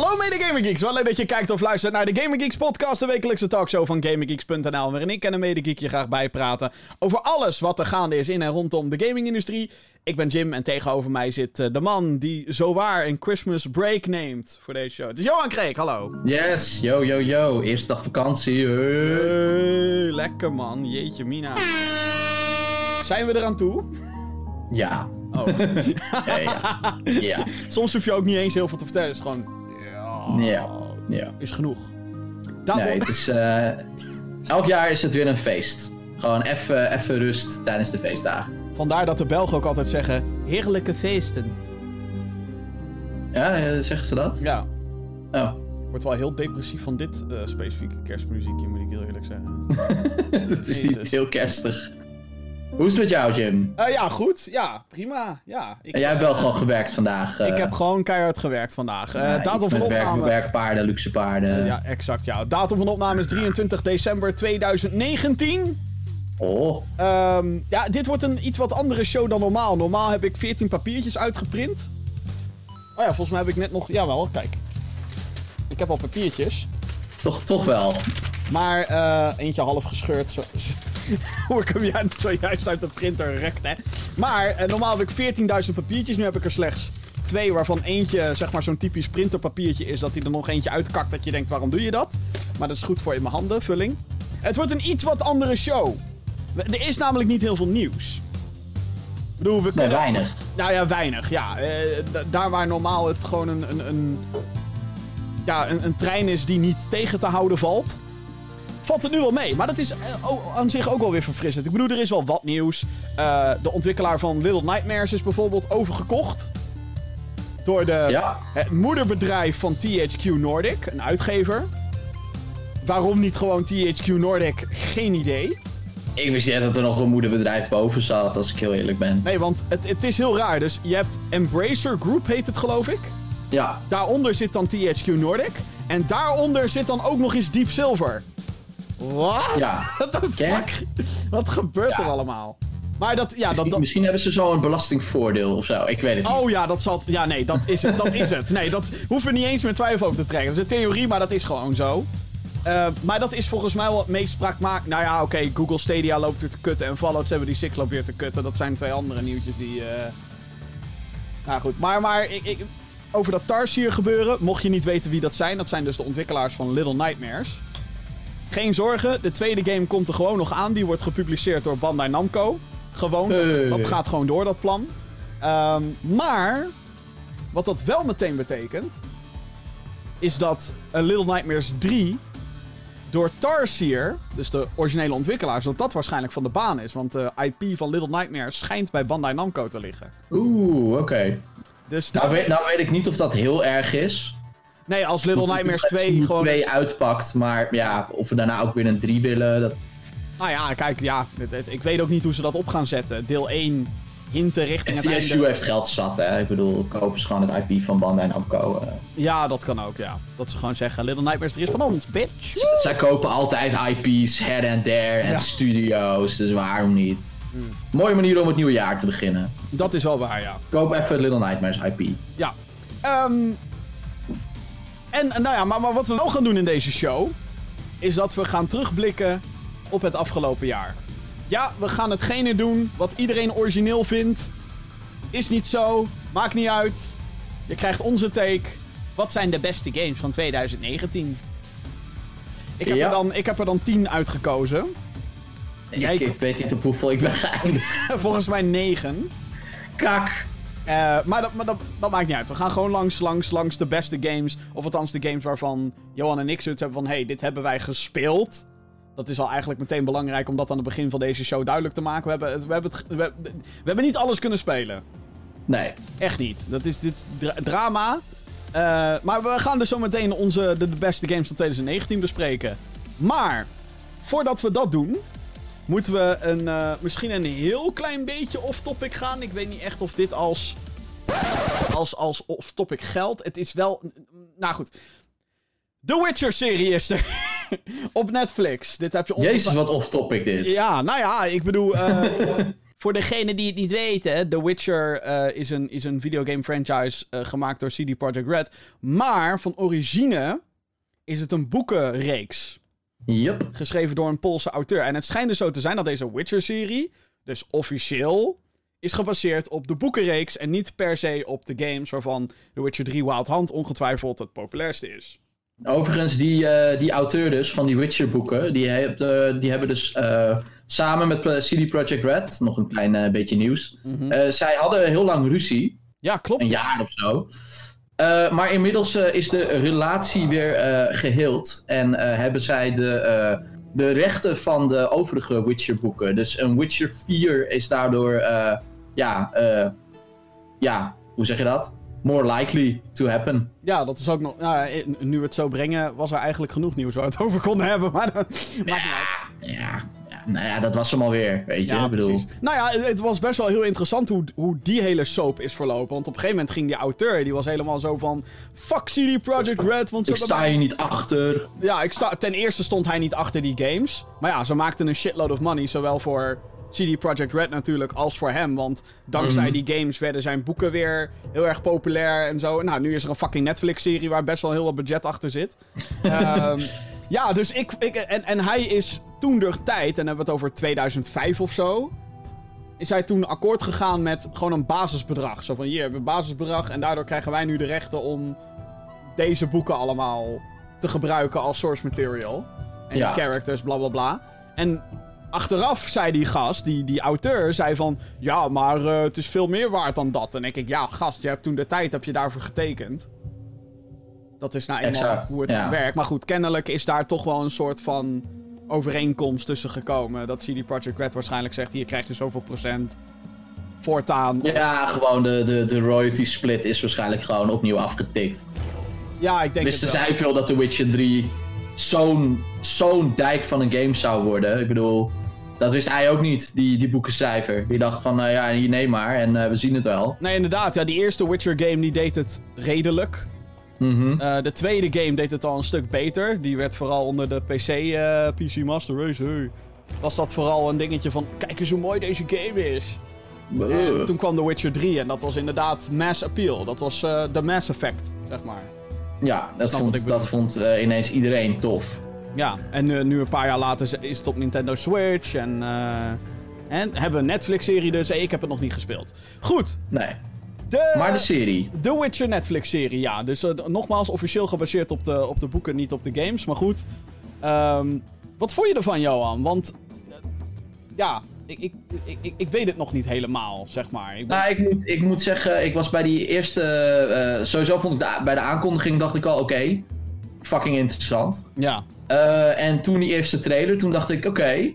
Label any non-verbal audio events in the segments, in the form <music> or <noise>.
Hallo mede Gamer Geeks, wel leuk dat je kijkt of luistert naar de Gamer Geeks podcast, de wekelijkse talkshow van GamerGeeks.nl, waarin ik en een mede je graag bijpraten over alles wat er gaande is in en rondom de gamingindustrie. Ik ben Jim en tegenover mij zit eh, de man die zowaar een Christmas break neemt voor deze show. Het is Johan Kreek, hallo. Yes, yo yo yo, eerste dag vakantie. Hey, lekker man, jeetje mina. Zijn we eraan toe? Ja. Oh. <laughs> Ja, ja. Ja. <laughs> Soms hoef je ook niet eens heel veel te vertellen, het is gewoon... Ja. ja. Is genoeg. Nee, het is, eh, elk jaar is het weer een feest. Gewoon even even rust tijdens de feestdagen. Vandaar dat de Belgen ook altijd zeggen, heerlijke feesten. Ja, eh, zeggen ze dat? Ja. Oh. Ik word wel heel depressief van dit eh, specifieke kerstmuziekje, moet ik heel eerlijk zeggen. <laughs> Het is Jezus. niet heel kerstig. Hoe is het met jou, Jim? Eh, ja, goed. Ja, prima. Ja, ik, En jij hebt wel gewoon gewerkt vandaag. eh, ik heb gewoon keihard gewerkt vandaag. Eh, ja, datum van met werk, opname... werkpaarden, luxe paarden. Ja, exact, ja. Datum van opname is 23 december 2019. Oh, Ehm, ja, dit wordt een iets wat andere show dan normaal. Normaal heb ik 14 papiertjes uitgeprint. Oh ja, volgens mij heb ik net nog... Jawel, kijk. Ik heb al papiertjes. toch, toch wel. Maar eh, eentje half gescheurd. Zo, zo- <laughs> hoe ik hem zojuist uit de printer rekte. Maar eh, normaal heb ik 14.000 papiertjes. Nu heb ik er slechts twee, waarvan eentje zeg maar zo'n typisch printerpapiertje is. Dat hij er nog eentje uitkakt. Dat je denkt, waarom doe je dat? Maar dat is goed voor in mijn handen, vulling. Het wordt een iets wat andere show. Er is namelijk niet heel veel nieuws. Ik bedoel, we Nee, kunnen- weinig. nou ja, weinig. Ja, Eh, daar waar normaal het gewoon een, een, een, ja, een, een trein is die niet tegen te houden valt. Valt het nu wel mee. Maar dat is eh, aan zich ook wel weer verfrissend. Ik bedoel, er is wel wat nieuws. Eh, de ontwikkelaar van Little Nightmares is bijvoorbeeld overgekocht. Door de, Ja. het moederbedrijf van THQ Nordic, een uitgever. Waarom niet gewoon THQ Nordic? Geen idee. Ik wist niet dat er nog een moederbedrijf boven zat, als ik heel eerlijk ben. Nee, want het, het is heel raar. Dus je hebt Embracer Group, heet het geloof ik. Ja, Daaronder zit dan THQ Nordic. En daaronder zit dan ook nog eens Deep Silver. Wat? Ja. <laughs> Fuck? Wat gebeurt er allemaal? Maar dat, ja, dat, misschien, dat... misschien hebben ze zo een belastingvoordeel of zo. Ik weet het niet. Oh ja, dat zal... Ja, nee, dat is, dat is het. Nee, dat hoeven we niet eens meer twijfel over te trekken. Dat is een theorie, maar dat is gewoon zo. Eh, maar dat is volgens mij wel het meest. Nou ja, oké, Google Stadia loopt weer te kutten en Fallout 76 loopt weer te kutten. Dat zijn twee andere nieuwtjes die... eh Nou goed, maar, maar ik, ik, over dat Tarsier gebeuren, mocht je niet weten wie dat zijn, dat zijn dus de ontwikkelaars van Little Nightmares. Geen zorgen, de tweede game komt er gewoon nog aan. Die wordt gepubliceerd door Bandai Namco. Gewoon, dat, gaat gewoon door, dat plan. Ehm, maar, wat dat wel meteen betekent, is dat Little Nightmares 3 door Tarsier, dus de originele ontwikkelaars, dat dat waarschijnlijk van de baan is. Want de IP van Little Nightmares schijnt bij Bandai Namco te liggen. Oeh, oké. Dus Nou, weet, nou weet ik niet of dat heel erg is. Nee, als Little Nightmares Als 2 je gewoon... 2 uitpakt, maar ja, of we daarna ook weer een 3 willen, dat... Nou ja, kijk, ja, het- het- ik weet ook niet hoe ze dat op gaan zetten. Deel 1 hinten richting het TSU einde. heeft geld zat, hè. Ik bedoel, kopen ze gewoon het IP van Bandai Namco. eh. Ja, dat kan ook, ja. Dat ze gewoon zeggen, Little Nightmares 3 is van ons, bitch. Zij kopen altijd IP's, her en there, en Ja. studio's, dus waarom niet? Hmm. Mooie manier om het nieuwe jaar te beginnen. Dat is wel waar, ja. Koop even Little Nightmares IP. Ja. Ehm, en nou ja, maar, maar wat we wel gaan doen in deze show... is dat we gaan terugblikken op het afgelopen jaar. Ja, we gaan hetgene doen wat iedereen origineel vindt. Is niet zo, maakt niet uit. Je krijgt onze take. Wat zijn de beste games van 2019? Ik heb, Ja. er, dan, ik heb er dan 10 uitgekozen. Jij- Ik, ik weet niet op hoeveel ik ben geëindigd. <laughs> Volgens mij 9. Kak. Eh, maar dat, maar dat, dat maakt niet uit. We gaan gewoon langs, langs, langs de beste games. Of althans de games waarvan Johan en ik zoiets hebben van... hey, dit hebben wij gespeeld. Dat is al eigenlijk meteen belangrijk om dat aan het begin van deze show duidelijk te maken. We hebben, het, we hebben, het, we, we hebben niet alles kunnen spelen. Nee. Echt niet. Dat is dit dra- drama. Eh, maar we gaan dus zo meteen onze, de, de beste games van 2019 bespreken. Maar, voordat we dat doen... moeten we een, eh, misschien een heel klein beetje off-topic gaan. Ik weet niet echt of dit als, als, als off-topic geldt. Het is wel... Nou goed. The Witcher-serie is er. <laughs> Op Netflix. Dit heb je Jezus, wat off-topic dit. ja, nou ja, ik bedoel... eh, <laughs> voor degene die het niet weten, The Witcher eh, is, een, is een videogame franchise gemaakt door CD Projekt Red. Maar van origine is het een boekenreeks. Yup. Geschreven door een Poolse auteur. En het schijnt dus zo te zijn dat deze Witcher-serie, dus officieel, is gebaseerd op de boekenreeks en niet per se op de games waarvan The Witcher 3 Wild Hunt ongetwijfeld het populairste is. Overigens, die, eh, die auteur dus van die Witcher-boeken, die, heb- eh, die hebben dus eh, samen met CD Projekt Red, nog een klein beetje nieuws, Mhm. zij hadden heel lang ruzie, Ja, klopt. een jaar of zo. Eh, maar inmiddels eh, is de relatie weer eh, geheeld en hebben zij de, de rechten van de overige Witcher-boeken. Dus een Witcher 4 is daardoor, ja, ja, hoe zeg je dat? More likely to happen. Ja, dat is ook nog. Nou, nu we het zo brengen, was er eigenlijk genoeg nieuws waar we het over konden hebben. Maar dat maakt niet uit. Ja, ja, nou ja, dat was hem alweer, weet je. Ja, ik bedoel, precies. Nou ja, het- was best wel heel interessant hoe, hoe die hele soap is verlopen. Want op een gegeven moment ging die auteur, die was helemaal zo van... Fuck CD Projekt Red, want ze ik sta hier niet achter. Ja, ik sta, ten eerste stond hij niet achter die games. Maar ja, ze maakten een shitload of money. Zowel voor CD Projekt Red natuurlijk als voor hem. Want dankzij Mhm. die games werden zijn boeken weer heel erg populair en zo. Nou, nu is er een fucking Netflix-serie waar best wel heel wat budget achter zit. <laughs> Ehm, ja, dus ik... ik en, en hij is toen de tijd, en dan hebben we het over 2005 of zo... Is hij toen akkoord gegaan met gewoon een basisbedrag. Zo van, hier hebben we een basisbedrag en daardoor krijgen wij nu de rechten om deze boeken allemaal te gebruiken als source material. En Ja. die characters, bla bla bla. En achteraf zei die gast, die, die auteur, zei van... Ja, maar eh, het is veel meer waard dan dat. En denk ik, ja, gast, je hebt toen de tijd heb je daarvoor getekend. Dat is nou eenmaal Exact, hoe het ja. werkt. Maar goed, kennelijk is daar toch wel een soort van overeenkomst tussen gekomen. Dat CD Projekt Red waarschijnlijk zegt, hier krijg je zoveel procent voortaan. Ja, gewoon de, de, de royalty split is waarschijnlijk gewoon opnieuw afgetikt. Ja, ik denk Wisten het wel. zij veel dat The Witcher 3 zo'n zo'n dijk van een game zou worden? Ik bedoel, dat wist hij ook niet, die, die boekenschrijver. Die dacht van, nou ja, hier neem maar en eh, we zien het wel. Nee, inderdaad. Ja, die eerste Witcher game die deed het redelijk. Mhm. Eh, de tweede game deed het al een stuk beter. Die werd vooral onder de PC, eh, PC Master Race. hey, Was dat vooral een dingetje van: kijk eens hoe mooi deze game is. En toen kwam The Witcher 3 en dat was inderdaad mass appeal. Dat was eh, de mass effect, zeg maar. Ja, dat Snap vond, dat vond ineens iedereen tof. Ja, en eh, nu een paar jaar later is het op Nintendo Switch. En, en hebben we een Netflix-serie dus. Hey, ik heb het nog niet gespeeld. Goed. Nee, De, maar de serie. The Witcher Netflix-serie, ja. Dus eh, nogmaals, officieel gebaseerd op de, op de boeken, niet op de games. Maar goed. Ehm, wat vond je ervan, Johan? Want, eh, ja, ik, ik, ik, ik, weet het nog niet helemaal, zeg maar. Ik ben- Nou, ik moet, ik moet zeggen, ik was bij die eerste. eh, sowieso vond ik de, bij de aankondiging dacht ik al, oké, fucking interessant. ja, en toen die eerste trailer, toen dacht ik, oké,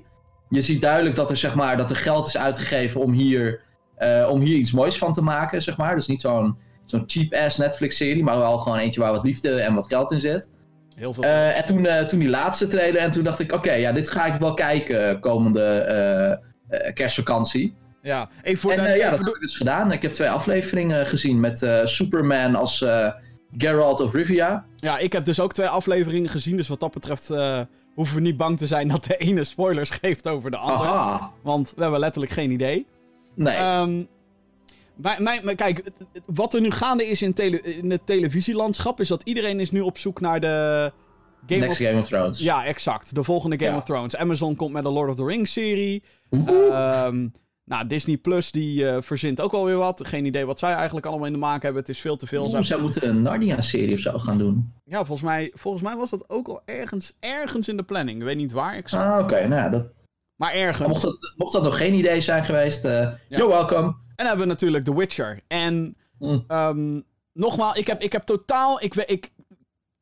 je ziet duidelijk dat er, zeg maar, dat er geld is uitgegeven om hier, eh, om hier iets moois van te maken, zeg maar. Dus niet zo'n zo'n cheap-ass Netflix-serie, maar wel gewoon eentje waar wat liefde en wat geld in zit. heel veel. Eh, en toen, eh, toen die laatste trailer, en toen dacht ik, oké, ja, dit ga ik wel kijken komende kerstvakantie. ja, even voor En de... ja, even dat heb ik dus gedaan. Ik heb twee afleveringen gezien met Superman als Geralt of Rivia. Ja, ik heb dus ook twee afleveringen gezien. Dus wat dat betreft hoeven we niet bang te zijn dat de ene spoilers geeft over de andere. Aha. Want we hebben letterlijk geen idee. Nee. Ehm, maar, maar, maar kijk, wat er nu gaande is in, tele, in het televisielandschap... is dat iedereen is nu op zoek naar de... Game Next of... Game of Thrones. Ja, exact. De volgende Game Ja. of Thrones. Amazon komt met een Lord of the Rings serie. Oeh. Ehm, nou, Disney Plus die eh, verzint ook wel weer wat. Geen idee wat zij eigenlijk allemaal in de maak hebben. Het is veel te veel. Oeh, zij moeten een Narnia-serie of zo gaan doen. Ja, volgens mij, volgens mij was dat ook al ergens, ergens in de planning. Ik weet niet waar exact. Ah, oké. Nou ja, dat, Maar ergens. mocht, dat, mocht dat nog geen idee zijn geweest, eh Ja. you're welcome. En dan hebben we natuurlijk The Witcher. En Mm. ehm, nogmaals, ik heb, ik heb totaal... Ik, ik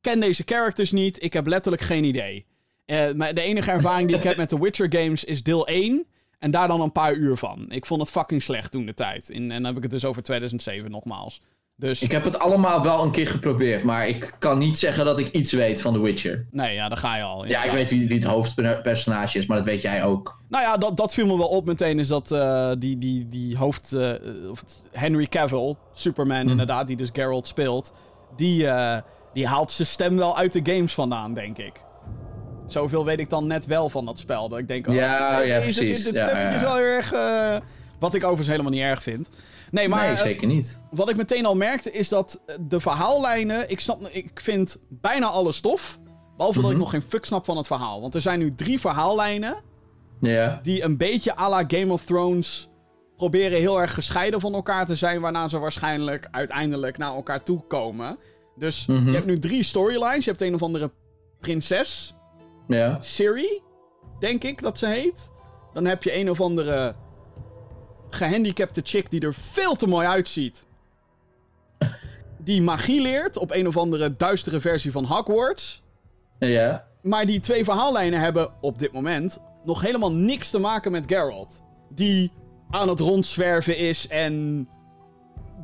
ken deze characters niet. Ik heb letterlijk geen idee. Eh, maar de enige ervaring die ik heb met The Witcher games is deel 1. En daar dan een paar uur van. Ik vond het fucking slecht toen de tijd. In, en dan heb ik het dus over 2007 nogmaals. Dus Ik heb het allemaal wel een keer geprobeerd, maar ik kan niet zeggen dat ik iets weet van The Witcher. nee, ja, daar ga je al. Ja, ik weet wie, wie het hoofdpersonage is, maar dat weet jij ook. Nou ja, dat, dat viel me wel op meteen. Is dat eh, die, die, die hoofd. of het- Henry Cavill, Superman inderdaad, die dus Geralt speelt. Die, eh, die haalt zijn stem wel uit de games vandaan, denk ik. Zoveel weet ik dan net wel van dat spel. Dat ik denk, oh, Ja, ja, precies. Dit Ja, stemmetje ja, is wel heel erg. Wat ik overigens helemaal niet erg vind. Nee, maar nee, eh, zeker niet. wat ik meteen al merkte is dat de verhaallijnen... Ik, snap, ik vind bijna alle stof. Behalve dat ik Mhm. nog geen fuck snap van het verhaal. Want er zijn nu drie verhaallijnen... Ja. die een beetje à la Game of Thrones proberen heel erg gescheiden van elkaar te zijn, waarna ze waarschijnlijk uiteindelijk naar elkaar toe komen. Dus Mhm. je hebt nu drie storylines. Je hebt een of andere prinses, Ja. Siri, denk ik dat ze heet. Dan heb je een of andere gehandicapte chick die er veel te mooi uitziet. Die magie leert op een of andere duistere versie van Hogwarts. Ja. Maar die twee verhaallijnen hebben op dit moment nog helemaal niks te maken met Geralt. Die aan het rondzwerven is en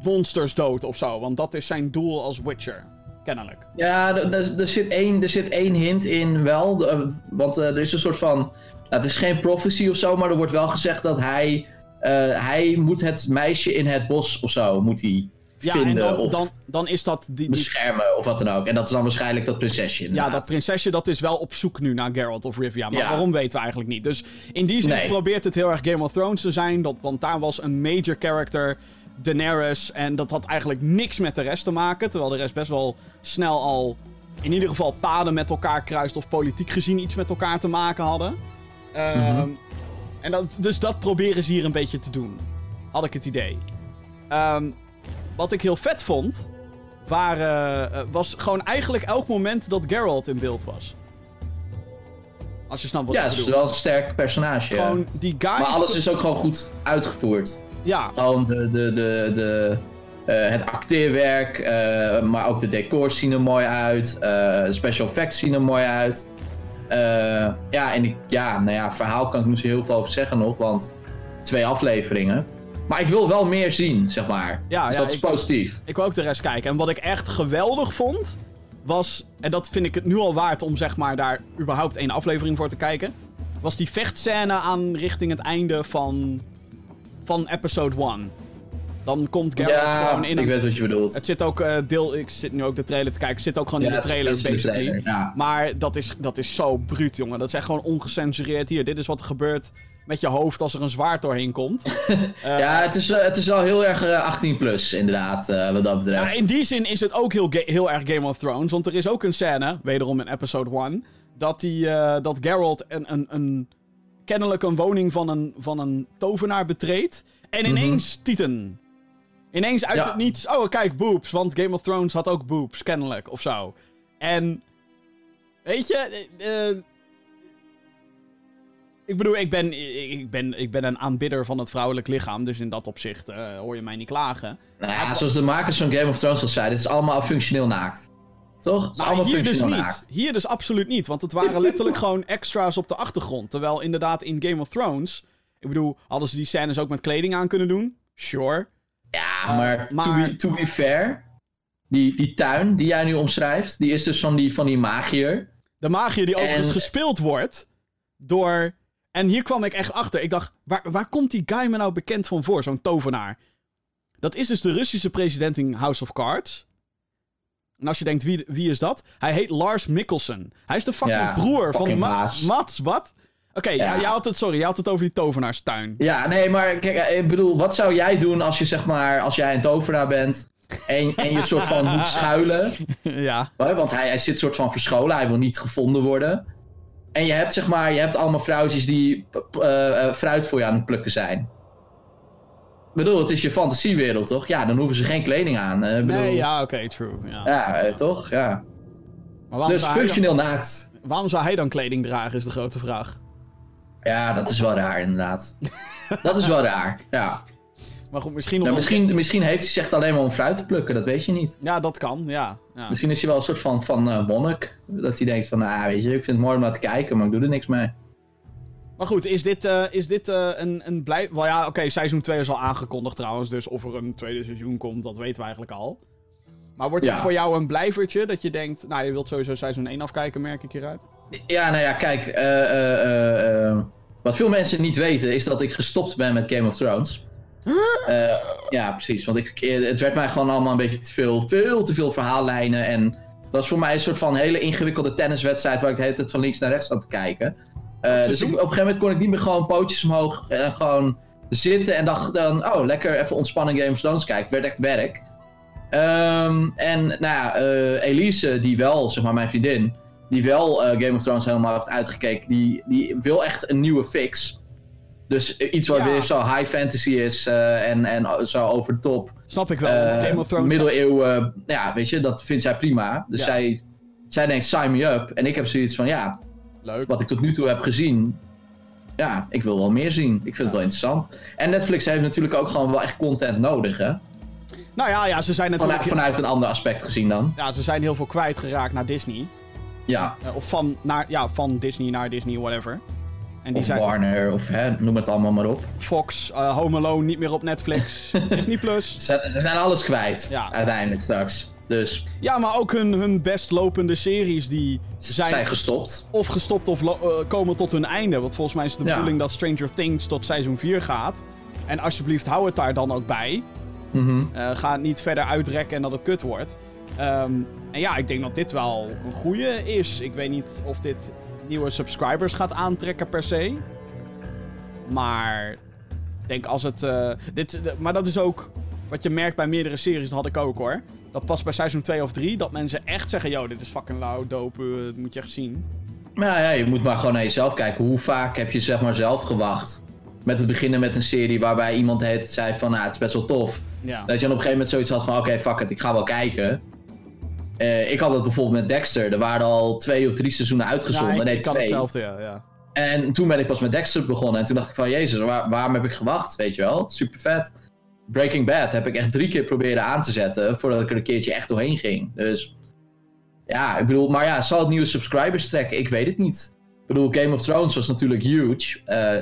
monsters dood of zo. Want dat is zijn doel als Witcher. Kennelijk. Ja, er- zit één, er zit één hint in wel. de- eh, want eh, er is een soort van. Nou, het is geen prophecy of zo, maar er wordt wel gezegd dat hij. Eh, hij moet het meisje in het bos of zo moet hij Ja, vinden en dan, of dan, dan is dat... Die, die, beschermen of wat dan ook. En dat is dan waarschijnlijk dat prinsesje. ja, dat prinsesje dat is wel op zoek nu naar Geralt of Rivia. Maar Ja. waarom weten we eigenlijk niet. Dus in die zin Nee. probeert het heel erg Game of Thrones te zijn. Dat, want daar was een major character, Daenerys. En dat had eigenlijk niks met de rest te maken. Terwijl de rest best wel snel al in ieder geval paden met elkaar kruist. Of politiek gezien iets met elkaar te maken hadden. Ehm, Mhm. En dat, dus dat proberen ze hier een beetje te doen. Had ik het idee. Ehm, wat ik heel vet vond, waren, eh, was gewoon eigenlijk elk moment dat Geralt in beeld was. Als je snapt wat Ja, ik het is bedoel. wel een sterk personage. ja. Gewoon die guy. Maar alles is ook gewoon goed uitgevoerd. Ja, Gewoon de, de, de, de, eh, het acteerwerk, eh, maar ook de decors zien er mooi uit. de special effects zien er mooi uit. Eh, ja, en ik, ja, nou ja, verhaal kan ik niet zo heel veel over zeggen nog, want twee afleveringen. Maar ik wil wel meer zien, zeg maar. Ja, dus ja, dat is ik- positief. ik wil ook de rest kijken. En wat ik echt geweldig vond, was... En dat vind ik het nu al waard om zeg maar daar überhaupt één aflevering voor te kijken. Was die vechtscène aan richting het einde van, van episode 1. Dan komt Geralt Ja, gewoon in ik weet wat je bedoelt. Het zit ook, eh, deel, ik zit nu ook de trailer te kijken, het zit ook gewoon Ja, in de trailer, de basically. trailer, ja. Maar dat is, dat is zo bruut, jongen. Dat is echt gewoon ongecensureerd. Hier, dit is wat er gebeurt met je hoofd als er een zwaard doorheen komt. <laughs> Eh, ja, het is, eh, het is wel heel erg eh, 18 plus, inderdaad, eh, wat dat betreft. ja, in die zin is het ook heel, heel erg Game of Thrones. Want er is ook een scène, wederom in episode 1, dat, die, eh, dat Geralt een, een, een, kennelijk een woning van een, van een tovenaar betreedt. En ineens Titan. Ineens uit Ja. het niets. Oh, kijk, boobs. Want Game of Thrones had ook boobs, kennelijk, of zo. En. Weet je. eh, eh, ik bedoel, ik ben, ik, ben, ik ben een aanbidder van het vrouwelijk lichaam. Dus in dat opzicht eh, hoor je mij niet klagen. Nou ja, zoals de makers van Game of Thrones al zeiden, het is allemaal functioneel naakt. Toch? Het is Maar allemaal hier dus functioneel niet. naakt. Hier dus absoluut niet. Want het waren letterlijk <laughs> gewoon extra's op de achtergrond. Terwijl inderdaad in Game of Thrones. Ik bedoel, hadden ze die scènes ook met kleding aan kunnen doen? Sure. Ja, maar, To, be, to be fair, die, die tuin die jij nu omschrijft, die is dus van die, van die magier. De magier die overigens En- gespeeld wordt door... En hier kwam ik echt achter. Ik dacht, waar, waar komt die guy me nou bekend van voor? Zo'n tovenaar. Dat is dus de Russische president in House of Cards. En als je denkt, wie, wie is dat? Hij heet Lars Mikkelsen. Hij is de fucking Ja, broer van Ma baas. Mats. Wat? Oké, ja. Ja. jij had het, sorry, jij had het over die tovenaarstuin. Ja, nee, maar kijk, eh, ik bedoel, wat zou jij doen als je zeg maar, als jij een tovenaar bent en, en je soort van moet schuilen? <laughs> ja. Want hij, hij zit soort van verscholen, hij wil niet gevonden worden. En je hebt zeg maar, je hebt allemaal vrouwtjes die eh, eh, fruit voor je aan het plukken zijn. Ik bedoel, het is je fantasiewereld, toch? Ja, dan hoeven ze geen kleding aan. ik bedoel, Nee, ja, oké, true. Ja. Ja, toch? Ja. Maar Dus hij dan, functioneel naakt. waarom zou hij dan kleding dragen, is de grote vraag. Ja, dat is wel raar, inderdaad. dat is wel raar, ja. Maar goed, misschien... Nou, misschien, misschien heeft hij zich alleen maar om fruit te plukken, dat weet je niet. Ja, dat kan, ja. ja. Misschien is hij wel een soort van, van eh, monnik. Dat hij denkt van, ah, weet je, ik vind het mooi om naar te kijken, maar ik doe er niks mee. Maar goed, is dit, eh, is dit eh, een, een blij... Wel ja, oké, seizoen 2 is al aangekondigd trouwens. Dus of er een tweede seizoen komt, dat weten we eigenlijk al. Maar wordt het Ja. voor jou een blijvertje dat je denkt... Nou, je wilt sowieso seizoen 1 afkijken, merk ik hieruit. Ja, nou ja, kijk, eh, eh, eh, wat veel mensen niet weten is dat ik gestopt ben met Game of Thrones. Ja, precies. Want ik, het werd mij gewoon allemaal een beetje te veel, veel te veel verhaallijnen. En het was voor mij een soort van hele ingewikkelde tenniswedstrijd waar ik de hele tijd van links naar rechts zat te kijken. Dus ik, op een gegeven moment kon ik niet meer gewoon pootjes omhoog en gewoon zitten en dacht dan, oh, lekker even ontspannen Game of Thrones kijken. Het werd echt werk. Ehm, en nou ja, Elise, die wel, zeg maar mijn vriendin, die wel eh, Game of Thrones helemaal heeft uitgekeken, die, die wil echt een nieuwe fix. Dus iets wat Ja. weer zo high fantasy is eh, en, en zo over de top. Snap ik wel, want Eh, Game of Thrones... Middeleeuwen, ja, weet je, dat vindt zij prima. Dus Ja. zij, zij denkt, sign me up. En ik heb zoiets van, ja, Leuk. wat ik tot nu toe heb gezien, ja, ik wil wel meer zien. Ik vind het wel interessant. En Netflix heeft natuurlijk ook gewoon wel echt content nodig, hè? Nou ja, ja, ze zijn natuurlijk... Vanuit, vanuit een ander aspect gezien dan. Ja, ze zijn heel veel kwijtgeraakt naar Disney. Ja, Eh, of van, naar, ja, van Disney naar Disney, whatever. En die of zijn Warner, of hè, noem het allemaal maar op. Fox, eh, Home Alone niet meer op Netflix, <laughs> Disney Plus. Ze, ze zijn alles kwijt, Ja. uiteindelijk straks. Dus Ja, maar ook hun, hun best lopende series die zijn, zijn gestopt. of gestopt of eh, komen tot hun einde. Want volgens mij is het de Ja. bedoeling dat Stranger Things tot seizoen 4 gaat. En alsjeblieft, hou het daar dan ook bij. Mhm. Ga het niet verder uitrekken en dat het kut wordt. Ehm, en ja, ik denk dat dit wel een goede is. Ik weet niet of dit nieuwe subscribers gaat aantrekken per se. Maar ik denk als het. eh, dit, maar dat is ook wat je merkt bij meerdere series. Dat had ik ook hoor. Dat pas bij seizoen 2 of 3. Dat mensen echt zeggen: Yo, dit is fucking lauw, dope. eh, dat moet je echt zien. Nou ja, je moet maar gewoon naar jezelf kijken. Hoe vaak heb je zeg maar zelf gewacht? Met het beginnen met een serie waarbij iemand het zei van, nou, het is best wel tof. Ja. Dat je dan op een gegeven moment zoiets had van, oké, fuck it, ik ga wel kijken. Eh, ik had het bijvoorbeeld met Dexter. Er waren al twee of drie seizoenen uitgezonden. Ja, ik, nee, ik kan twee. hetzelfde, ja. ja. En toen ben ik pas met Dexter begonnen. En toen dacht ik van, jezus, waar- waarom heb ik gewacht? Weet je wel, super vet. Breaking Bad heb ik echt drie keer proberen aan te zetten... voordat ik er een keertje echt doorheen ging. Dus ja, ik bedoel... Maar ja, zal het nieuwe subscribers trekken? Ik weet het niet. Ik bedoel, Game of Thrones was natuurlijk huge. Eh,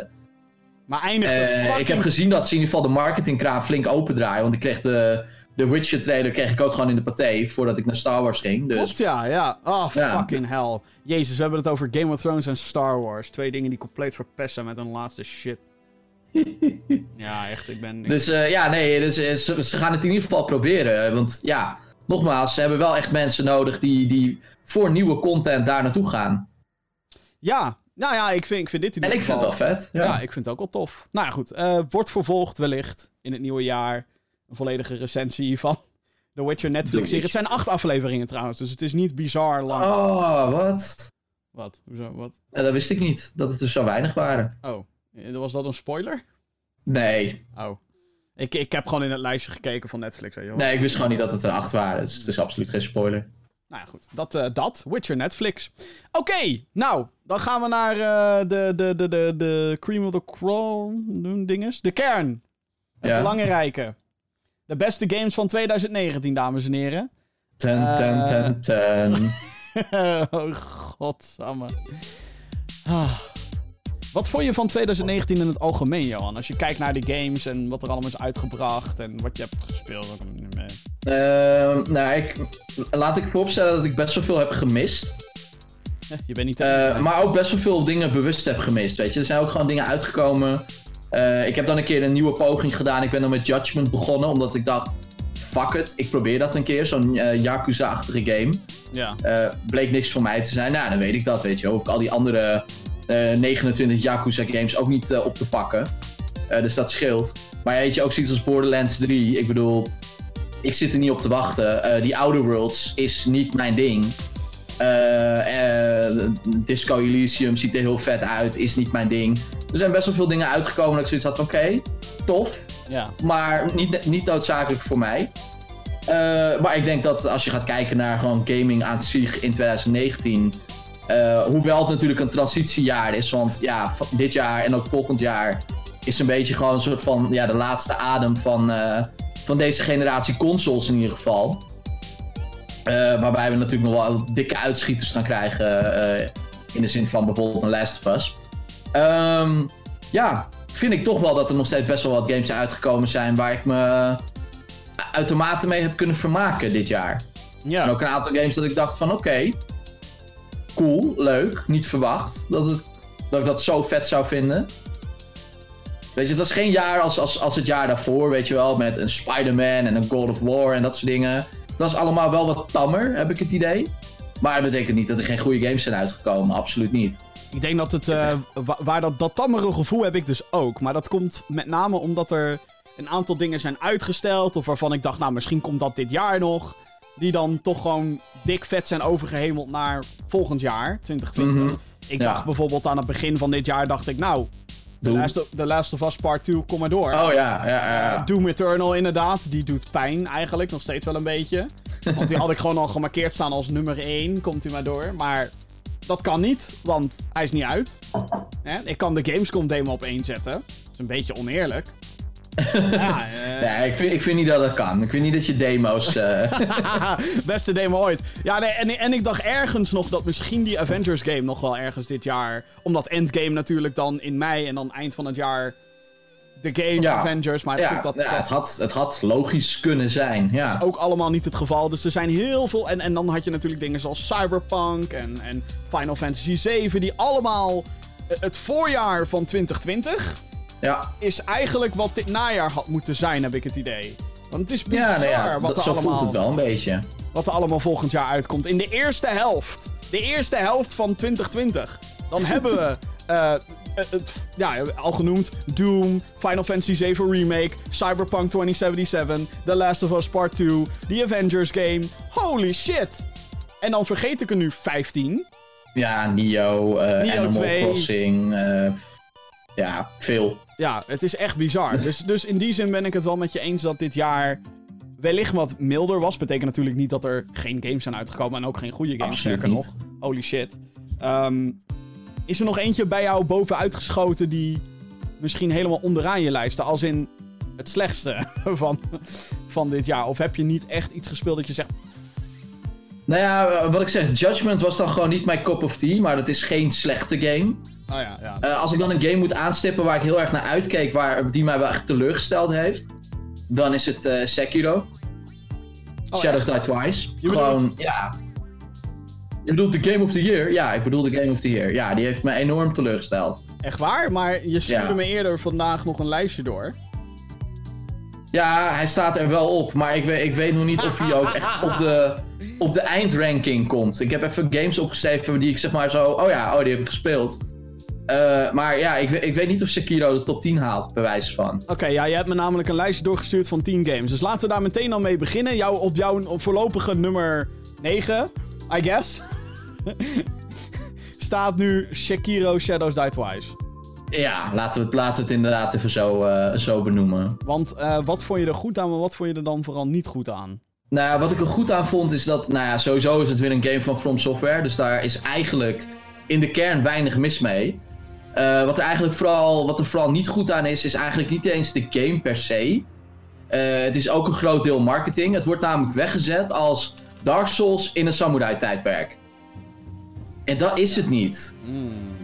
Maar eindigt eh, de fucking... ik heb gezien dat ze in ieder geval de marketingkraan flink opendraaien. Want ik kreeg de, de Witcher trailer kreeg ik ook gewoon in de paté... voordat ik naar Star Wars ging. Dus Klopt, ja, ja. Oh, Ja. fucking hell. Jezus, we hebben het over Game of Thrones en Star Wars. Twee dingen die compleet verpesten met hun laatste shit. <laughs> ja, echt, ik ben... Dus eh, ja, nee, dus, eh, ze, ze gaan het in ieder geval proberen. Want ja, nogmaals, ze hebben wel echt mensen nodig die, die voor nieuwe content daar naartoe gaan. Ja, nou ja, ik vind, ik vind dit in En ieder ik vind het geval... wel vet. Ja. Ja. ik vind het ook wel tof. Nou ja, goed. eh, wordt vervolgd wellicht in het nieuwe jaar. Een volledige recensie van <laughs> The Witcher Netflix-serie. Het zijn acht afleveringen trouwens, dus het is niet bizar lang. Oh, wat? Wat? Hoezo? Wat? Eh, dat wist ik niet, dat het er zo weinig waren. Oh, eh, was dat een spoiler? Nee, Oh. Ik, ik heb gewoon in het lijstje gekeken van Netflix. Wel. nee, ik wist gewoon niet dat het er acht waren. Dus het is absoluut geen spoiler. Nou ja, goed. Dat, eh, dat. Witcher Netflix. Oké, nou. Dan gaan we naar eh, de, de, de, de, de cream of the crop dinges. De kern. Het Ja. belangrijke. De beste games van 2019, dames en heren. Ten, ten, Eh. ten, ten. <laughs> oh, godsamme. Ah. Wat vond je van 2019 in het algemeen, Johan? Als je kijkt naar de games en wat er allemaal is uitgebracht en wat je hebt gespeeld. mee- Ehm, nou, ik, laat ik vooropstellen dat ik best wel veel heb gemist. Je bent niet... Eh, maar ook best wel veel dingen bewust heb gemist, weet je. Er zijn ook gewoon dingen uitgekomen. Eh, ik heb dan een keer een nieuwe poging gedaan. Ik ben dan met Judgment begonnen, omdat ik dacht... Fuck it, ik probeer dat een keer, zo'n eh, Yakuza-achtige game. Ja. Eh, bleek niks voor mij te zijn. Nou, dan weet ik dat, weet je. Hoef ik al die andere eh, 29 Yakuza-games ook niet op te pakken. Dus dat scheelt. Maar weet je, ook zoiets als Borderlands 3. Ik bedoel, ik zit er niet op te wachten. Die Outer Worlds is niet mijn ding. Disco Elysium ziet er heel vet uit, is niet mijn ding. Er zijn best wel veel dingen uitgekomen dat ik zoiets had van oké, tof. Ja. Maar niet, niet noodzakelijk voor mij. Eh, maar ik denk dat als je gaat kijken naar gewoon gaming aan zich in 2019. eh, hoewel het natuurlijk een transitiejaar is. Want ja, dit jaar en ook volgend jaar is een beetje gewoon een soort van ja, de laatste adem van, eh, van deze generatie consoles in ieder geval. Waarbij we natuurlijk nog wel dikke uitschieters gaan krijgen. in de zin van bijvoorbeeld een Last of Us. Ehm, ja, vind ik toch wel dat er nog steeds best wel wat games uitgekomen zijn waar ik me uitermate mee heb kunnen vermaken dit jaar. En Ja. ook een aantal games dat ik dacht van oké, cool, leuk, niet verwacht dat, het, dat ik dat zo vet zou vinden. Weet je, dat is geen jaar als, als, als het jaar daarvoor, weet je wel, met een Spider-Man en een God of War en dat soort dingen. Dat is allemaal wel wat tammer, heb ik het idee. Maar dat betekent niet dat er geen goede games zijn uitgekomen, absoluut niet. Ik denk dat het, uh, waar dat, dat tammere gevoel heb ik dus ook. Maar dat komt met name omdat er een aantal dingen zijn uitgesteld. Of waarvan ik dacht, nou misschien komt dat dit jaar nog. Die dan toch gewoon dik vet zijn overgehemeld naar volgend jaar, 2020. Mhm. Ik dacht bijvoorbeeld aan het begin van dit jaar, dacht ik, nou, The Last, of, The Last of Us Part 2, kom maar door. Oh ja, ja, ja. Uh, Doom Eternal inderdaad, die doet pijn eigenlijk, nog steeds wel een beetje. Want die had ik gewoon al gemarkeerd staan als nummer 1, komt u maar door. Maar dat kan niet, want hij is niet uit. Ik kan de Gamescom demo op 1 zetten. Dat is een beetje oneerlijk. <laughs> ja, uh... nee, ik vind, ik vind niet dat dat kan. Ik vind niet dat je demo's. Uh... <laughs> Beste demo ooit. Ja, nee, en, en ik dacht ergens nog dat misschien die Avengers game nog wel ergens dit jaar. Omdat Endgame natuurlijk dan in mei en dan eind van het jaar. De game Avengers. Maar ja, dat, ja, Het, had, het had logisch kunnen zijn. Ja. Dat is ook allemaal niet het geval. Dus er zijn heel veel. En, en dan had je natuurlijk dingen zoals Cyberpunk en, en Final Fantasy 7. Die allemaal het voorjaar van 2020 ja. is eigenlijk wat dit najaar had moeten zijn, heb ik het idee. Want het is bizar ja, nou ja, wat er zo allemaal... voelt het wel een beetje. Wat er allemaal volgend jaar uitkomt. In de eerste helft. De eerste helft van 2020. Dan <laughs> hebben we... Uh, het, ja, al genoemd. Doom, Final Fantasy VII Remake, Cyberpunk 2077, The Last of Us Part 2, The Avengers game. Holy shit! En dan vergeet ik er nu 15. Ja, Nio, uh, Nio Animal 2. Crossing, uh, ja, veel. Ja, het is echt bizar. <laughs> Dus, dus in die zin ben ik het wel met je eens dat dit jaar wellicht wat milder was. Betekent natuurlijk niet dat er geen games zijn uitgekomen en ook geen goede games. Sterker nog. Holy shit. Um, is er nog eentje bij jou bovenuit geschoten die misschien helemaal onderaan je lijst, als in het slechtste <laughs> van, van dit jaar? Of heb je niet echt iets gespeeld dat je zegt. Nou ja, wat ik zeg, Judgment was dan gewoon niet mijn cup of tea, maar dat is geen slechte game. Oh ja, ja. Uh, als ik dan een game moet aanstippen waar ik heel erg naar uitkeek, waar, die mij wel echt teleurgesteld heeft, dan is het uh, Sekiro. Oh, Shadows Die Twice. Je Gewoon, bedoelt... ja. Je bedoelt de Game of the Year? Ja, ik bedoel de Game of the Year. Ja, die heeft me enorm teleurgesteld. Echt waar? Maar je stuurde me eerder vandaag nog een lijstje door. Ja, hij staat er wel op, maar ik weet, ik weet nog niet of hij ook echt op de, op de eindranking komt. Ik heb even games opgeschreven die ik zeg maar zo, oh ja, oh die heb ik gespeeld. Uh, maar ja, ik, ik, weet niet of Sekiro de top 10 haalt, bij wijze van. Oké, ja, je hebt me namelijk een lijstje doorgestuurd van 10 games. Dus laten we daar meteen al mee beginnen. Jou, op jouw op voorlopige nummer 9, I guess, <laughs> staat nu Sekiro Shadows Die Twice. Ja, laten we het, laten we het inderdaad even zo, uh, zo benoemen. Want uh, wat vond je er goed aan, maar wat vond je er dan vooral niet goed aan? Nou, wat ik er goed aan vond is dat, nou ja, sowieso is het weer een game van From Software. Dus daar is eigenlijk in de kern weinig mis mee. Uh, wat, er eigenlijk vooral, wat er vooral niet goed aan is, is eigenlijk niet eens de game per se. Het is ook een groot deel marketing. Het wordt namelijk weggezet als Dark Souls in een samurai-tijdperk. En dat is het niet. Mm.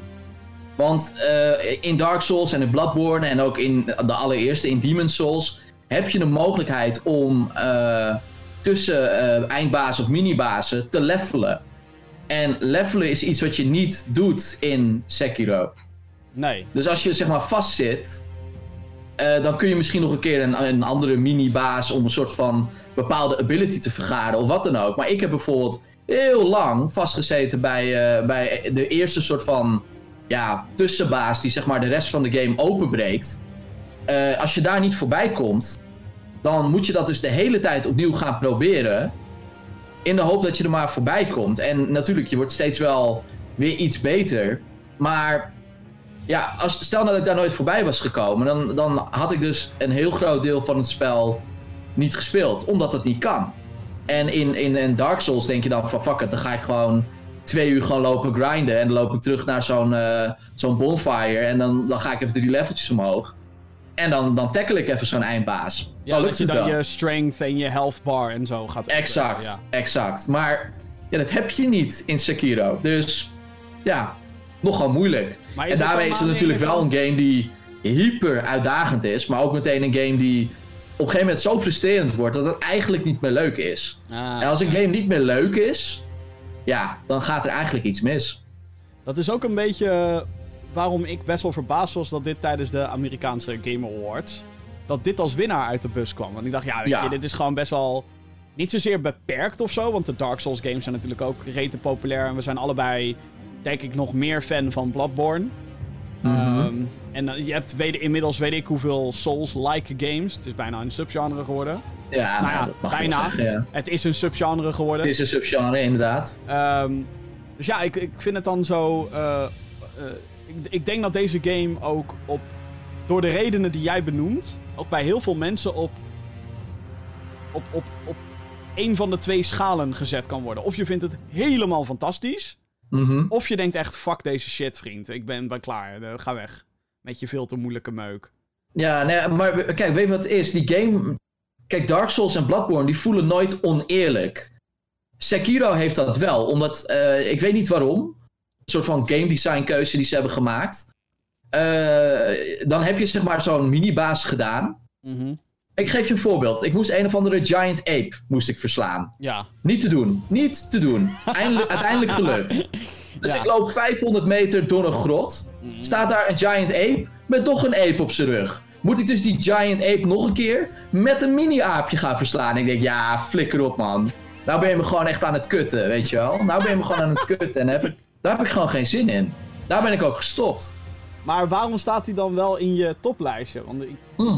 Want uh, in Dark Souls en in Bloodborne en ook in de allereerste, in Demon Souls, heb je de mogelijkheid om tussen eindbazen of minibazen te levelen. En levelen is iets wat je niet doet in Sekiro. Nee. Dus als je zeg maar vastzit, uh, dan kun je misschien nog een keer een, een andere mini-baas om een soort van bepaalde ability te vergaren of wat dan ook. Maar ik heb bijvoorbeeld heel lang vastgezeten bij, uh, bij de eerste soort van ja, tussenbaas die zeg maar de rest van de game openbreekt. Uh, als je daar niet voorbij komt, dan moet je dat dus de hele tijd opnieuw gaan proberen. In de hoop dat je er maar voorbij komt. En natuurlijk, je wordt steeds wel weer iets beter. Maar ja, als, stel dat ik daar nooit voorbij was gekomen, dan, dan had ik dus een heel groot deel van het spel niet gespeeld, omdat het niet kan. En in, in, in Dark Souls denk je dan van fuck it, dan ga ik gewoon twee uur gewoon lopen grinden. En dan loop ik terug naar zo'n uh, zo'n bonfire en dan, dan ga ik even drie leveltjes omhoog. En dan, dan tackle ik even zo'n eindbaas. Ja, dan dat je dan je strength en je health bar en zo gaat... Exact, exact. Maar ja, dat heb je niet in Sekiro. Dus ja, nogal moeilijk. En daarmee is het natuurlijk wel een game die hyper uitdagend is, maar ook meteen een game die een gegeven moment zo frustrerend wordt dat het eigenlijk niet meer leuk is. Ah, en als een game niet meer leuk is, ja, dan gaat er eigenlijk iets mis. Dat is ook een beetje waarom ik best wel verbaasd was dat dit tijdens de Amerikaanse Game Awards. dat dit als winnaar uit de bus kwam. Want ik dacht, ja, weet je, dit is gewoon best wel. niet zozeer beperkt of zo. Want de Dark Souls games zijn natuurlijk ook rete populair. En we zijn allebei denk ik nog meer fan van Bloodborne. Mhm. Ehm, en dan- je hebt weet, inmiddels weet ik hoeveel Souls-like games. Het is bijna een subgenre geworden. Ja, Nou ja, dat bijna. zeggen, ja. Het is een subgenre geworden. Het is een subgenre, inderdaad. Ehm, dus ja, ik, ik vind het dan zo. eh, eh, ik, ik denk dat deze game ook op. Door de redenen die jij benoemt. Ook bij heel veel mensen op. Op, op, op een van de twee schalen gezet kan worden. Of je vindt het helemaal fantastisch. Mhm. Of je denkt echt: fuck deze shit, vriend. Ik ben, ben klaar. Eh, ga weg. Met je veel te moeilijke meuk. Ja, nee, maar kijk, weet je wat het is? Die game... Kijk, Dark Souls en Bloodborne, die voelen nooit oneerlijk. Sekiro heeft dat wel, omdat... eh, ik weet niet waarom. Een soort van game design keuze die ze hebben gemaakt. Eh, dan heb je zeg maar zo'n minibaas gedaan. Mhm. Ik geef je een voorbeeld. Ik moest een of andere giant ape moest ik verslaan. Ja. Niet te doen. Niet te doen. <laughs> Eindelijk, uiteindelijk gelukt. Dus Ja. ik loop 500 meter door een grot. Mhm. Staat daar een giant ape met nog een ape op zijn rug. Moet ik dus die giant ape nog een keer met een mini-aapje gaan verslaan? Ik denk, ja, flikker op man. Nou ben je me gewoon echt aan het kutten, weet je wel. Nou ben je me gewoon aan het kutten en heb ik, daar heb ik gewoon geen zin in. Daar ben ik ook gestopt. Maar waarom staat hij dan wel in je toplijstje? Want ik, Hm.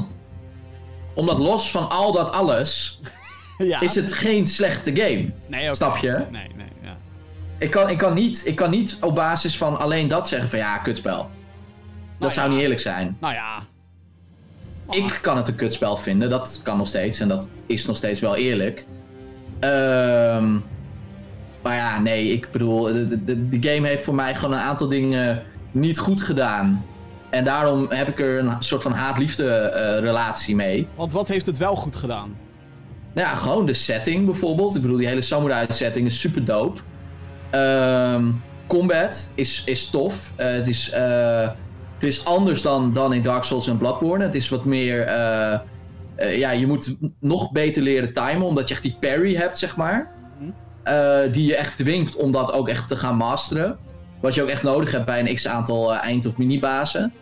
Omdat los van al dat alles, <laughs> ja. is het geen slechte game. Nee, oké. Snap je? Nee, nee, ja. Ik kan, ik, kan niet, ik kan niet op basis van alleen dat zeggen van ja, kutspel. Dat Nou zou ja. niet eerlijk zijn. Nou ja. Ik kan het een kutspel vinden, dat kan nog steeds. En dat is nog steeds wel eerlijk. Ehm, maar ja, nee, ik bedoel, de, de, de game heeft voor mij gewoon een aantal dingen niet goed gedaan. En daarom heb ik er een soort van haat-liefde eh, relatie mee. Want wat heeft het wel goed gedaan? Nou ja, gewoon de setting bijvoorbeeld. Ik bedoel, die hele samurai setting is super dope. Ehm, combat is, is tof. Eh, het, is, eh, het is anders dan, dan in Dark Souls en Bloodborne. Het is wat meer... ja, je moet nog beter leren timen, omdat je echt die parry hebt, zeg maar. Mhm. Die je echt dwingt om dat ook echt te gaan masteren. Wat je ook echt nodig hebt bij een x-aantal eind- of minibazen.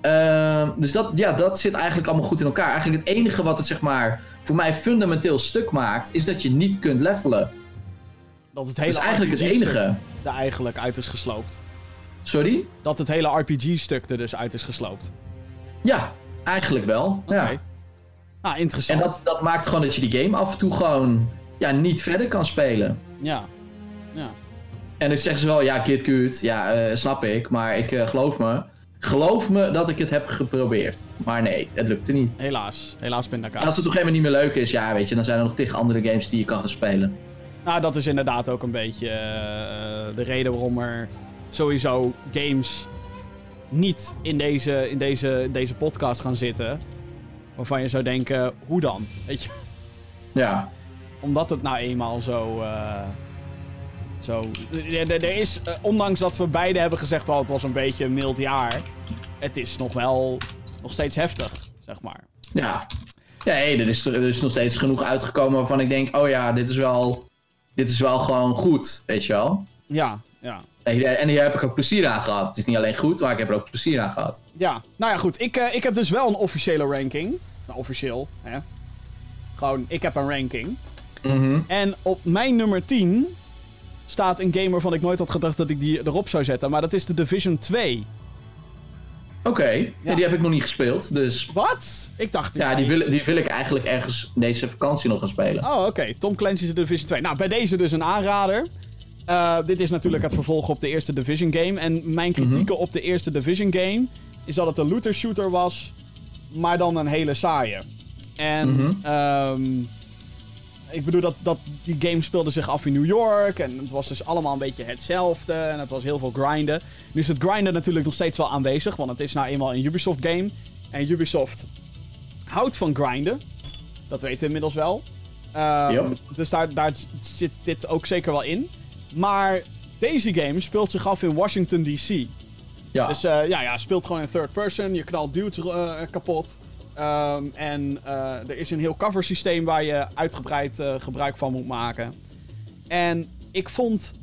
Ehm, dus dat, ja, dat zit eigenlijk allemaal goed in elkaar. Eigenlijk het enige wat het zeg maar voor mij fundamenteel stuk maakt, is dat je niet kunt levelen. Dat het Dat hele is eigenlijk het RPG-stuk enige. er eigenlijk uit is gesloopt. Sorry? Dat het hele RPG-stuk er dus uit is gesloopt. Ja, eigenlijk wel. Ja. Nou, En interessant. dat, dat maakt gewoon dat je die game af en toe gewoon ja, niet verder kan spelen. Ja. Ja. En dan zeggen ze wel, ja, Kid Cute, ja, eh, snap ik, maar ik eh, geloof me. Geloof me dat ik het heb geprobeerd. Maar nee, het lukte niet. Helaas. Helaas En pindakaas. als het toch helemaal niet meer leuk is, ja, weet je, dan zijn er nog tig andere games die je kan gaan spelen. Nou, dat is inderdaad ook een beetje eh, de reden waarom er sowieso games niet in deze, in, deze, in deze podcast gaan zitten. Waarvan je zou denken, hoe dan? Weet je? Ja, Omdat het nou eenmaal zo. eh, zo er, is, eh, ondanks dat we beide hebben gezegd, oh, het was een beetje een mild jaar. Het is nog wel. nog steeds heftig, zeg maar. ja. Ja, hey, er, is, er is nog steeds genoeg uitgekomen waarvan ik denk, oh ja, dit is wel, dit is wel gewoon goed, weet je wel. Ja, ja. En hier, heb ik ook plezier aan gehad. Het is niet alleen goed, maar ik heb er ook plezier aan gehad. Ja, nou ja, goed. Ik, eh, ik heb dus wel een officiële ranking. Nou, officieel, hè. Gewoon, ik heb een ranking. Mhm. En op mijn nummer 10 staat een game waarvan ik nooit had gedacht dat ik die erop zou zetten. Maar dat is de Division 2. Oké, Ja. ja, die heb ik nog niet gespeeld, dus... Wat? Ik dacht... Ja, die wil, die wil ik eigenlijk ergens deze vakantie nog gaan spelen. Oh, oké. Tom Clancy's The Division 2. Nou, bij deze dus een aanrader. Eh, dit is natuurlijk het vervolg op de eerste Division game. En mijn kritieken op de eerste Division game is dat het een looter shooter was, maar dan een hele saaie. En Mhm. ehm, ik bedoel dat, dat die game speelde zich af in New York en het was dus allemaal een beetje hetzelfde en het was heel veel grinden. Nu is het grinden natuurlijk nog steeds wel aanwezig, want het is nou eenmaal een Ubisoft game. En Ubisoft houdt van grinden. Dat weten we inmiddels wel. Ehm, Yep. Dus daar, daar zit dit ook zeker wel in. Maar deze game speelt zich af in Washington DC. Ja, Dus eh, ja, ja, speelt gewoon in third person. Je knalt dudes eh, kapot. Ehm, en eh, er is een heel cover systeem waar je uitgebreid eh, gebruik van moet maken. En ik vond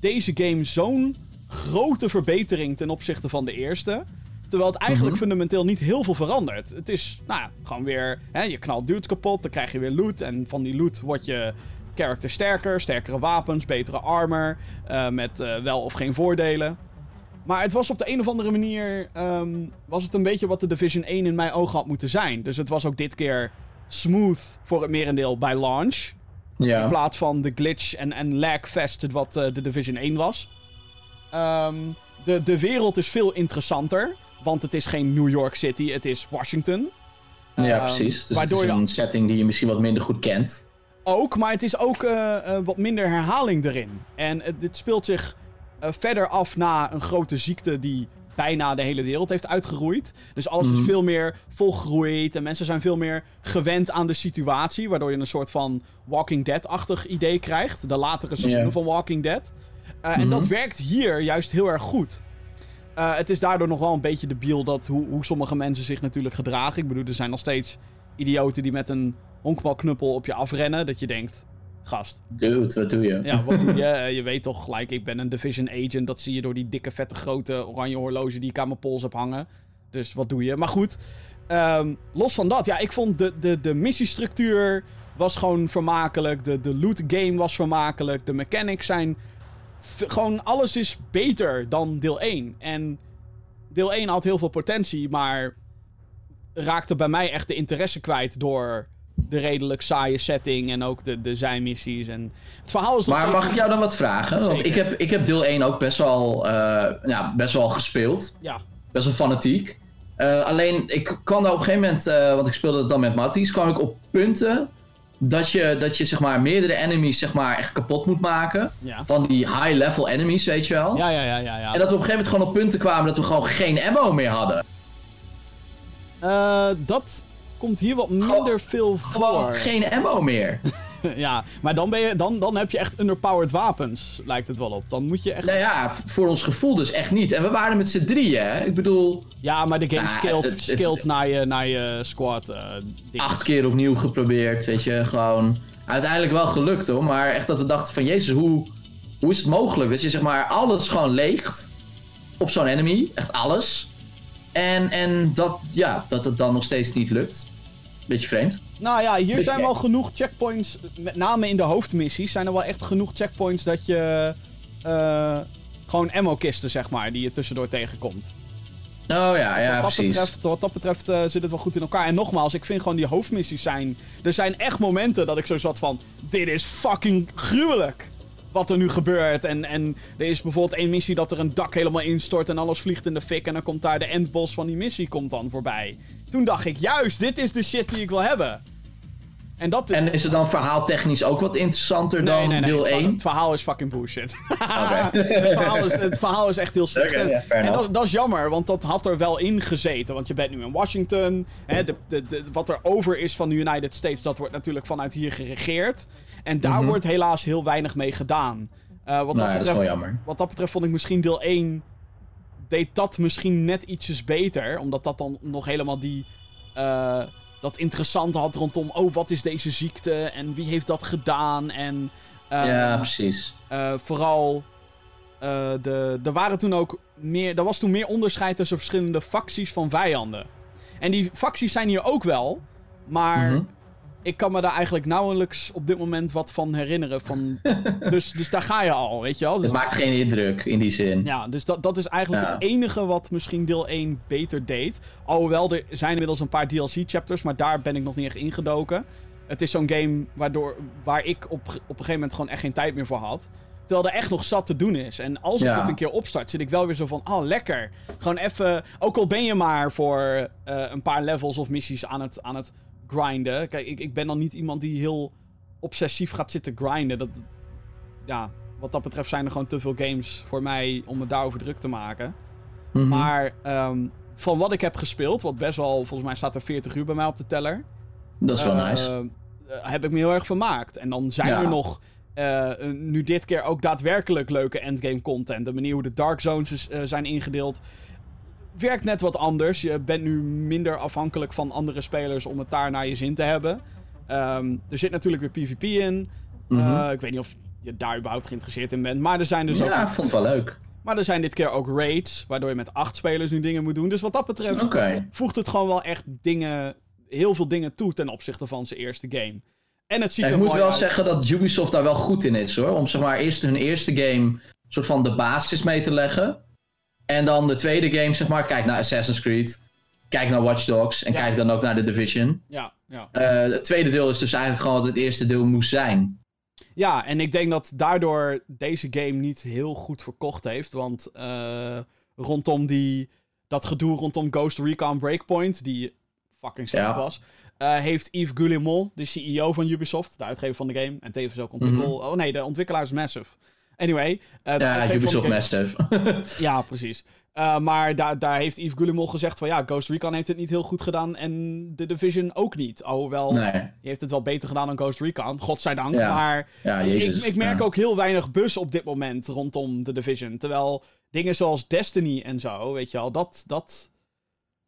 deze game zo'n grote verbetering ten opzichte van de eerste. Terwijl het eigenlijk Mhm. fundamenteel niet heel veel verandert. Het is, nou ja, gewoon weer... Hè, je knalt dudes kapot, dan krijg je weer loot. En van die loot word je character sterker, sterkere wapens, betere armor, eh, met wel of geen voordelen. Maar het was op de een of andere manier, ehm, was het een beetje wat de Division 1 in mijn ogen had moeten zijn. Dus het was ook dit keer smooth voor het merendeel bij launch. In Ja. plaats van de glitch en, en lagfest wat eh, de Division 1 was. Ehm, de, de wereld is veel interessanter. Want het is geen New York City, het is Washington. Ja, Ehm, precies. Dus waardoor het is een setting die je misschien wat minder goed kent. Ook, maar het is ook eh, eh, wat minder herhaling erin. En het- dit speelt zich eh, verder af na een grote ziekte die bijna de hele wereld heeft uitgeroeid. Dus alles is Mhm. veel meer volgroeid en mensen zijn veel meer gewend aan de situatie. Waardoor je een soort van Walking Dead-achtig idee krijgt. De latere seizoenen van Walking Dead. Eh, En Mhm. dat werkt hier juist heel erg goed. Eh, het is daardoor nog wel een beetje debiel dat hoe, hoe sommige mensen zich natuurlijk gedragen. Ik bedoel, er zijn nog steeds idioten die met een honkbalknuppel op je afrennen. Dat je denkt, gast, Dude, wat doe je? ja, wat doe je? <laughs> Eh, je weet toch gelijk, ik ben een Division Agent. Dat zie je door die dikke, vette, grote oranje horloge die ik aan mijn pols heb hangen. Dus wat doe je? Maar goed, ehm, los van dat. Ja, ik vond de, de, de missiestructuur was gewoon vermakelijk. De, de loot game was vermakelijk. De mechanics zijn... Gewoon alles is beter dan deel 1. En deel 1 had heel veel potentie, maar raakte bij mij echt de interesse kwijt door de redelijk saaie setting en ook de, de zijmissies. En het verhaal is Maar mag ik jou dan wat vragen? Want ik heb, ik heb deel 1 ook best wel, eh, ja, best wel gespeeld. Ja, Best wel fanatiek. Eh, alleen, ik kwam daar op een gegeven moment, eh, want ik speelde het dan met Matties, kwam ik op punten dat je, dat je zeg maar meerdere enemies zeg maar echt kapot moet maken. ja. Van die high-level enemies, weet je wel. Ja, ja, ja, ja. ja. En dat we op een gegeven moment gewoon op punten kwamen dat we gewoon geen ammo meer hadden. Dat komt hier wat minder veel Gewoon voor. geen ammo meer. <laughs> ja, maar dan, ben je, dan, dan heb je echt underpowered wapens, lijkt het wel op. Dan moet je echt... nou ja, voor ons gevoel dus echt niet. En we waren met z'n drieën, hè. Ik bedoel, Ja, maar de game Nou, scaled naar, je, naar je squad. eh acht keer opnieuw geprobeerd, weet je, gewoon... Uiteindelijk wel gelukt hoor, maar echt dat we dachten van, jezus, hoe, hoe is het mogelijk dat je zeg maar alles gewoon leegt op zo'n enemy, echt alles. En, en dat, ja, dat het dan nog steeds niet lukt. Beetje vreemd. Nou ja, hier Beetje zijn wel genoeg checkpoints, met name in de hoofdmissies, zijn er wel echt genoeg checkpoints dat je eh, gewoon ammo-kisten, zeg maar, die je tussendoor tegenkomt. Oh ja, ja, wat, dat precies. betreft, wat dat betreft eh, zit het wel goed in elkaar. En nogmaals, ik vind gewoon die hoofdmissies zijn... Er zijn echt momenten dat ik zo zat van... Dit is fucking gruwelijk. Wat er nu gebeurt. En, en er is bijvoorbeeld één missie dat er een dak helemaal instort en alles vliegt in de fik. En dan komt daar de endboss van die missie komt dan voorbij. Toen dacht ik, juist, dit is de shit die ik wil hebben. En dat En is het dan verhaaltechnisch ook wat interessanter Nee, dan nee, nee. deel het, verhaal, 1? het verhaal is fucking bullshit. <laughs> Het, verhaal is, het verhaal is echt heel slecht. En- dat, dat is jammer, want dat had er wel in gezeten. Want je bent nu in Washington. Hè, de, de, de- wat er over is van de United States, dat wordt natuurlijk vanuit hier geregeerd. En daar Mhm. wordt helaas heel weinig mee gedaan. Eh, wat, Nou dat is betreft, wel jammer. wat dat betreft vond ik misschien deel 1 deed dat misschien net ietsjes beter. Omdat dat dan nog helemaal die... eh, dat interessante had rondom... Oh, wat is deze ziekte? En wie heeft dat gedaan? En... eh, ja, precies. eh, vooral, eh, de, er waren toen ook meer, er was toen meer onderscheid tussen verschillende facties van vijanden. En die facties zijn hier ook wel, maar Mhm. Ik kan me daar eigenlijk nauwelijks op dit moment wat van herinneren. Van, <laughs> dus, dus daar ga je al, weet je wel. Dus, Het maakt geen indruk in die zin. ja, dus dat, dat is eigenlijk Ja. het enige wat misschien deel 1 beter deed. Alhoewel, er zijn inmiddels een paar DLC-chapters, maar daar ben ik nog niet echt ingedoken. Het is zo'n game waardoor, waar ik op, op een gegeven moment gewoon echt geen tijd meer voor had. Terwijl er echt nog zat te doen is. En als ik Ja. het een keer opstart, zit ik wel weer zo van... Oh, lekker. Gewoon even... Ook al ben je maar voor eh, een paar levels of missies aan het, aan het grinden. Kijk, ik, ik ben dan niet iemand die heel obsessief gaat zitten grinden. Dat, dat- ja, wat dat betreft zijn er gewoon te veel games voor mij om me daarover druk te maken. Mhm. Maar ehm, van wat ik heb gespeeld, wat best wel... Volgens mij staat er 40 uur bij mij op de teller. dat is wel Eh, nice. eh, heb ik me heel erg vermaakt. En dan zijn Ja. er nog, eh, nu dit keer ook daadwerkelijk leuke endgame content. De manier hoe de Dark Zones is, eh, zijn ingedeeld werkt net wat anders. Je bent nu minder afhankelijk van andere spelers om het daar naar je zin te hebben. Ehm, er zit natuurlijk weer PvP in. Mhm. Eh, ik weet niet of je daar überhaupt geïnteresseerd in bent. Maar er zijn dus ja, ook ik vond het wel leuk. maar er zijn dit keer ook raids, waardoor je met acht spelers nu dingen moet doen. Dus wat dat betreft voegt het gewoon wel echt dingen, heel veel dingen toe ten opzichte van zijn eerste game. En het ziet Ja, er ik moet wel uit. zeggen dat Ubisoft daar wel goed in is hoor. Om zeg maar eerst hun eerste game soort van de basis mee te leggen. En dan de tweede game, zeg maar, kijk naar Assassin's Creed. Kijk naar Watch Dogs. En Ja. kijk dan ook naar The Division. Ja, ja. Eh, het tweede deel is dus eigenlijk gewoon wat het eerste deel moest zijn. ja, en ik denk dat daardoor deze game niet heel goed verkocht heeft. Want eh, rondom die, dat gedoe rondom Ghost Recon Breakpoint, die fucking slecht Ja. was, eh, heeft Yves Guillemot, de CEO van Ubisoft, de uitgever van de game, en tevens ook ontwikkel... Oh nee, de ontwikkelaar is Massive. Anyway. de Ja, Ubisoft Massive. <laughs> Ja, precies. Eh, maar daar, daar heeft Yves Guillemot gezegd van ja, Ghost Recon heeft het niet heel goed gedaan en The Division ook niet. Alhoewel, nee, die heeft het wel beter gedaan dan Ghost Recon, godzijdank. Ja. Maar ja, ik, ik merk ja. ook heel weinig bus op dit moment rondom The Division. Terwijl dingen zoals Destiny en zo, weet je wel, dat, dat,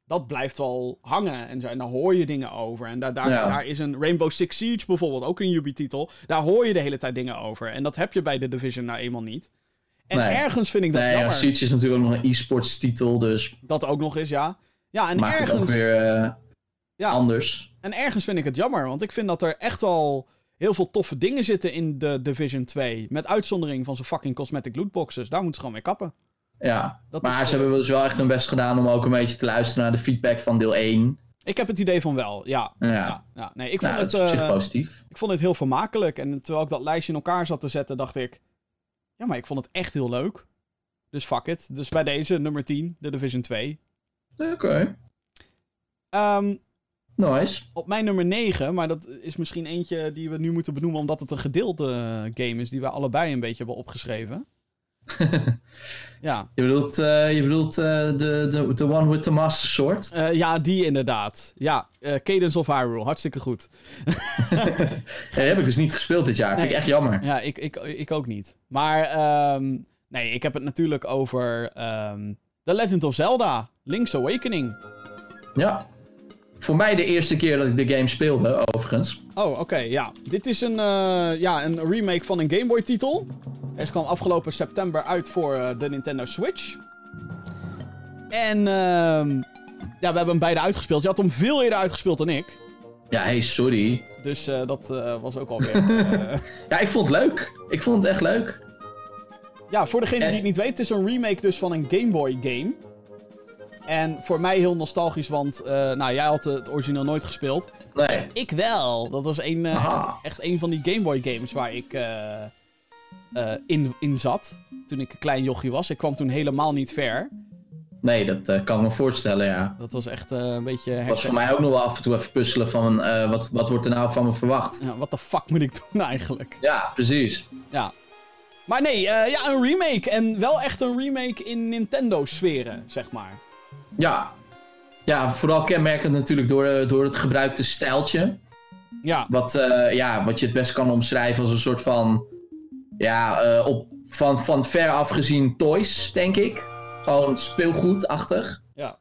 dat blijft wel hangen. En, zo. en daar hoor je dingen over. En daar, daar, Ja. daar is een Rainbow Six Siege bijvoorbeeld, ook een Ubi-titel. Daar hoor je de hele tijd dingen over. En dat heb je bij The Division nou eenmaal niet. En Nee. ergens vind ik dat Nee, ja, jammer. Siege is natuurlijk ook nog een e-sports titel, dus Dat ook nog eens, ja. Ja, en maakt het ook ergens, weer eh, Ja. anders. en ergens vind ik het jammer. Want ik vind dat er echt wel heel veel toffe dingen zitten in de Division 2. Met uitzondering van zo'n fucking cosmetic lootboxes. Daar moeten ze gewoon mee kappen. Ja, Dat maar is, ze eh, hebben dus wel echt hun best gedaan om ook een beetje te luisteren naar de feedback van deel 1. Ik heb het idee van wel, ja. Ja, ja, ja. Nee, ik vond, nou, dat het, is op zich eh, positief. ik vond het heel vermakelijk. En terwijl ik dat lijstje in elkaar zat te zetten, dacht ik... Ja, maar ik vond het echt heel leuk. Dus fuck it. Dus bij deze, nummer 10, de Division 2. Oké, Ehm, nice. op mijn nummer 9, maar dat is misschien eentje die we nu moeten benoemen omdat het een gedeelde eh, game is die we allebei een beetje hebben opgeschreven. <laughs> ja, Je bedoelt, eh, je bedoelt eh, de, de, de one with the master sword? Eh, ja, die inderdaad. Ja, Cadence of Hyrule, hartstikke goed. <laughs> Ja, heb ik dus niet gespeeld dit jaar. Vind ik echt jammer. Ja, ik, ik, ik ook niet. Maar ehm, nee, ik heb het natuurlijk over ehm, The Legend of Zelda, Link's Awakening. Ja. Voor mij de eerste keer dat ik de game speelde, overigens. Oh, oké, ja. Dit is een, eh, ja, een remake van een Game Boy titel. Deze kwam afgelopen september uit voor eh, de Nintendo Switch. En ehm, ja, we hebben hem beide uitgespeeld. Je had hem veel eerder uitgespeeld dan ik. Ja, hey, sorry. Dus eh, dat was ook alweer... <laughs> Ja, ik vond het leuk. Ik vond het echt leuk. ja, voor degene die het niet weet, het is een remake dus van een Game Boy game. En voor mij heel nostalgisch, want eh, nou, jij had het origineel nooit gespeeld. Nee. Ik wel. Dat was een, eh, Ah. echt, echt een van die Game Boy games waar ik eh, in, in zat. Toen ik een klein jochie was. Ik kwam toen helemaal niet ver. Nee, dat kan ik me voorstellen, ja. Dat was echt een beetje... was herken- voor mij ook nog wel af en toe even puzzelen van wat, wat wordt er nou van me verwacht. Ja, wat de fuck moet ik doen eigenlijk? Ja, precies. Ja. Maar nee, ja, een remake. En wel echt een remake in Nintendo-sferen, zeg maar. Ja. Ja, vooral kenmerkend natuurlijk door, eh, door het gebruikte stijltje. Ja, Wat, eh, ja, wat je het best kan omschrijven als een soort van. Ja, eh, op, van, van ver afgezien toys, denk ik. Gewoon speelgoedachtig. ja.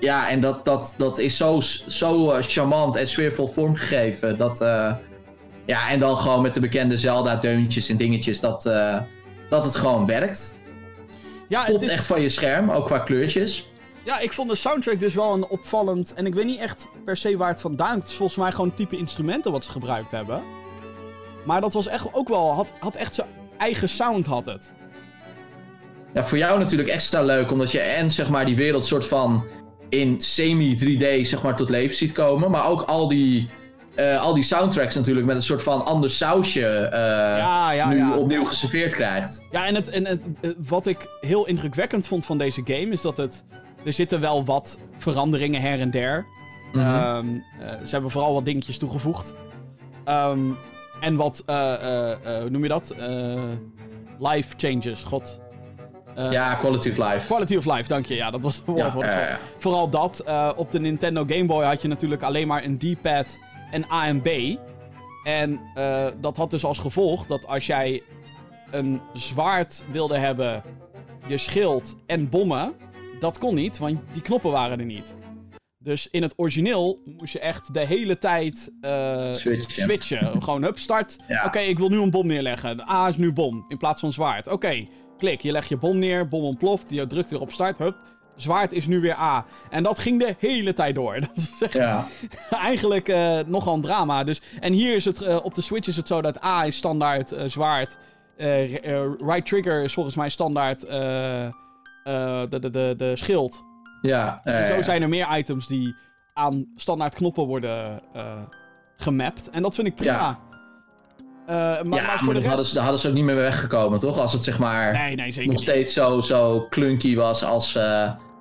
Ja, en dat, dat, dat is zo, zo charmant en sfeervol vormgegeven. Dat, ja, en dan gewoon met de bekende Zelda-deuntjes en dingetjes. Dat, dat het gewoon werkt. Ja, het Komt is, echt van je scherm, ook qua kleurtjes. ja, ik vond de soundtrack dus wel een opvallend... En ik weet niet echt per se waar het vandaan... Het is volgens mij gewoon het type instrumenten wat ze gebruikt hebben. Maar dat was echt ook wel... Had, had echt zijn eigen sound, had het. Ja, voor jou natuurlijk extra leuk, omdat je en zeg maar die wereld soort van in semi-3D zeg maar tot leven ziet komen. Maar ook al die, eh, al die soundtracks natuurlijk met een soort van ander sausje eh, Ja, ja, nu ja. opnieuw geserveerd krijgt. Ja, en, het, en het, het- wat ik heel indrukwekkend vond van deze game is dat het. Er zitten wel wat veranderingen her en der. Mhm. Ehm, eh, ze hebben vooral wat dingetjes toegevoegd. Ehm, en wat, eh, eh, eh, hoe noem je dat? Eh, life changes, god. Eh, ja, quality of life. Quality of life, dank je. Ja, dat was het woord Ja, ja, ja. Vooral dat. eh, op de Nintendo Game Boy had je natuurlijk alleen maar een D-pad en A en B. En eh, dat had dus als gevolg dat als jij een zwaard wilde hebben, je schild en bommen, dat kon niet, want die knoppen waren er niet. Dus in het origineel moest je echt de hele tijd eh, Switchen. switchen. <laughs> Gewoon, hup, start. Ja. Oké, ik wil nu een bom neerleggen. De A is nu bom, in plaats van zwaard. Oké, klik, je legt je bom neer, bom ontploft, je drukt weer op start, hup. Zwaard is nu weer A. En dat ging de hele tijd door. <laughs> Dat is echt Ja. <laughs> eigenlijk eh, nogal een drama. Dus, en hier is het, eh, op de Switch is het zo dat A is standaard eh, zwaard. Right trigger is volgens mij standaard de, de, de, de schild. Ja, En zo zijn er meer items die aan standaard knoppen worden gemapt. En dat vind ik prima. Ja. Maar, ja, maar maar, voor de dat rest... hadden ze, daar hadden ze ook niet meer weggekomen, toch? Als het zeg maar Nee, nee, zeker nog steeds zo, zo clunky was als,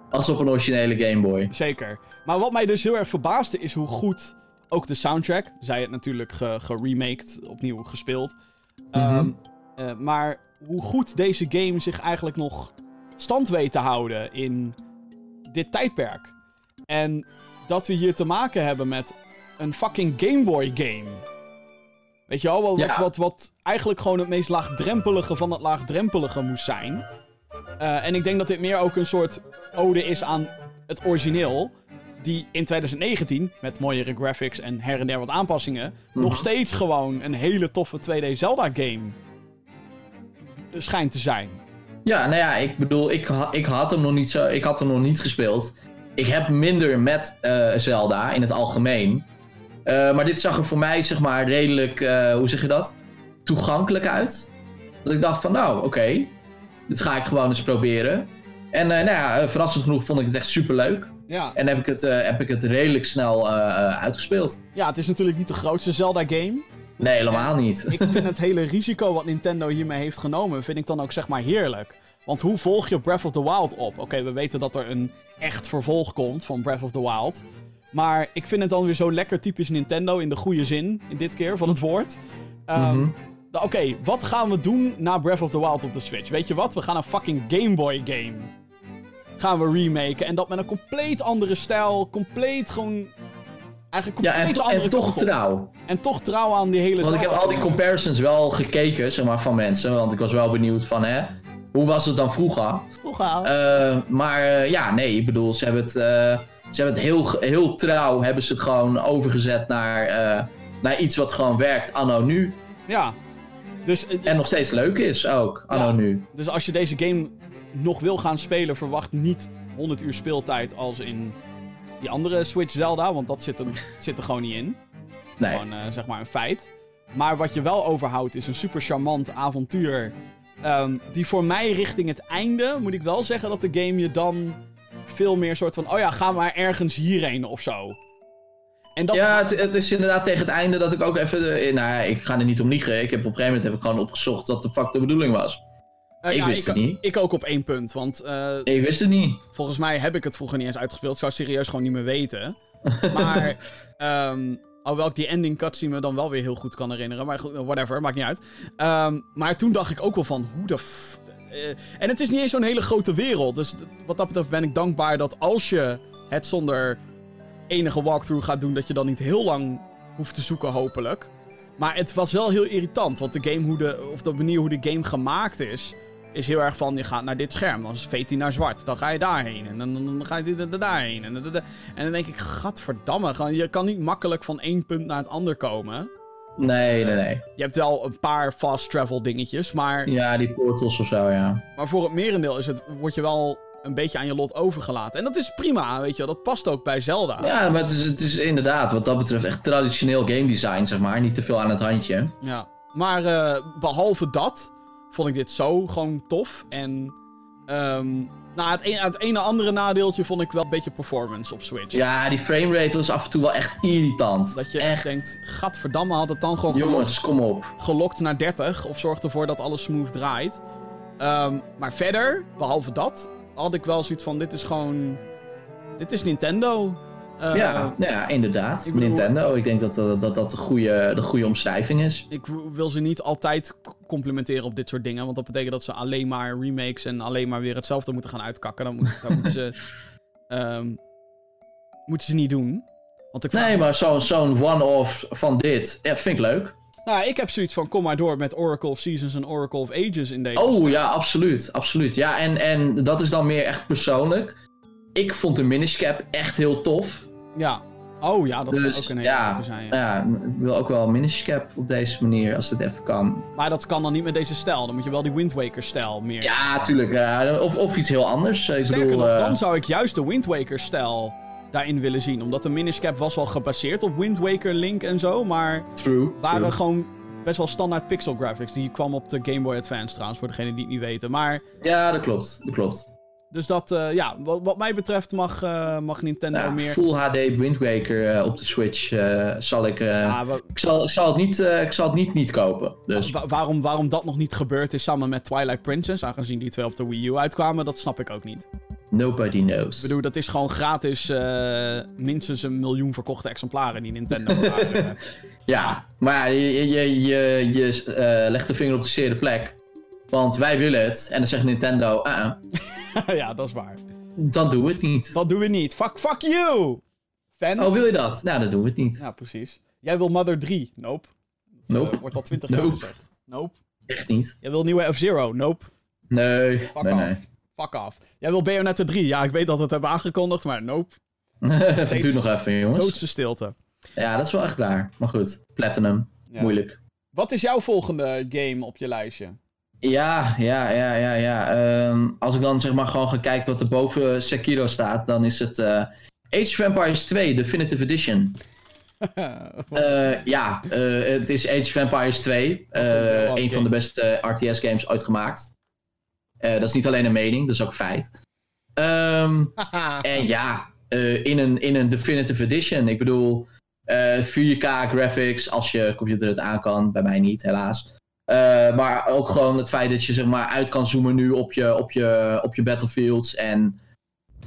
als op een originele Game Boy. Zeker. Maar wat mij dus heel erg verbaasde is hoe goed ook de soundtrack. Zij het natuurlijk ge- geremaked, opnieuw gespeeld. Ehm, eh, maar hoe goed deze game zich eigenlijk nog stand weet te houden in dit tijdperk. En dat we hier te maken hebben met een fucking Game Boy game. Weet je wel, wat, wat, wat eigenlijk gewoon het meest laagdrempelige van het laagdrempelige moest zijn. Eh, en ik denk dat dit meer ook een soort ode is aan het origineel. Die in 2019, met mooiere graphics en her en der wat aanpassingen, nog steeds gewoon een hele toffe 2D Zelda game schijnt te zijn. Ja, nou ja, ik bedoel, ik, ik had hem nog niet zo, ik had hem nog niet gespeeld. Ik heb minder met eh, Zelda in het algemeen. Eh, maar dit zag er voor mij, zeg maar, redelijk, hoe zeg je dat? Toegankelijk uit. Dat ik dacht van, nou, oké, dit ga ik gewoon eens proberen. En eh, nou ja, eh, verrassend genoeg vond ik het echt super leuk. Ja. En heb ik het, eh, heb ik het redelijk snel uitgespeeld. ja, het is natuurlijk niet de grootste Zelda game. Nee, helemaal niet. Ik vind <laughs> het hele risico wat Nintendo hiermee heeft genomen, vind ik dan ook zeg maar heerlijk. Want hoe volg je Breath of the Wild op? Oké, we weten dat er een echt vervolg komt van Breath of the Wild. Maar ik vind het dan weer zo lekker typisch Nintendo in de goede zin, in dit keer van het woord. Nou, Oké, wat gaan we doen na Breath of the Wild op de Switch? Weet je wat? We gaan een fucking Game Boy game. Gaan we remaken. En dat met een compleet andere stijl. Compleet gewoon. Eigenlijk Ja, compleet en, to- andere en toch trouw. En toch trouw aan die hele Want ik heb al die comparisons wel gekeken, zeg maar, van mensen. Want ik was wel benieuwd van, hè, hoe was het dan vroeger? Vroeger. Eh, maar eh, ja, nee, ik bedoel, ze hebben het, eh, ze hebben het heel, heel trouw, hebben ze het gewoon overgezet naar, naar iets wat gewoon werkt anno nu. Ja. Dus, eh, En nog steeds leuk is ook, anno Ja. nu. dus als je deze game nog wil gaan spelen, verwacht niet 100 uur speeltijd als in die andere Switch Zelda. Want dat zit er, zit er gewoon niet in. Nee. Gewoon eh, zeg maar een feit. Maar wat je wel overhoudt is een super charmant avontuur. ehm, die voor mij richting het einde, moet ik wel zeggen dat de game je dan veel meer soort van... Oh ja, ga maar ergens hierheen of zo. En dat, Ja, het, het is inderdaad tegen het einde dat ik ook even... eh, nou, ja, ik ga er niet om liegen. Ik heb op een gegeven moment heb ik gewoon opgezocht wat de fuck de bedoeling was. eh, ik ja, wist het niet. Ik ook op één punt, want eh, Ik wist het niet. Volgens mij heb ik het vroeger niet eens uitgespeeld. Zou serieus gewoon niet meer weten. Maar, <laughs> ehm alhoewel ik die ending cutscene me dan wel weer heel goed kan herinneren. Maar goed, whatever, maakt niet uit. Ehm, maar toen dacht ik ook wel van, hoe de f... eh, en het is niet eens zo'n hele grote wereld. Dus wat dat betreft ben ik dankbaar dat als je het zonder enige walkthrough gaat doen... dat je dan niet heel lang hoeft te zoeken, hopelijk. Maar het was wel heel irritant. Want de game, hoe de, of de manier hoe de game gemaakt is is heel erg van, je gaat naar dit scherm, dan veet hij naar zwart, dan ga je daarheen, en dan, dan, dan ga je da- da- daarheen, en, da- da- da- en dan denk ik, gadverdamme, gewoon, je kan niet makkelijk van één punt naar het ander komen. Nee, nee, nee. Je hebt wel een paar fast travel dingetjes, maar, Ja, die portals of zo, ja. maar voor het merendeel is het, word je wel een beetje aan je lot overgelaten. En dat is prima, weet je wel, dat past ook bij Zelda. Ja, maar het is, het is inderdaad wat dat betreft echt traditioneel game design, zeg maar. Niet te veel aan het handje. Ja. Maar eh, behalve dat, vond ik dit zo gewoon tof. En ehm, nou, het, een, het ene andere nadeeltje vond ik wel een beetje performance op Switch. Ja, die framerate was af en toe wel echt irritant. Dat je echt denkt, gadverdamme, had het dan gewoon gelokt, Jongens, kom op. gelokt naar 30. Of zorgt ervoor dat alles smooth draait. Ehm, maar verder, behalve dat, had ik wel zoiets van, dit is gewoon... Dit is Nintendo. Eh, ja, nou ja, inderdaad. ik bedoel- Nintendo, ik denk dat dat, dat, dat de, goede, de goede omschrijving is. Ik wil ze niet altijd complimenteren op dit soort dingen. Want dat betekent dat ze alleen maar remakes en alleen maar weer hetzelfde moeten gaan uitkakken. Dan, moet, dan moeten ze. <laughs> ehm, moeten ze niet doen. Want ik Nee, maar zo'n zo'n one-off van dit, ja, vind ik leuk. Nou, ik heb zoiets van: kom maar door met Oracle of Seasons en Oracle of Ages in deze. Oh ja, absoluut. absoluut. Ja, en, en dat is dan meer echt persoonlijk. Ik vond de Minish Cap echt heel tof. Ja. Oh ja, dat zou Dus ook een hele ja, zijn. Ja. ja, ik wil ook wel een Minish Cap op deze manier, als het even kan. Maar dat kan dan niet met deze stijl. Dan moet je wel die Wind Waker stijl meer. Ja, tuurlijk. ja, of, of iets heel anders. Ik Sterker bedoel, nog, eh, dan zou ik juist de Wind Waker stijl daarin willen zien. Omdat de Minish Cap was wel gebaseerd op Wind Waker, Link en zo. Maar True. waren true. gewoon best wel standaard pixel graphics. Die kwam op de Game Boy Advance trouwens, voor degenen die het niet weten. Maar, Ja, dat klopt. Dat klopt. Dus dat, eh, ja, wat, wat mij betreft mag, eh, mag Nintendo Ja, meer... Full HD Wind Waker eh, op de Switch zal ik... Ja, wa- ik, zal, ik, zal het niet, ik zal het niet niet kopen. Dus wa- waarom, waarom dat nog niet gebeurd is samen met Twilight Princess, aangezien die twee op de Wii U uitkwamen, dat snap ik ook niet. nobody knows. Ik bedoel, dat is gewoon gratis minstens een miljoen verkochte exemplaren die Nintendo. <laughs> Ja, maar je, je, je, je legt de vinger op de zere plek. Want wij willen het. En dan zegt Nintendo, ah, ah, <laughs> ja, dat is waar. dan doen we het niet. Dat doen we niet. Fuck, fuck you! Fan? Oh, wil je dat? Nou, dan doen we het niet. Ja, precies. Jij wil Mother 3? Nope. Nope. Eh, wordt al 20 jaar Nope. gezegd. Nope. Echt niet. Jij wil nieuwe F-Zero? Nope. Nee, Fuck nee. Fuck off. Jij wil Bayonetta 3? Ja, ik weet dat we het hebben aangekondigd, maar nope. <laughs> Het duurt nog even, jongens. Doodse stilte. Ja, dat is wel echt raar. Maar goed, Platinum. Ja. Moeilijk. Wat is jouw volgende game op je lijstje? Ja, ja, ja, ja, ja. Ehm, als ik dan zeg maar gewoon ga kijken wat er boven Sekiro staat, dan is het eh, Age of Empires 2 Definitive Edition. <laughs> Eh, ja, eh, het is Age of Empires 2. eh, Wat een- van de beste RTS games ooit gemaakt. Dat is niet alleen een mening, dat is ook feit. Ehm, <laughs> en ja, in, een, in een Definitive Edition. Ik bedoel, eh, 4K graphics als je computer het aan kan. Bij mij niet, helaas. Eh, maar ook gewoon het feit dat je zeg maar uit kan zoomen nu op je, op je, op je battlefields. En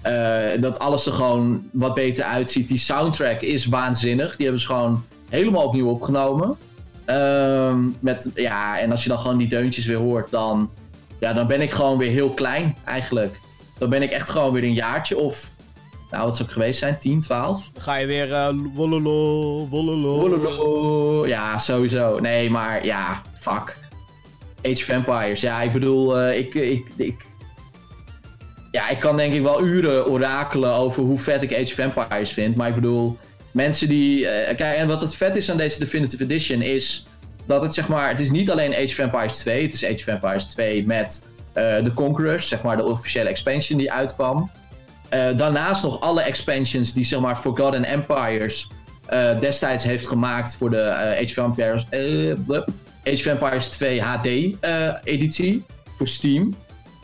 eh, dat alles er gewoon wat beter uitziet. Die soundtrack is waanzinnig. Die hebben ze gewoon helemaal opnieuw opgenomen. Ehm, met, ja, en als je dan gewoon die deuntjes weer hoort, dan, ja, dan ben ik gewoon weer heel klein eigenlijk. Dan ben ik echt gewoon weer een jaartje of, nou wat zou ik geweest zijn, 10, 12? Dan ga je weer eh wololo, wololo. Wololo. Ja, sowieso. Nee, maar ja, fuck. Age of Empires. Ja, ik bedoel, eh, ik, ik, ik... Ja, ik kan denk ik wel uren orakelen over hoe vet ik Age of Empires vind. Maar ik bedoel, mensen die... eh, kijk, en wat het vet is aan deze Definitive Edition is... Dat het zeg maar... Het is niet alleen Age of Empires 2. Het is Age of Empires 2 met eh de Conquerors. Zeg maar de officiële expansion die uitkwam. Daarnaast nog alle expansions die zeg maar Forgotten Empires destijds heeft gemaakt voor de Age of Empires. Age of Empires 2 HD eh, editie voor Steam.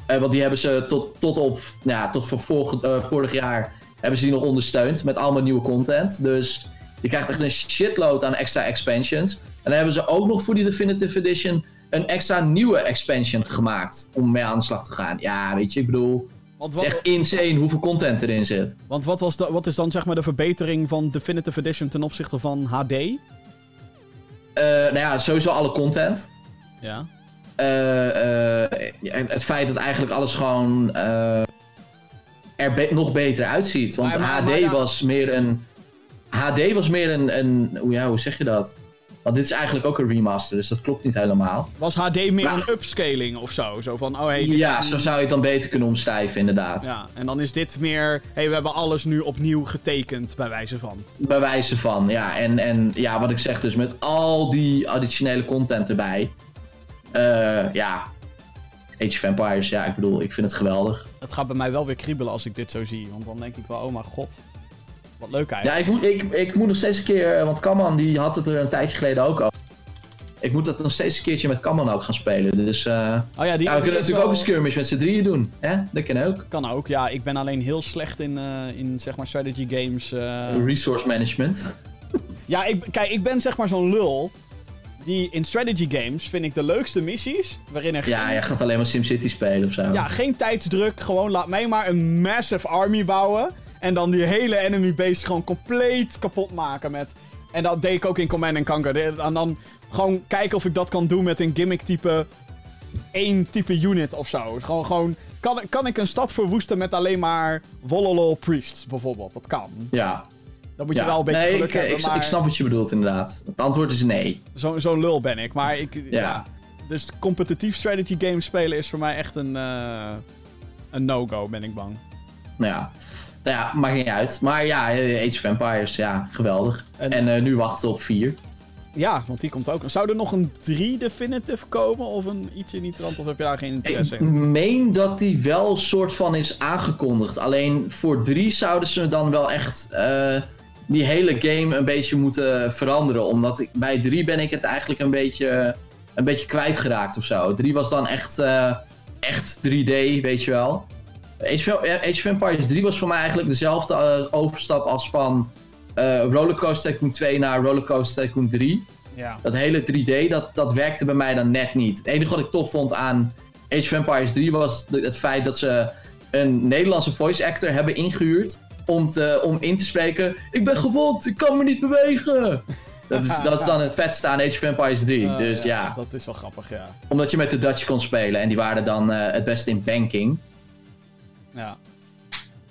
Eh, want die hebben ze tot, tot op, nou ja, tot voor vorig, eh, vorig jaar hebben ze die nog ondersteund met allemaal nieuwe content. Dus je krijgt echt een shitload aan extra expansions. En dan hebben ze ook nog voor die Definitive Edition een extra nieuwe expansion gemaakt om mee aan de slag te gaan. Ja, weet je, ik bedoel, Want het is echt insane hoeveel content erin zit. want wat, was da- wat is dan zeg maar de verbetering van Definitive Edition ten opzichte van HD? Eh, nou ja, sowieso alle content. Ja. Eh, eh, het feit dat eigenlijk alles gewoon er be- nog beter uitziet. Want Maar- maar- HD maar ja. was meer een. HD was meer een. een hoe, ja, hoe zeg je dat? Want dit is eigenlijk ook een remaster, dus dat klopt niet helemaal. Was HD meer Maar- een upscaling of zo? Zo van, oh hey, Ja, zo zou je het dan beter kunnen omschrijven, inderdaad. Ja, en dan is dit meer, hey, we hebben alles nu opnieuw getekend, bij wijze van. Bij wijze van, ja. En, en ja, wat ik zeg dus, met al die additionele content erbij. eh, ja. Age of Empires, ja, ik bedoel, ik vind het geweldig. Het gaat bij mij wel weer kriebelen als ik dit zo zie, want dan denk ik wel, oh mijn god. Wat leuk Ja, eigenlijk. ik moet, ik, ik moet nog steeds een keer, eh, want Kamman die had het er een tijdje geleden ook over. Ik moet dat nog steeds een keertje met Kamman ook gaan spelen. Dus eh oh ja, die, ja, we kunnen natuurlijk wel- ook een skirmish met z'n drieën doen. Hè? Dat kan ook. Kan ook, ja. Ik ben alleen heel slecht in, eh, in zeg maar, strategy games. Resource management. <laughs> Ja, ik, kijk, ik ben zeg maar zo'n lul. Die in strategy games vind ik de leukste missies. Waarin er Ja, geen, jij gaat alleen maar SimCity spelen of zo. ja, geen tijdsdruk. Gewoon laat mij maar een massive army bouwen. En dan die hele enemy base gewoon compleet kapot maken met... En dat deed ik ook in Command Conquer. En dan gewoon kijken of ik dat kan doen met een gimmick type... één type unit of zo. Gewoon, gewoon kan, kan ik een stad verwoesten met alleen maar Wololo Priests bijvoorbeeld? Dat kan. Ja. Dan moet je ja. wel een beetje nee, geluk ik, hebben, ik, maar... ik snap wat je bedoelt inderdaad. Het antwoord is nee. Zo'n zo'n lul ben ik. Maar ik. Ja. Ja. Dus competitief strategy games spelen is voor mij echt een. eh, een no-go, ben ik bang. Nou ja. Nou ja, maakt niet uit. Maar ja, eh, Age of Empires, ja, geweldig. En- En, eh, nu wachten we op 4. Ja, want die komt ook. Zou er nog een 3 Definitive komen? Of een iets in die trant? Of heb je daar geen interesse Ik in? meen dat die wel soort van is aangekondigd. Alleen voor 3 zouden ze dan wel echt eh, die hele game een beetje moeten veranderen. Omdat ik, bij 3 ben ik het eigenlijk een beetje, een beetje kwijtgeraakt of zo. 3 was dan echt, echt 3D, weet je wel. Age of, Age of Empires 3 was voor mij eigenlijk dezelfde eh, overstap als van eh Rollercoaster Tycoon 2 naar Rollercoaster Tycoon 3 Ja. dat hele 3D, dat, dat werkte bij mij dan net niet. Het enige wat ik tof vond aan Age of Empires 3 was het feit dat ze een Nederlandse voice actor hebben ingehuurd om, te, om in te spreken. Ik ben gewond, ik kan me niet bewegen. <laughs> Dat is, dat is dan het vetste aan Age of Empires 3. Eh, dus ja, Dat is wel grappig, ja. omdat je met de Dutch kon spelen en die waren dan eh, het beste in banking. Ja.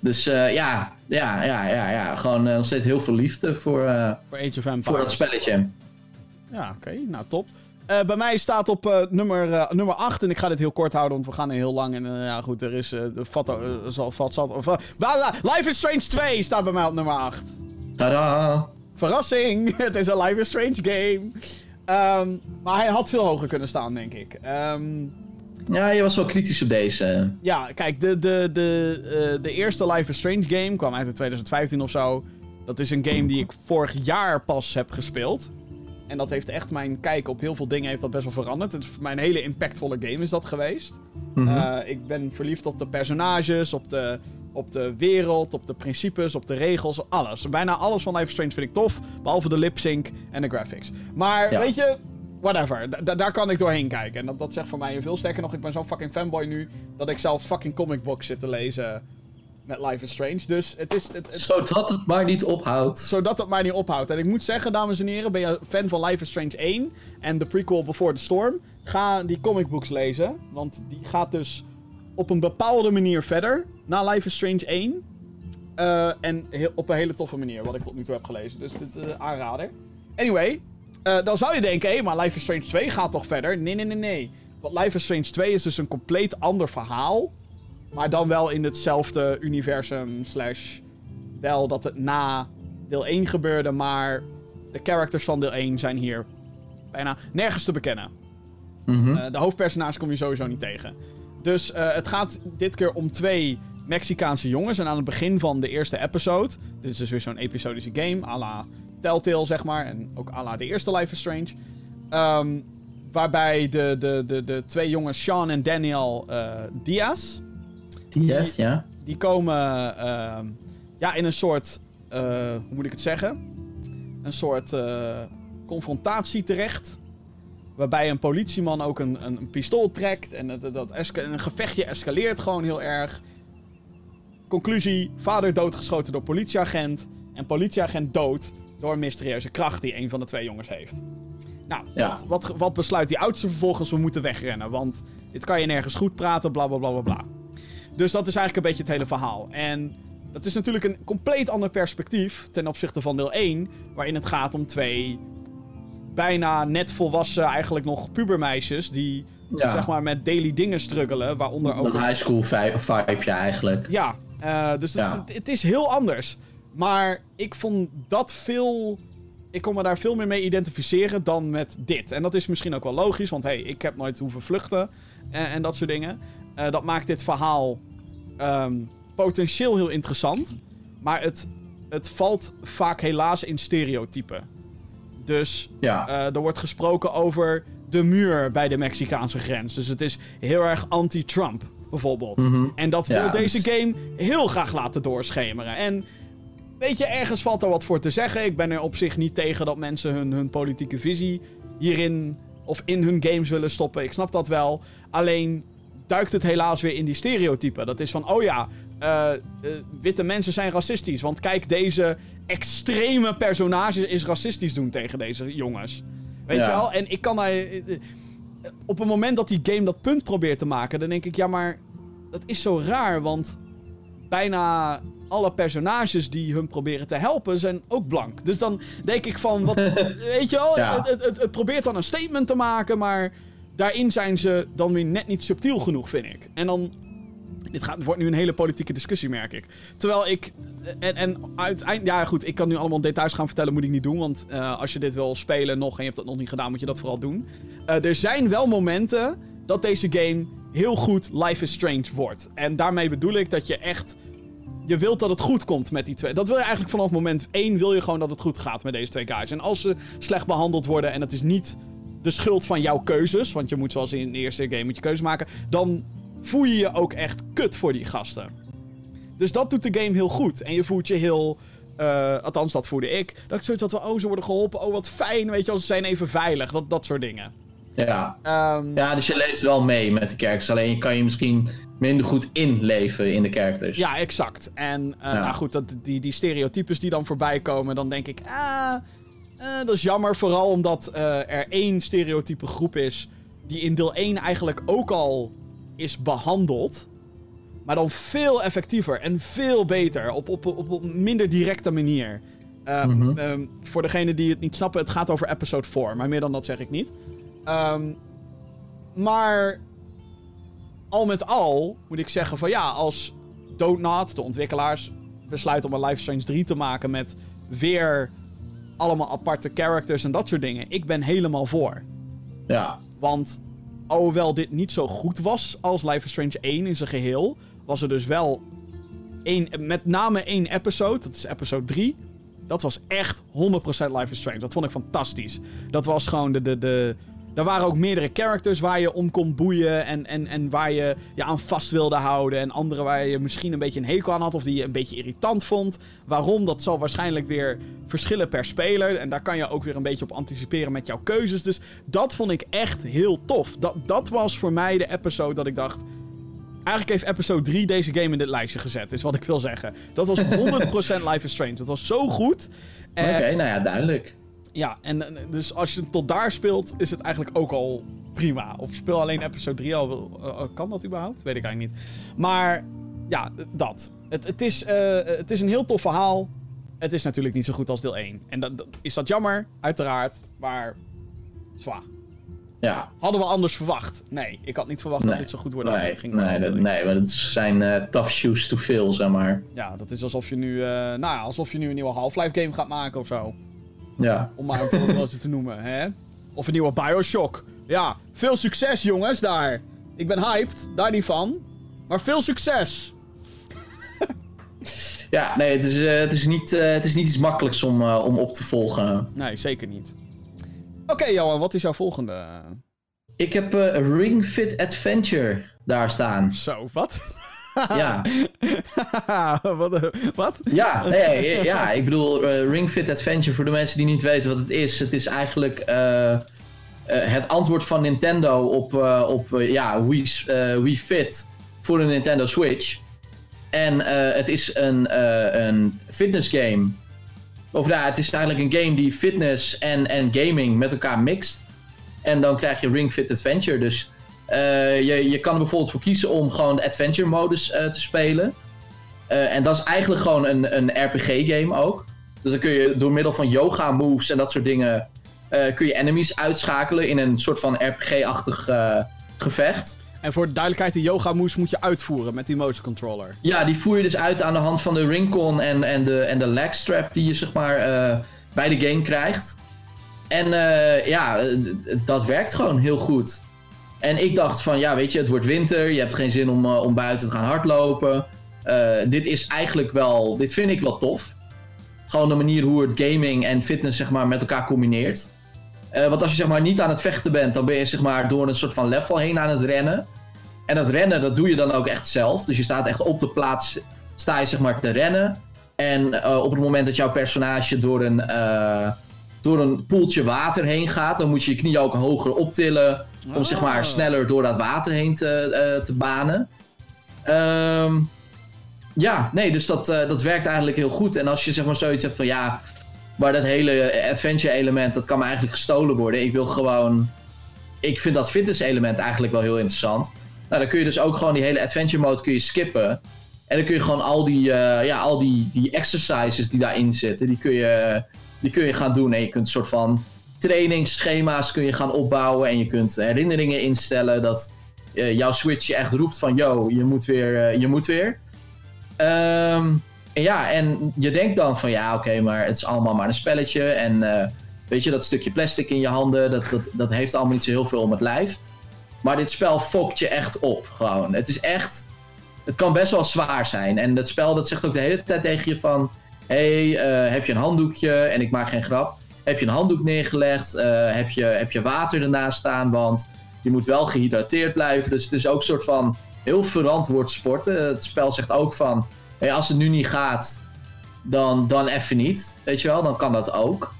Dus eh, ja, ja, ja, ja, ja, gewoon eh, nog steeds heel veel liefde voor, eh, Voor Age of voor dat spelletje. Ja, oké. Nou, top. Bij mij staat op nummer, nummer 8, en ik ga dit heel kort houden, want we gaan er heel lang. En ja, goed, er is. de vat, zal, vat, zat, of. Life is Strange 2 staat bij mij op nummer 8. Tada! Verrassing! <laughs> Het is een Life is Strange game. Ehm, maar hij had veel hoger kunnen staan, denk ik. Ehm, Ja, je was wel kritisch op deze. ja, kijk, de, de, de, eh, de eerste Life is Strange game kwam uit in 2015 of zo. Dat is een game die ik vorig jaar pas heb gespeeld. En dat heeft echt mijn kijk op heel veel dingen heeft dat best wel veranderd. Het is voor mij een hele impactvolle game is dat geweest. Mhm. Eh, ik ben verliefd op de personages, op de, op de wereld, op de principes, op de regels, alles. Bijna alles van Life is Strange vind ik tof, behalve de lip sync en de graphics. Maar Ja. weet je, whatever. Da- da- daar kan ik doorheen kijken. En dat, dat zegt voor mij veel sterker nog. Ik ben zo'n fucking fanboy nu dat ik zelf fucking comic books zit te lezen met Life is Strange. Dus het is. Het, het- Zodat het maar niet ophoudt. zodat het maar niet ophoudt. En ik moet zeggen, dames en heren, ben je fan van Life is Strange 1 en de prequel Before the Storm? Ga die comic books lezen, want die gaat dus op een bepaalde manier verder na Life is Strange 1. Eh, en heel- op een hele toffe manier, wat ik tot nu toe heb gelezen. Dus dit eh, aanrader. Anyway, eh, dan zou je denken, hé, maar Life is Strange 2 gaat toch verder? Nee, nee, nee, nee. Want Life is Strange 2 is dus een compleet ander verhaal. Maar dan wel in hetzelfde universum slash... Wel dat het na deel 1 gebeurde, maar de characters van deel 1 zijn hier bijna nergens te bekennen. Mhm. Eh, de hoofdpersonages kom je sowieso niet tegen. Dus eh, het gaat dit keer om twee Mexicaanse jongens. En aan het begin van de eerste episode... Dit is dus weer zo'n episodische game, à la Telltale, zeg maar. En ook à la de eerste Life is Strange. Ehm, waarbij de, de, de, de twee jongens, Sean en Daniel eh, Diaz... Yes, ja. Die komen ehm, ja, in een soort, eh, hoe moet ik het zeggen? Een soort eh, confrontatie terecht. Waarbij een politieman ook een, een, een pistool trekt. En dat, dat een gevechtje escaleert gewoon heel erg. Conclusie: vader doodgeschoten door politieagent. En politieagent dood door een mysterieuze kracht die een van de twee jongens heeft. Nou, Ja. wat, wat, wat besluit die oudste vervolgens? We moeten wegrennen. Want dit kan je nergens goed praten, bla bla bla bla bla. Dus dat is eigenlijk een beetje het hele verhaal. En dat is natuurlijk een compleet ander perspectief ten opzichte van deel 1, waarin het gaat om twee bijna net volwassen, eigenlijk nog pubermeisjes, die Ja. zeg maar met daily dingen struggelen, waaronder ook... Dat high school vibe, vibe eigenlijk. Ja, eh, dus Ja. Het, het is heel anders. Maar ik vond dat veel... Ik kon me daar veel meer mee identificeren dan met dit. En dat is misschien ook wel logisch, want hey, ik heb nooit hoeven vluchten en, en dat soort dingen. Eh, dat maakt dit verhaal ehm, potentieel heel interessant. Maar het, het valt vaak helaas in stereotypen. Dus Ja. eh, er wordt gesproken over de muur bij de Mexicaanse grens. Dus het is heel erg anti-Trump, bijvoorbeeld. Mhm. En dat wil Ja, deze dus- game heel graag laten doorschemeren. En weet je, ergens valt er wat voor te zeggen. Ik ben er op zich niet tegen dat mensen hun, hun politieke visie hierin of in hun games willen stoppen. Ik snap dat wel. Alleen duikt het helaas weer in die stereotypen. Dat is van, oh ja, eh, eh, witte mensen zijn racistisch. Want kijk, deze extreme personages is racistisch doen tegen deze jongens. Weet Ja. je wel? En ik kan daar... eh, Op het moment dat die game dat punt probeert te maken, dan denk ik, ja, maar dat is zo raar, want bijna alle personages die hun proberen te helpen zijn ook blank. Dus dan denk ik van, wat, <laughs> weet je wel, Ja. het, het, het, het probeert dan een statement te maken, maar daarin zijn ze dan weer net niet subtiel genoeg, vind ik. En dan Dit gaat, wordt nu een hele politieke discussie, merk ik. Terwijl ik. En, en uiteindelijk. Ja, goed, ik kan nu allemaal details gaan vertellen, moet ik niet doen. Want uh, als je dit wil spelen nog en je hebt dat nog niet gedaan, moet je dat vooral doen. Uh, er zijn wel momenten dat deze game heel goed Life is Strange wordt. En daarmee bedoel ik dat je echt. Je wilt dat het goed komt met die twee. Dat wil je eigenlijk vanaf moment 1 wil je gewoon dat het goed gaat met deze twee guys. En als ze slecht behandeld worden en het is niet de schuld van jouw keuzes, want je moet zoals in de eerste game moet je keuzes maken, dan voel je je ook echt kut voor die gasten. Dus dat doet de game heel goed. En je voelt je heel. Uh, althans, dat voelde ik. Dat ik zoiets had van, oh, ze worden geholpen. Oh, wat fijn. Weet je, als ze zijn even veilig. Dat, dat soort dingen. Ja. Um, ja, dus je leeft wel mee met de characters. Alleen kan je misschien minder goed inleven in de characters. Ja, exact. En uh, nou goed, dat, die, die stereotypes die dan voorbij komen, dan denk ik, ah, uh, dat is jammer. Vooral omdat er één stereotype groep is die in deel 1 eigenlijk ook al is behandeld. Maar dan veel effectiever en veel beter. Op, op, op, op een minder directe manier. Um, um, voor degene die het niet snappen, het gaat over episode 4. Maar meer dan dat zeg ik niet. Um, maar al met al moet ik zeggen van ja, als Doodnot, de ontwikkelaars, besluiten om een Life Strange 3 te maken met weer allemaal aparte characters en dat soort dingen. Ik ben helemaal voor. Ja. Want alhoewel dit niet zo goed was als Life is Strange 1 in zijn geheel, was er dus wel één, met name één episode, dat is episode 3. Dat was echt 100% Life is Strange. Dat vond ik fantastisch. Dat was gewoon de, de, de, er waren ook meerdere characters waar je om kon boeien. En, en, en waar je je aan vast wilde houden. En andere waar je misschien een beetje een hekel aan had. Of die je een beetje irritant vond. Waarom? Dat zal waarschijnlijk weer verschillen per speler. En daar kan je ook weer een beetje op anticiperen met jouw keuzes. Dus dat vond ik echt heel tof. Dat, dat was voor mij de episode dat ik dacht. Eigenlijk heeft episode 3 deze game in dit lijstje gezet, is wat ik wil zeggen. Dat was 100% <laughs> Life is Strange. Dat was zo goed. Oké, nou ja, duidelijk. Ja, en dus als je tot daar speelt, is het eigenlijk ook al prima. Of speel alleen episode 3 al. Uh, kan dat überhaupt? Weet ik eigenlijk niet. Maar ja, dat. Het, het, is, uh, het is een heel tof verhaal. Het is natuurlijk niet zo goed als deel 1. En dat, is dat jammer, uiteraard. Maar zwaar. Ja. Hadden we anders verwacht? Nee, ik had niet verwacht nee. dat dit zo goed wordt. Nee, ging nee, dat, nee, maar dat zijn uh, tough shoes to fill, zeg maar. Ja, dat is alsof je nu, uh, nou ja, alsof je nu een nieuwe Half-Life game gaat maken of zo. Ja. Om maar een voorbeeldje te noemen, hè? Of een nieuwe Bioshock. Ja, veel succes jongens daar. Ik ben hyped, daar niet van. Maar veel succes. <laughs> ja, nee, het is, uh, het is, niet, uh, het is niet iets makkelijks om, uh, om op te volgen. Nee, zeker niet. Oké, okay, Johan, wat is jouw volgende? Ik heb Ring Fit Adventure daar staan. Zo, wat? Ja. <laughs> wat, wat? Ja, nee, ja, ik bedoel, uh, Ring Fit Adventure, voor de mensen die niet weten wat het is. Het is eigenlijk uh, uh, het antwoord van Nintendo op, op ja, Wii, Wii Fit voor de Nintendo Switch. En het is een, een fitness game. Of nou, het is eigenlijk een game die fitness en, en gaming met elkaar mixt. En dan krijg je Ring Fit Adventure. Dus uh, je, je kan er bijvoorbeeld voor kiezen om gewoon de adventure modus uh, te spelen. Uh, en dat is eigenlijk gewoon een, een RPG-game ook. Dus dan kun je door middel van yoga moves en dat soort dingen. kun je enemies uitschakelen in een soort van RPG-achtig gevecht. En voor de duidelijkheid, de yoga moves moet je uitvoeren met die motion controller. Ja, die voer je dus uit aan de hand van de ringcon en, en, de, en de leg strap die je zeg maar bij de game krijgt. En ja, dat werkt gewoon heel goed. En ik dacht van, ja, weet je, het wordt winter. Je hebt geen zin om, uh, om buiten te gaan hardlopen. Uh, dit is eigenlijk wel, dit vind ik wel tof. Gewoon de manier hoe het gaming en fitness zeg maar met elkaar combineert. Uh, want als je zeg maar niet aan het vechten bent, dan ben je zeg maar door een soort van level heen aan het rennen. En dat rennen, dat doe je dan ook echt zelf. Dus je staat echt op de plaats, sta je zeg maar te rennen. En op het moment dat jouw personage door een, door een poeltje water heen gaat, dan moet je je knieën ook hoger optillen. Om zeg maar ah. sneller door dat water heen te, uh, te banen. Um, ja, nee, dus dat, uh, dat werkt eigenlijk heel goed. En als je zeg maar zoiets hebt van ja, maar dat hele adventure element, dat kan me eigenlijk gestolen worden. Ik wil gewoon, ik vind dat fitness element eigenlijk wel heel interessant. Nou, dan kun je dus ook gewoon die hele adventure mode kun je skippen. En dan kun je gewoon al die, uh, ja, al die, die exercises die daarin zitten, die kun, je, die kun je gaan doen. En je kunt een soort van trainingsschema's kun je gaan opbouwen en je kunt herinneringen instellen. Dat, eh, jouw Switch je echt roept van, yo, je moet weer, eh, je moet weer. Ehm, en ja, en je denkt dan van, ja, oké, maar het is allemaal maar een spelletje. En eh, weet je, dat stukje plastic in je handen, dat, dat, dat heeft allemaal niet zo heel veel om het lijf. Maar dit spel fokt je echt op, gewoon. Het is echt... Het kan best wel zwaar zijn. En het spel dat zegt ook de hele tijd tegen je van... Hey, heb je een handdoekje? En ik maak geen grap. Heb je een handdoek neergelegd? Uh, heb, je, heb je water ernaast staan? Want je moet wel gehydrateerd blijven. Dus het is ook een soort van heel verantwoord sporten. Het spel zegt ook van... Als het nu niet gaat, dan, dan even niet. Weet je wel, dan kan dat ook.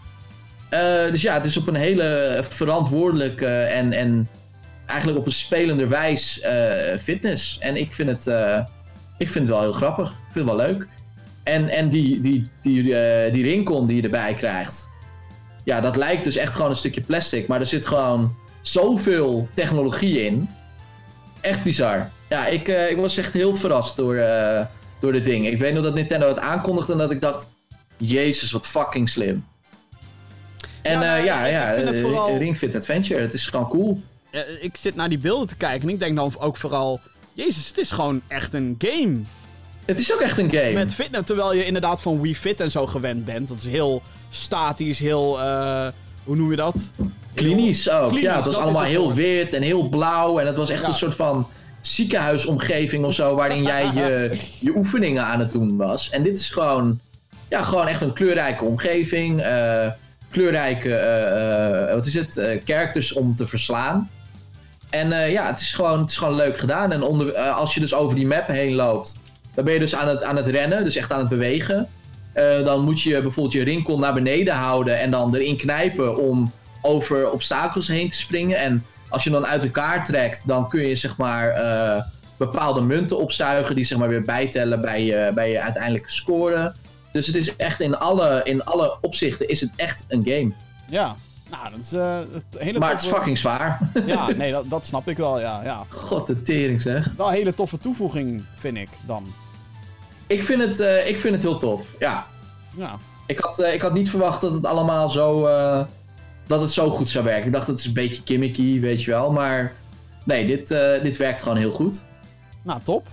Uh, dus ja, het is op een hele verantwoordelijke en, en eigenlijk op een spelende wijs uh, fitness. En ik vind, het, ik vind het wel heel grappig. Ik vind het wel leuk. En, en die, die, die, die rincon die je erbij krijgt. Ja, dat lijkt dus echt gewoon een stukje plastic. Maar er zit gewoon zoveel technologie in. Echt bizar. Ja, ik, ik was echt heel verrast door, door dit ding. Ik weet nog dat Nintendo het aankondigde en dat ik dacht... Jezus, wat fucking slim. En ja, ja, ja vooral... Ring Fit Adventure. Het is gewoon cool. Ik zit naar die beelden te kijken en ik denk dan ook vooral... Jezus, het is gewoon echt een game. Het is ook echt een game. Met fitness, terwijl je inderdaad van Wii Fit en zo gewend bent. Dat is heel statisch, heel... Uh, hoe noem je dat? Klinisch ook. Klinisch, ja, het was allemaal heel wit en heel blauw. En het was echt ja. een soort van ziekenhuisomgeving of zo... waarin jij je, <laughs> je oefeningen aan het doen was. En dit is gewoon... Ja, gewoon echt een kleurrijke omgeving. Uh, kleurrijke, uh, uh, wat is het, characters om te verslaan. En ja, het is, gewoon, het is gewoon leuk gedaan. En onder, als je dus over die map heen loopt, dan ben je dus aan het, aan het rennen, dus echt aan het bewegen. Dan moet je bijvoorbeeld je rinkel naar beneden houden en dan erin knijpen om over obstakels heen te springen. En als je dan uit elkaar trekt, dan kun je zeg maar bepaalde munten opzuigen die zeg maar weer bijtellen bij je, bij je uiteindelijke score. Dus het is echt in alle, in alle opzichten is het echt een game. Ja, nou, dat is uh, het hele Maar het is fucking zwaar. <laughs> Ja, nee, dat, dat snap ik wel, ja. ja. God, de tering zeg. Wel een hele toffe toevoeging, vind ik dan. Ik vind het, uh, ik vind het heel tof, ja. Ja. Ik had, uh, ik had niet verwacht dat het allemaal zo... dat het zo goed zou werken. Ik dacht, het is een beetje gimmicky, weet je wel. Maar nee, dit, dit werkt gewoon heel goed. Nou, top.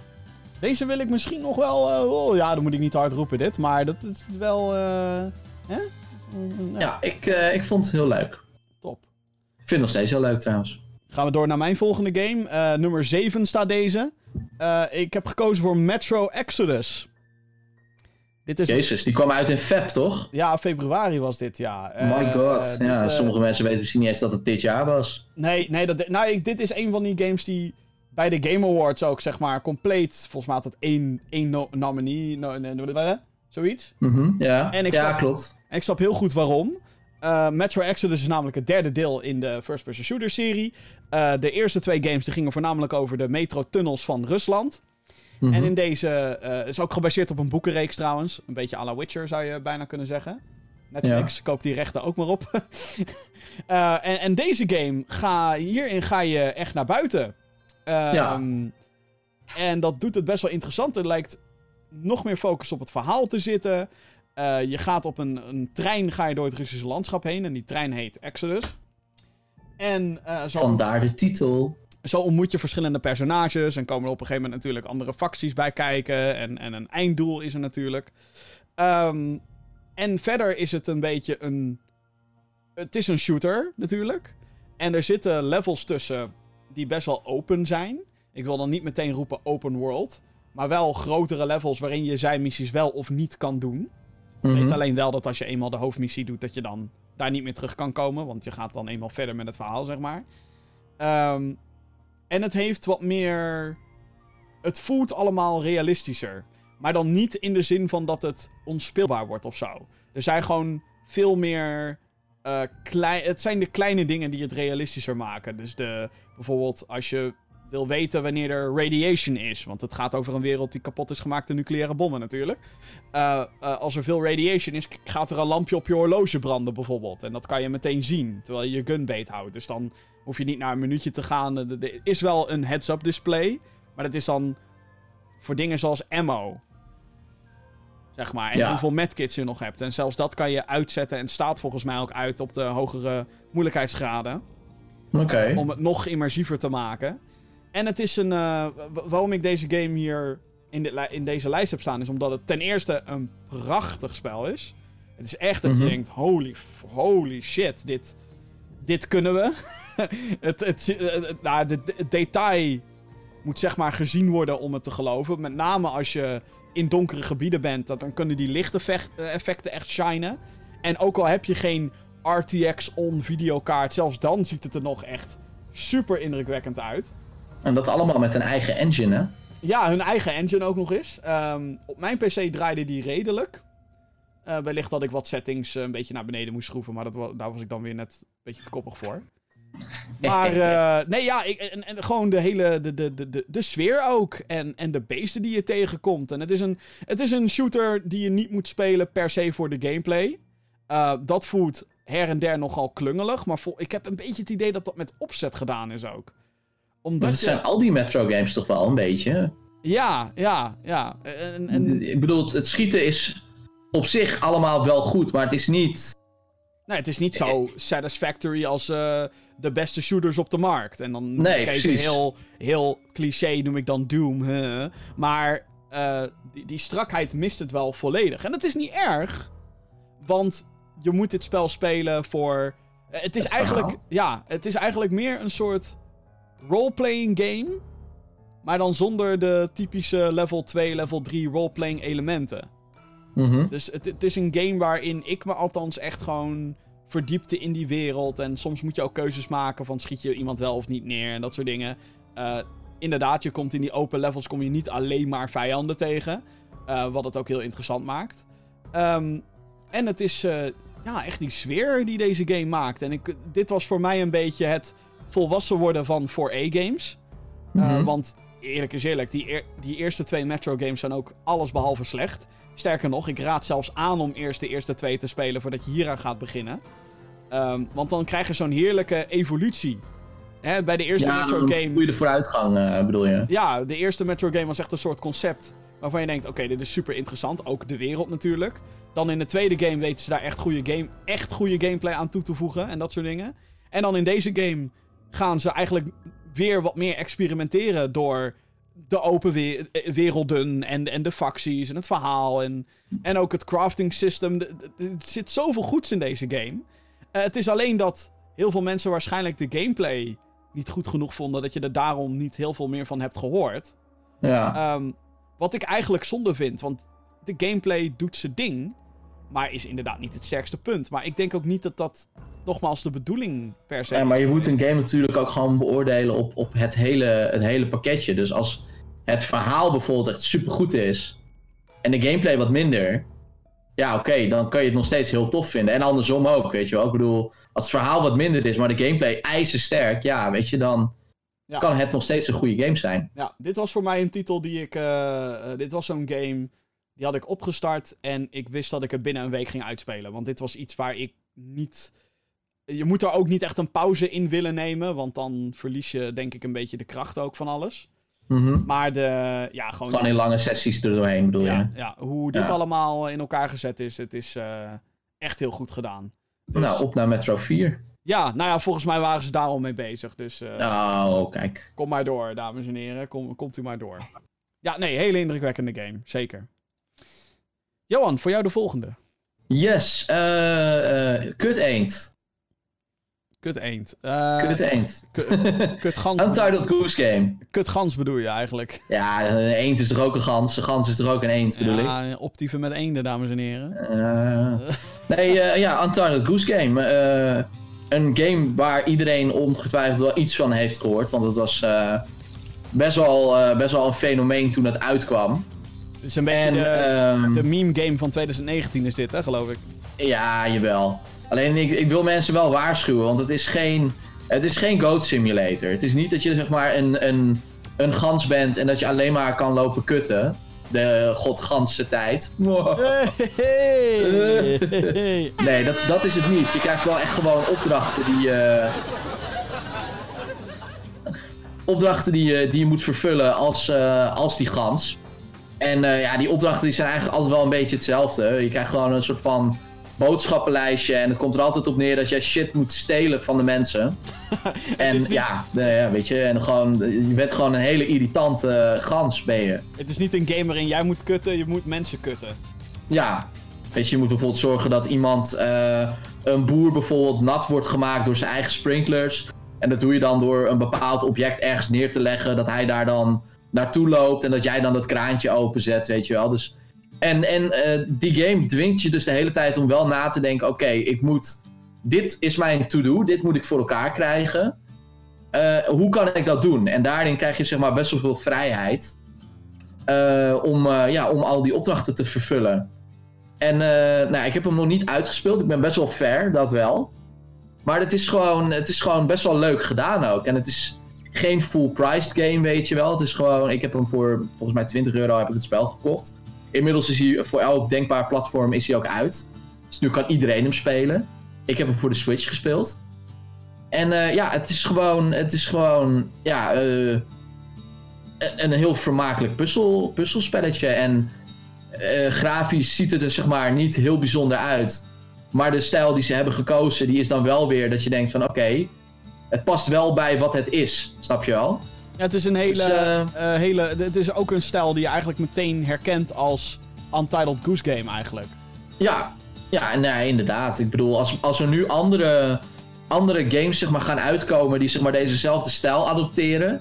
Deze wil ik misschien nog wel. Oh, ja, dan moet ik niet hard roepen, dit. Maar dat is wel. Hè? Ja, ja ik, ik vond het heel leuk. Top. Ik vind het nog steeds heel leuk trouwens. Gaan we door naar mijn volgende game. nummer 7 staat deze. Ik heb gekozen voor Metro Exodus. Dit is... Jezus, die kwam uit in Feb, toch? Ja, februari was dit, ja. my god. ja, dit, sommige mensen weten misschien niet eens dat het dit jaar was. Nee, nee dat, nou, ik, dit is een van die games die bij de Game Awards ook, zeg maar, compleet. Volgens mij had het één, één no nominee. No, no, zoiets. Mm -hmm, ja, en ik ja snap, klopt. En ik snap heel goed waarom. Uh, Metro Exodus is namelijk het derde deel in de first-person shooter serie. Uh, de eerste twee games die gingen voornamelijk over de metro-tunnels van Rusland. Mm -hmm. En in deze uh, is ook gebaseerd op een boekenreeks trouwens. Een beetje à la Witcher zou je bijna kunnen zeggen. Netflix, ja. koop die rechten ook maar op. <laughs> en, en deze game, ga, hierin ga je echt naar buiten. Um, ja. En dat doet het best wel interessant. Er lijkt nog meer focus op het verhaal te zitten. Je gaat op een, een, trein ga je door het Russische landschap heen. En die trein heet Exodus. En, uh, zo, Vandaar de titel. Zo ontmoet je verschillende personages. En komen er op een gegeven moment natuurlijk andere facties bij kijken. En, en een einddoel is er natuurlijk. Um, en verder is het een beetje een. Het is een shooter natuurlijk. En er zitten levels tussen die best wel open zijn. Ik wil dan niet meteen roepen open world. Maar wel grotere levels waarin je zijn missies wel of niet kan doen. Mm -hmm. Weet alleen wel dat als je eenmaal de hoofdmissie doet, dat je dan daar niet meer terug kan komen. Want je gaat dan eenmaal verder met het verhaal, zeg maar. Um, en het heeft wat meer. Het voelt allemaal realistischer. Maar dan niet in de zin van dat het onspeelbaar wordt of zo. Er zijn gewoon veel meer uh, het zijn de kleine dingen die het realistischer maken. Dus de, bijvoorbeeld als je wil weten wanneer er radiation is. Want het gaat over een wereld die kapot is gemaakt door nucleaire bommen natuurlijk. Uh, uh, als er veel radiation is, gaat er een lampje op je horloge branden bijvoorbeeld. En dat kan je meteen zien, terwijl je je gun beet houdt. Dus dan hoef je niet naar een minuutje te gaan. Er is wel een heads-up display. Maar dat is dan voor dingen zoals ammo. Zeg maar. En ja. hoeveel medkits je nog hebt. En zelfs dat kan je uitzetten. En staat volgens mij ook uit op de hogere moeilijkheidsgraden. Okay. Om het nog immersiever te maken. En het is een. eh, wa- waarom ik deze game hier in, dit in deze lijst heb staan, is omdat het ten eerste een prachtig spel is. Het is echt dat Mhm. je denkt: holy, holy shit, dit, dit kunnen we. <laughs> het, het, het, het- nou, het detail moet zeg maar gezien worden om het te geloven. Met name als je in donkere gebieden bent, dat, dan kunnen die lichteffecten echt shinen. En ook al heb je geen RTX-on videokaart, zelfs dan ziet het er nog echt super indrukwekkend uit. En dat allemaal met een eigen engine, hè? Ja, hun eigen engine ook nog eens. Ehm, op mijn PC draaide die redelijk. Eh wellicht dat ik wat settings eh, een beetje naar beneden moest schroeven, maar dat, daar was ik dan weer net een beetje te koppig voor. <laughs> Maar eh, nee, ja, ik, en, en gewoon de hele de, de, de, de, de sfeer ook. En, en de beesten die je tegenkomt. En het is, een, het is een shooter die je niet moet spelen per se voor de gameplay. Dat voelt her en der nogal klungelig. Maar vol, ik heb een beetje het idee dat dat met opzet gedaan is ook. Omdat Dat je- zijn al die Metro games toch wel een beetje. Ja, ja, ja. En, en, Ik bedoel, het schieten is op zich allemaal wel goed, maar het is niet. nee, het is niet zo satisfactory als eh, de beste shooters op de markt. En dan Nee, kijk, precies. heel, heel cliché noem ik dan Doom. Huh? Maar eh, die, die strakheid mist het wel volledig. En dat is niet erg, want je moet dit spel spelen voor... eh, het is Het eigenlijk, verhaal. ja, het is eigenlijk meer een soort roleplaying game. Maar dan zonder de typische level 2, level 3 roleplaying elementen. Mhm. Dus het, het is een game waarin ik me althans echt gewoon verdiepte in die wereld. En soms moet je ook keuzes maken van schiet je iemand wel of niet neer en dat soort dingen. Eh, inderdaad, je komt in die open levels kom je niet alleen maar vijanden tegen. eh, wat het ook heel interessant maakt. Ehm, en het is eh, ja, echt die sfeer die deze game maakt. En ik, dit was voor mij een beetje het volwassen worden van 4A-games. Mhm. Want eerlijk is eerlijk, die, eer- die eerste twee Metro-games zijn ook alles behalve slecht. Sterker nog, ik raad zelfs aan om eerst de eerste twee te spelen voordat je hieraan gaat beginnen. Ehm, want dan krijg je zo'n heerlijke evolutie. Hè, bij de eerste Ja, voel je de vooruitgang, eh, bedoel je? Ja, de eerste Metro game was echt een soort concept waarvan je denkt, oké, dit is super interessant. Ook de wereld natuurlijk. Dan in de tweede game weten ze daar echt goede, game, echt goede gameplay aan toe te voegen en dat soort dingen. En dan in deze game gaan ze eigenlijk weer wat meer experimenteren door de open we- werelden en, en de facties en het verhaal en, en ook het crafting system. Er zit zoveel goeds in deze game. Eh, het is alleen dat heel veel mensen waarschijnlijk de gameplay niet goed genoeg vonden. Dat je er daarom niet heel veel meer van hebt gehoord. Ja. Ehm, wat ik eigenlijk zonde vind. Want de gameplay doet zijn ding. Maar is inderdaad niet het sterkste punt. Maar ik denk ook niet dat dat nogmaals de bedoeling per se Ja, maar je moet een game natuurlijk ook gewoon beoordelen op, op het, hele, het hele pakketje. Dus als het verhaal bijvoorbeeld echt supergoed is en de gameplay wat minder, ja oké, dan kan je het nog steeds heel tof vinden. En andersom ook, weet je wel. Ik bedoel, als het verhaal wat minder is, maar de gameplay ijzersterk, ja, weet je, dan Ja. kan het nog steeds een goede game zijn. Ja, dit was voor mij een titel die ik... eh, eh, dit was zo'n game... Die had ik opgestart en ik wist dat ik het binnen een week ging uitspelen. Want dit was iets waar ik niet... Je moet er ook niet echt een pauze in willen nemen. Want dan verlies je denk ik een beetje de kracht ook van alles. Mhm. Maar de... Ja, gewoon... Gewoon in lange sessies er doorheen, bedoel ja, je? ja, hoe dit Ja. allemaal in elkaar gezet is, het is eh, echt heel goed gedaan. Dus- Nou, op naar Metro 4. Ja, nou ja, volgens mij waren ze daar al mee bezig. Dus Oh, kijk. kom maar door, dames en heren. Kom, komt u maar door. Ja, nee, hele indrukwekkende game. Zeker. Johan, voor jou de volgende. Yes, eh kut eend. Kut eend. Eh, Kut eend. kut <laughs> gans. Untitled Goose Game. Kut gans bedoel je eigenlijk. Ja, een eend is toch ook een gans? Een gans is toch ook een eend, bedoel ik? Ja, optieven met eenden, dames en heren. Nee, ja, Untitled Goose Game. Een game waar iedereen ongetwijfeld wel iets van heeft gehoord. Want het was best, wel, eh, best wel een fenomeen toen het uitkwam. Het is een beetje En de, ehm, de meme game van 2019 is dit, hè, geloof ik. ja, jawel. Alleen ik, ik wil mensen wel waarschuwen, want het is geen, het is geen Goat Simulator. Het is niet dat je zeg maar een, een, een gans bent en dat je alleen maar kan lopen kutten. De godganse tijd. <laughs> Hey. <laughs> Nee, dat, dat is het niet. Je krijgt wel echt gewoon opdrachten die je. opdrachten die je, die je moet vervullen als, eh, als die gans. En eh, ja, die opdrachten die zijn eigenlijk altijd wel een beetje hetzelfde. Je krijgt gewoon een soort van boodschappenlijstje. En het komt er altijd op neer dat jij shit moet stelen van de mensen. <laughs> en niet- ja, ja, weet je, en gewoon, je bent gewoon een hele irritante gans, ben je. Het is niet een game waarin jij moet kutten, je moet mensen kutten. Ja, weet je, je moet bijvoorbeeld zorgen dat iemand, eh, een boer bijvoorbeeld, nat wordt gemaakt door zijn eigen sprinklers. En dat doe je dan door een bepaald object ergens neer te leggen, dat hij daar dan naartoe loopt en dat jij dan dat kraantje openzet, weet je wel. Dus, en en eh, die game dwingt je dus de hele tijd om wel na te denken, oké, ik moet, dit is mijn to-do, dit moet ik voor elkaar krijgen. Eh, hoe kan ik dat doen? En daarin krijg je zeg maar best wel veel vrijheid. eh, om, ja, om al die opdrachten te vervullen. En nou, ik heb hem nog niet uitgespeeld. Ik ben best wel fair, dat wel. Maar het is, gewoon, het is gewoon best wel leuk gedaan ook. En het is geen full-priced game, weet je wel. Het is gewoon, ik heb hem voor volgens mij 20 euro heb ik het spel gekocht. Inmiddels is hij voor elk denkbaar platform is hij ook uit. Dus nu kan iedereen hem spelen. Ik heb hem voor de Switch gespeeld. En eh, ja, het is gewoon, het is gewoon, ja, eh, een, een heel vermakelijk puzzel, puzzelspelletje. En eh, grafisch ziet het er zeg maar niet heel bijzonder uit. Maar de stijl die ze hebben gekozen, die is dan wel weer dat je denkt van oké, het past wel bij wat het is. Snap je wel? Ja, het is een hele, Dus, eh, eh, hele... Het is ook een stijl die je eigenlijk meteen herkent als Untitled Goose Game eigenlijk. Ja, ja nee, inderdaad. Ik bedoel, als, als er nu andere, andere games zeg maar, gaan uitkomen die zeg maar, dezezelfde stijl adopteren,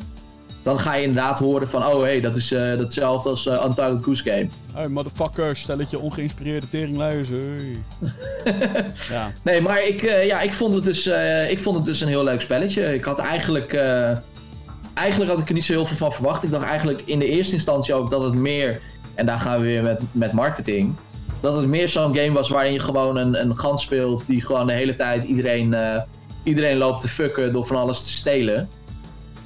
dan ga je inderdaad horen van, oh hé, hey, dat is eh, datzelfde als eh, Untitled Goose Game. Hey, motherfucker, stelletje ongeïnspireerde teringluis. Hey. <laughs> ja. Nee, maar ik, eh, ja, ik, vond het dus, eh, ik vond het dus een heel leuk spelletje. Ik had eigenlijk, eh, eigenlijk had ik er niet zo heel veel van verwacht. Ik dacht eigenlijk in de eerste instantie ook dat het meer, en daar gaan we weer met, met marketing, dat het meer zo'n game was waarin je gewoon een, een gans speelt die gewoon de hele tijd iedereen, eh, iedereen loopt te fucken door van alles te stelen.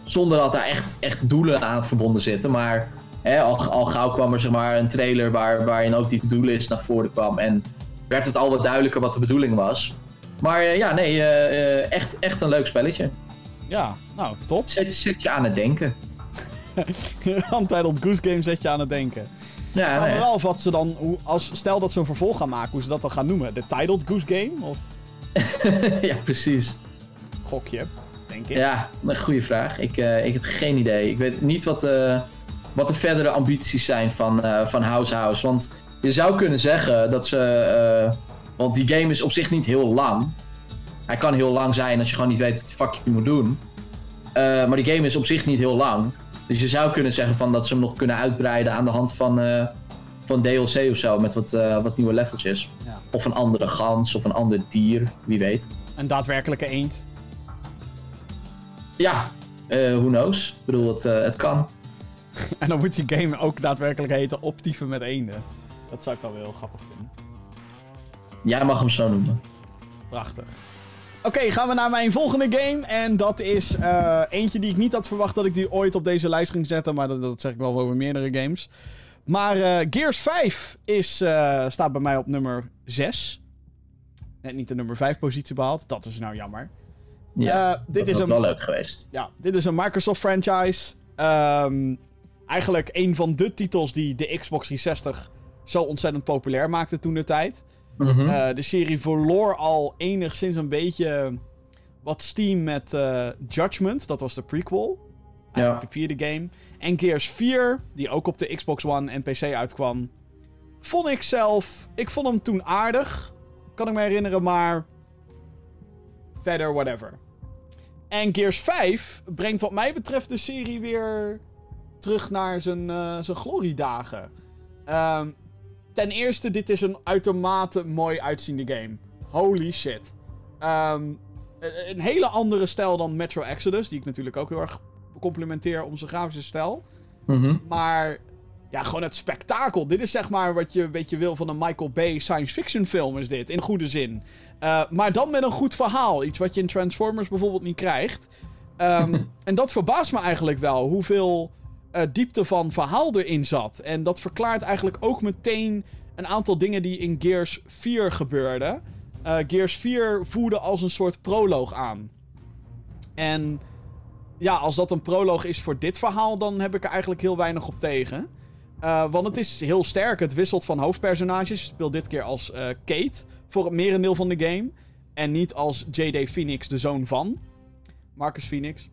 Zonder dat daar echt, echt doelen aan verbonden zitten. Maar hè, al, al gauw kwam er zeg maar, een trailer waar, waarin ook die doellist naar voren kwam. En werd het al wat duidelijker wat de bedoeling was. Maar eh, ja, nee, eh, eh, echt, echt een leuk spelletje. ja, nou, top. Zet, zet je aan het denken. <laughs> Untitled Goose Game zet je aan het denken. Ja, nee. wel wat ze dan... Als, stel dat ze een vervolg gaan maken, hoe ze dat dan gaan noemen. De Titled Goose Game? Of <laughs> ja, precies. gokje, denk ik. Ja, een goede vraag. Ik, eh, ik heb geen idee. Ik weet niet wat, eh, wat de verdere ambities zijn van, eh, van House House. Want je zou kunnen zeggen dat ze. want die game is op zich niet heel lang. Hij kan heel lang zijn als je gewoon niet weet wat de fuck je moet doen. Maar die game is op zich niet heel lang. Dus je zou kunnen zeggen van dat ze hem nog kunnen uitbreiden aan de hand van, van DLC of zo. Met wat, wat nieuwe leveltjes. Ja. Of een andere gans of een ander dier, wie weet. Een daadwerkelijke eend. Ja, eh who knows? Ik bedoel, het, eh, het kan. <laughs> En dan moet die game ook daadwerkelijk heten Optieven met eenden. Dat zou ik dan wel heel grappig vinden. Jij mag hem zo noemen. Prachtig. Oké, gaan we naar mijn volgende game. En dat is eh, eentje die ik niet had verwacht dat ik die ooit op deze lijst ging zetten. Maar dat, dat zeg ik wel over meerdere games. Maar Gears 5 is, staat bij mij op nummer 6. Net niet de nummer 5 positie behaald. Dat is nou jammer. Ja, Eh, dit dat is een wel leuk geweest. ja, dit is een Microsoft franchise. Ehm, eigenlijk een van de titels die de Xbox 360 zo ontzettend populair maakte toen de tijd. Mhm. Eh, de serie verloor al enigszins een beetje wat steam met eh, Judgment. Dat was de prequel. Eigenlijk de vierde game. En Gears 4, die ook op de Xbox One en PC uitkwam. Vond ik zelf... Ik vond hem toen aardig. Kan ik me herinneren, maar... Verder, whatever. En Gears 5 brengt wat mij betreft de serie weer terug naar zijn, eh, zijn gloriedagen. Ehm, ten eerste, dit is een uitermate mooi uitziende game. Holy shit. Ehm, een een hele andere stijl dan Metro Exodus, die ik natuurlijk ook heel erg complimenteer om zijn grafische stijl. Mhm. Maar ja, gewoon het spektakel. Dit is zeg maar wat je een beetje wil van een Michael Bay science fiction film is dit. In goede zin. Uh, maar dan met een goed verhaal. Iets wat je in Transformers bijvoorbeeld niet krijgt. Um, <laughs> en dat verbaast me eigenlijk wel. Hoeveel uh, diepte van verhaal erin zat. En dat verklaart eigenlijk ook meteen een aantal dingen die in Gears 4 gebeurden. Uh, Gears 4 voerde als een soort proloog aan. En ja, als dat een proloog is voor dit verhaal, dan heb ik er eigenlijk heel weinig op tegen. Uh, want het is heel sterk. Het wisselt van hoofdpersonages. Je speelt dit keer als uh, Kate voor het merendeel van de game. En niet als J.D. Phoenix, de zoon van Marcus Phoenix.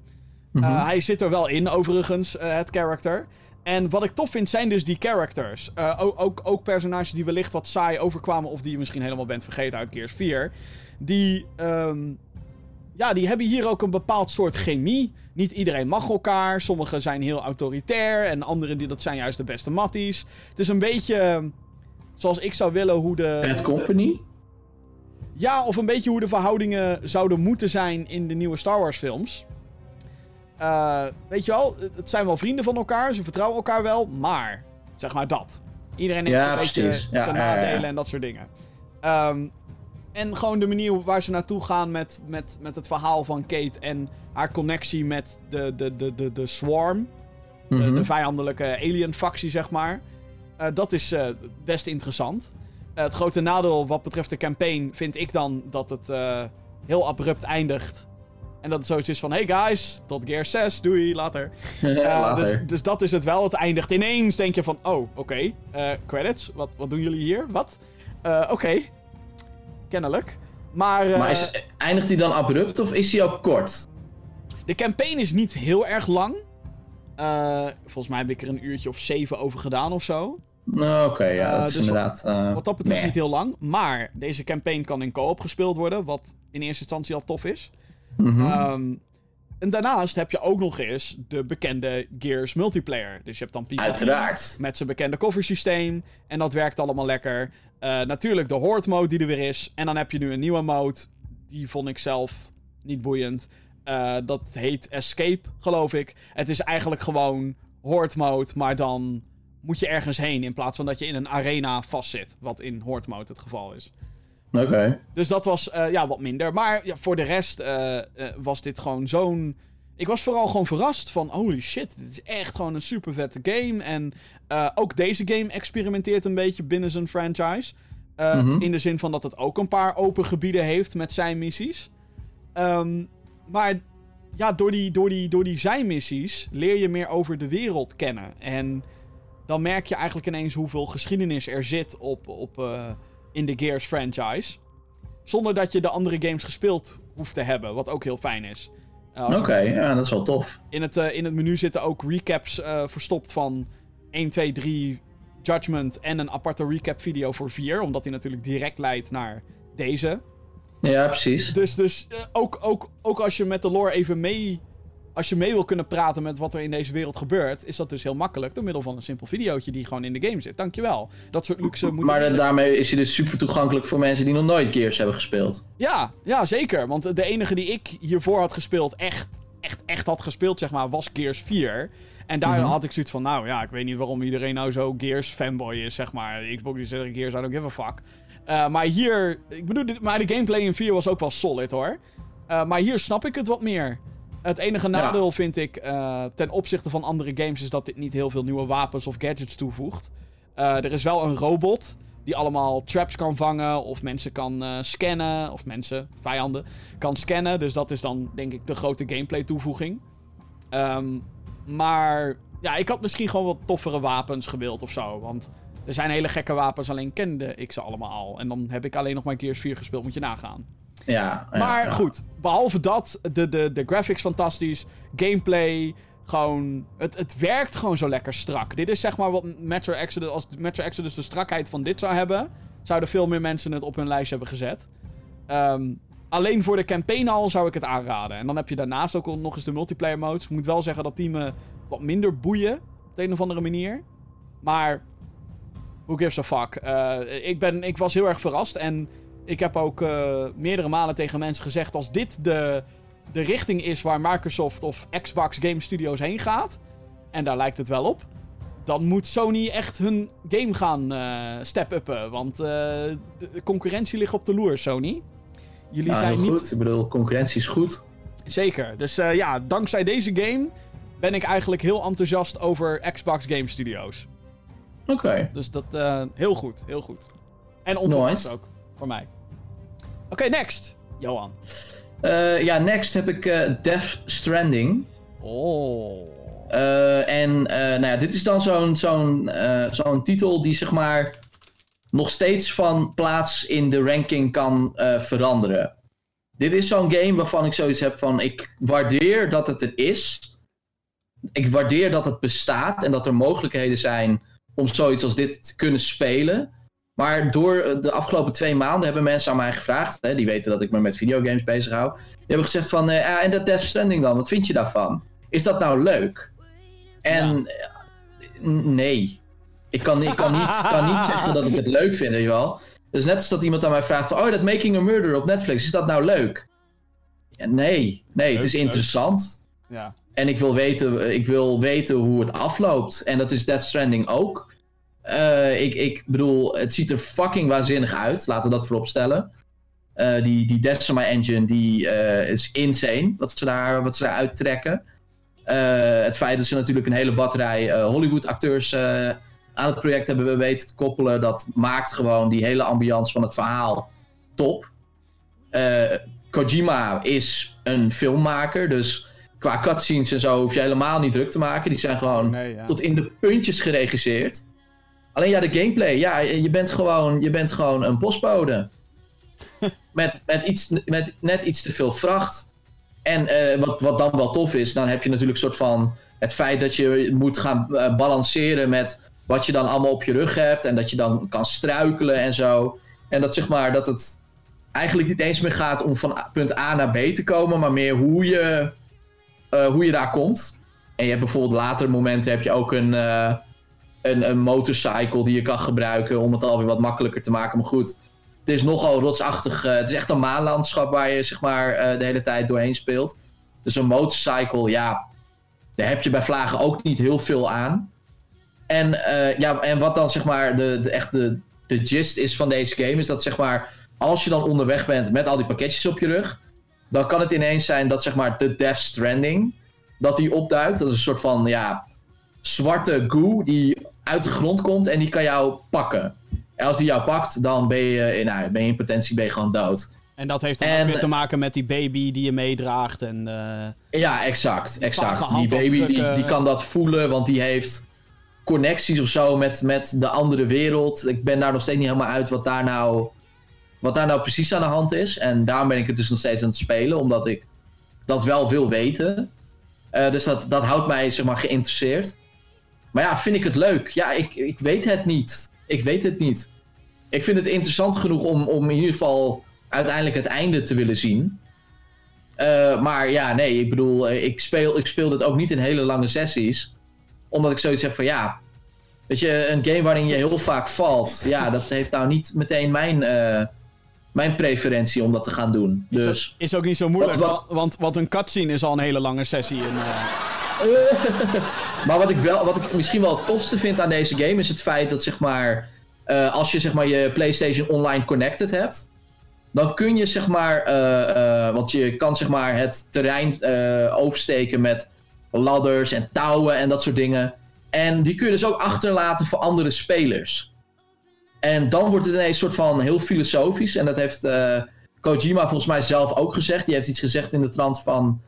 Mm -hmm. hij zit er wel in, overigens, het character. En wat ik tof vind, zijn dus die characters. Ook, ook, ook, personages die wellicht wat saai overkwamen... of die je misschien helemaal bent vergeten uit Gears 4. Die... Um, ja, die hebben hier ook een bepaald soort chemie. Niet iedereen mag elkaar. Sommigen zijn heel autoritair. En anderen die, dat zijn juist de beste matties. Het is een beetje ehm, zoals ik zou willen hoe de... Bad Company? Ja, of een beetje hoe de verhoudingen zouden moeten zijn in de nieuwe Star Wars films. Uh, weet je wel, het zijn wel vrienden van elkaar. Ze vertrouwen elkaar wel. Maar, zeg maar dat. Iedereen heeft ja, een beetje Ja, zijn ja, nadelen en dat soort dingen. Um, en gewoon de manier waar ze naartoe gaan met, met, met het verhaal van Kate en haar connectie met de, de, de, de, de Swarm. Mm Mhm. de, de, vijandelijke alien-factie, zeg maar. Uh, dat is uh, best interessant. Uh, het grote nadeel wat betreft de campaign vind ik dan dat het heel abrupt eindigt. En dat het zoiets is van: hey guys, tot Gear 6, doei, later. <laughs> later. Dus, dus, dat is het wel. Het eindigt ineens, denk je van: oh, oké, okay, credits, wat, wat doen jullie hier? Wat? oké. Okay kennelijk. Maar, maar is, eindigt hij dan abrupt of is hij ook kort? De campaign is niet heel erg lang. Volgens mij heb ik er een uurtje of zeven over gedaan of zo. Oké, okay, ja, Uh, dat is dus inderdaad... Wat, wat dat betreft niet heel lang. Maar deze campaign kan in co-op gespeeld worden, wat in eerste instantie al tof is. Mhm. Um, en daarnaast heb je ook nog eens de bekende Gears multiplayer. Dus je hebt dan PvP Uiteraard. met zijn bekende coversysteem. En dat werkt allemaal lekker. Uh, natuurlijk de Horde mode die er weer is. En dan heb je nu een nieuwe mode. Die vond ik zelf niet boeiend. Uh, dat heet Escape, geloof ik. Het is eigenlijk gewoon Horde mode, maar dan moet je ergens heen. In plaats van dat je in een arena vastzit. Wat in Horde mode het geval is. Oké. Okay. Dus dat was uh, ja, wat minder. Maar ja, voor de rest uh, uh, was dit gewoon zo'n. Ik was vooral gewoon verrast van holy shit, dit is echt gewoon een super vette game. En ook deze game experimenteert een beetje binnen zijn franchise. Mhm. In de zin van dat het ook een paar open gebieden heeft met zijn missies. Um, maar ja, door die, door, die, door die zijmissies leer je meer over de wereld kennen. En dan merk je eigenlijk ineens hoeveel geschiedenis er zit op, op, uh, in de Gears franchise. Zonder dat je de andere games gespeeld hoeft te hebben, wat ook heel fijn is. Uh, Oké, okay, ja, dat is wel tof. In het, uh, in het menu zitten ook recaps verstopt van 1, 2, 3 Judgment en een aparte recap video voor 4. Omdat die natuurlijk direct leidt naar deze. Ja, precies. Dus, dus ook, ook, ook als je met de lore even mee... Als je mee wil kunnen praten met wat er in deze wereld gebeurt... is dat dus heel makkelijk door middel van een simpel videootje die gewoon in de game zit. Dankjewel. Dat soort luxe moet Maar de, daarmee is hij dus super toegankelijk voor mensen die nog nooit Gears hebben gespeeld. Ja, ja, zeker. Want de enige die ik hiervoor had gespeeld, echt, echt, echt had gespeeld, zeg maar, was Gears 4. En daar Mhm. mm -hmm. had ik zoiets van, nou ja, ik weet niet waarom iedereen nou zo Gears fanboy is, zeg maar. Xbox die zegt Gears, I don't give a fuck. Uh, maar hier, ik bedoel, maar de gameplay in 4 was ook wel solid hoor. Uh, maar hier snap ik het wat meer. Het enige nadeel ja. vind ik uh, ten opzichte van andere games is dat dit niet heel veel nieuwe wapens of gadgets toevoegt. Uh, er is wel een robot die allemaal traps kan vangen of mensen kan uh, scannen, of mensen, vijanden, kan scannen. Dus dat is dan denk ik de grote gameplay toevoeging. Um, maar ja, ik had misschien gewoon wat toffere wapens gewild of zo. Want er zijn hele gekke wapens, alleen kende ik ze allemaal al. En dan heb ik alleen nog maar Gears 4 gespeeld, moet je nagaan. Ja, maar ja. goed, behalve dat, de, de, de graphics fantastisch, gameplay, gewoon, het, het werkt gewoon zo lekker strak. Dit is zeg maar wat Metro Exodus, als Metro Exodus de strakheid van dit zou hebben, zouden veel meer mensen het op hun lijst hebben gezet. Um, alleen voor de campaign al zou ik het aanraden. En dan heb je daarnaast ook nog eens de multiplayer modes. Ik moet wel zeggen dat die me wat minder boeien, op de een of andere manier. Maar, who gives a fuck. Uh, ik, ben, ik was heel erg verrast en ik heb ook uh, meerdere malen tegen mensen gezegd... als dit de, de richting is waar Microsoft of Xbox Game Studios heen gaat... en daar lijkt het wel op... dan moet Sony echt hun game gaan uh, step-uppen. Want uh, de concurrentie ligt op de loer, Sony. Jullie zijn niet... goed. Ik bedoel, concurrentie is goed. Zeker. Dus ja, dankzij deze game ben ik eigenlijk heel enthousiast over Xbox Game Studios. Oké. Okay. Dus dat heel goed, heel goed. En onverwachts nice. ook, voor mij. Oké, okay, next. Johan. Uh, ja, next heb ik uh, Death Stranding. Oh. Eh, en eh, nou ja, dit is dan zo'n zo'n eh, zo'n titel die zeg maar nog steeds van plaats in de ranking kan eh, veranderen. Dit is zo'n game waarvan ik zoiets heb van ik waardeer dat het er is. Ik waardeer dat het bestaat en dat er mogelijkheden zijn om zoiets als dit te kunnen spelen. Maar door de afgelopen twee maanden hebben mensen aan mij gevraagd, hè, die weten dat ik me met videogames bezighoud, die hebben gezegd van, eh, ja, en dat Death Stranding dan, wat vind je daarvan? Is dat nou leuk? En eh, nee. Ik kan, ik kan, niet, kan niet <laughs> zeggen dat ik het leuk vind, weet je wel. Dus net als dat iemand aan mij vraagt van, oh, dat Making a Murder op Netflix, is dat nou leuk? Ja, nee, nee, het is leuk. interessant. Ja. En ik wil, weten, ik wil weten hoe het afloopt. En dat is Death Stranding ook. Eh, ik, ik bedoel, het ziet er fucking waanzinnig uit. Laten we dat voorop stellen. Eh, die, die Decima engine die, eh, is insane. Wat ze, daar, wat ze het feit dat ze natuurlijk een hele batterij Hollywood acteurs aan het project hebben weten te koppelen. Dat maakt gewoon die hele ambiance van het verhaal top. Kojima is een filmmaker. Dus qua cutscenes en zo hoef je helemaal niet druk te maken. Die zijn gewoon Nee, ja. tot in de puntjes geregisseerd. Alleen ja, de gameplay. Ja, je bent gewoon, je bent gewoon een postbode. <laughs> met, met, iets, met net iets te veel vracht. En eh, wat, wat dan wel tof is, dan heb je natuurlijk een soort van... Het feit dat je moet gaan eh, balanceren met wat je dan allemaal op je rug hebt. En dat je dan kan struikelen en zo. En dat zeg maar, dat het eigenlijk niet eens meer gaat om van punt A naar B te komen. Maar meer hoe je, eh, hoe je daar komt. En je hebt bijvoorbeeld later momenten heb je ook een, een, een motorcycle die je kan gebruiken om het alweer wat makkelijker te maken. Maar goed, het is nogal rotsachtig. eh, het is echt een maanlandschap waar je zeg maar eh, de hele tijd doorheen speelt. Dus een motorcycle, ja, daar heb je bij vlagen ook niet heel veel aan. En, eh, ja, en wat dan zeg maar de, de, echt de, de gist is van deze game, is dat zeg maar als je dan onderweg bent met al die pakketjes op je rug, dan kan het ineens zijn dat zeg maar de Death Stranding, dat die opduikt. Dat is een soort van, ja, zwarte goo die uit de grond komt en die kan jou pakken. En als die jou pakt, dan ben je, eh, nou, ben je in potentie ben je gewoon dood. En dat heeft dan En- ook weer te maken met die baby die je meedraagt. En, eh, Ja, exact, exact. vage Die baby die, die kan dat voelen, want die heeft connecties of zo met, met de andere wereld. Ik ben daar nog steeds niet helemaal uit wat daar nou, wat daar nou precies aan de hand is. En daarom ben ik het dus nog steeds aan het spelen, omdat ik dat wel wil weten. Eh, dus dat, dat houdt mij zeg maar geïnteresseerd. Maar ja, vind ik het leuk? Ja, ik, ik weet het niet. Ik weet het niet. Ik vind het interessant genoeg om, om in ieder geval uiteindelijk het einde te willen zien. Eh, maar ja, nee, ik bedoel, eh, ik speel, ik speel dit ook niet in hele lange sessies. Omdat ik zoiets heb van ja. Weet je, een game waarin je heel vaak valt. Ja, dat heeft nou niet meteen mijn, eh, mijn preferentie om dat te gaan doen. is, Dus. dat, is ook niet zo moeilijk, Wat- wat- wa- want, want een cutscene is al een hele lange sessie. Eh, <laughs> Maar wat ik, wel, wat ik misschien wel het tofste vind aan deze game is het feit dat zeg maar. eh, als je zeg maar je PlayStation Online connected hebt. Dan kun je zeg maar. eh, eh, want je kan zeg maar het terrein oversteken met ladders en touwen en dat soort dingen. En die kun je dus ook achterlaten voor andere spelers. En dan wordt het ineens een soort van heel filosofisch. En dat heeft Kojima volgens mij zelf ook gezegd. Die heeft iets gezegd in de trant van.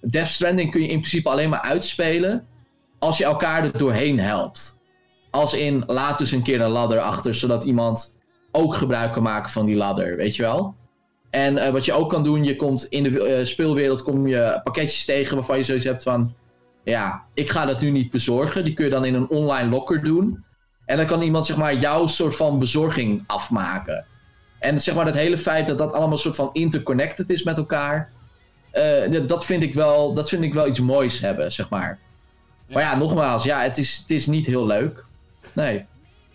Death Stranding kun je in principe alleen maar uitspelen als je elkaar er doorheen helpt. Als in, laat dus een keer een ladder achter, zodat iemand ook gebruik kan maken van die ladder, weet je wel? En eh, wat je ook kan doen, je komt in de eh, speelwereld kom je pakketjes tegen waarvan je zoiets hebt van... Ja, ik ga dat nu niet bezorgen. Die kun je dan in een online locker doen. En dan kan iemand zeg maar jouw soort van bezorging afmaken. En zeg maar dat hele feit dat dat allemaal soort van interconnected is met elkaar... eh, dat, vind ik wel, dat vind ik wel iets moois hebben, zeg maar. Maar ja, nogmaals, ja, het is, het is niet heel leuk. Nee,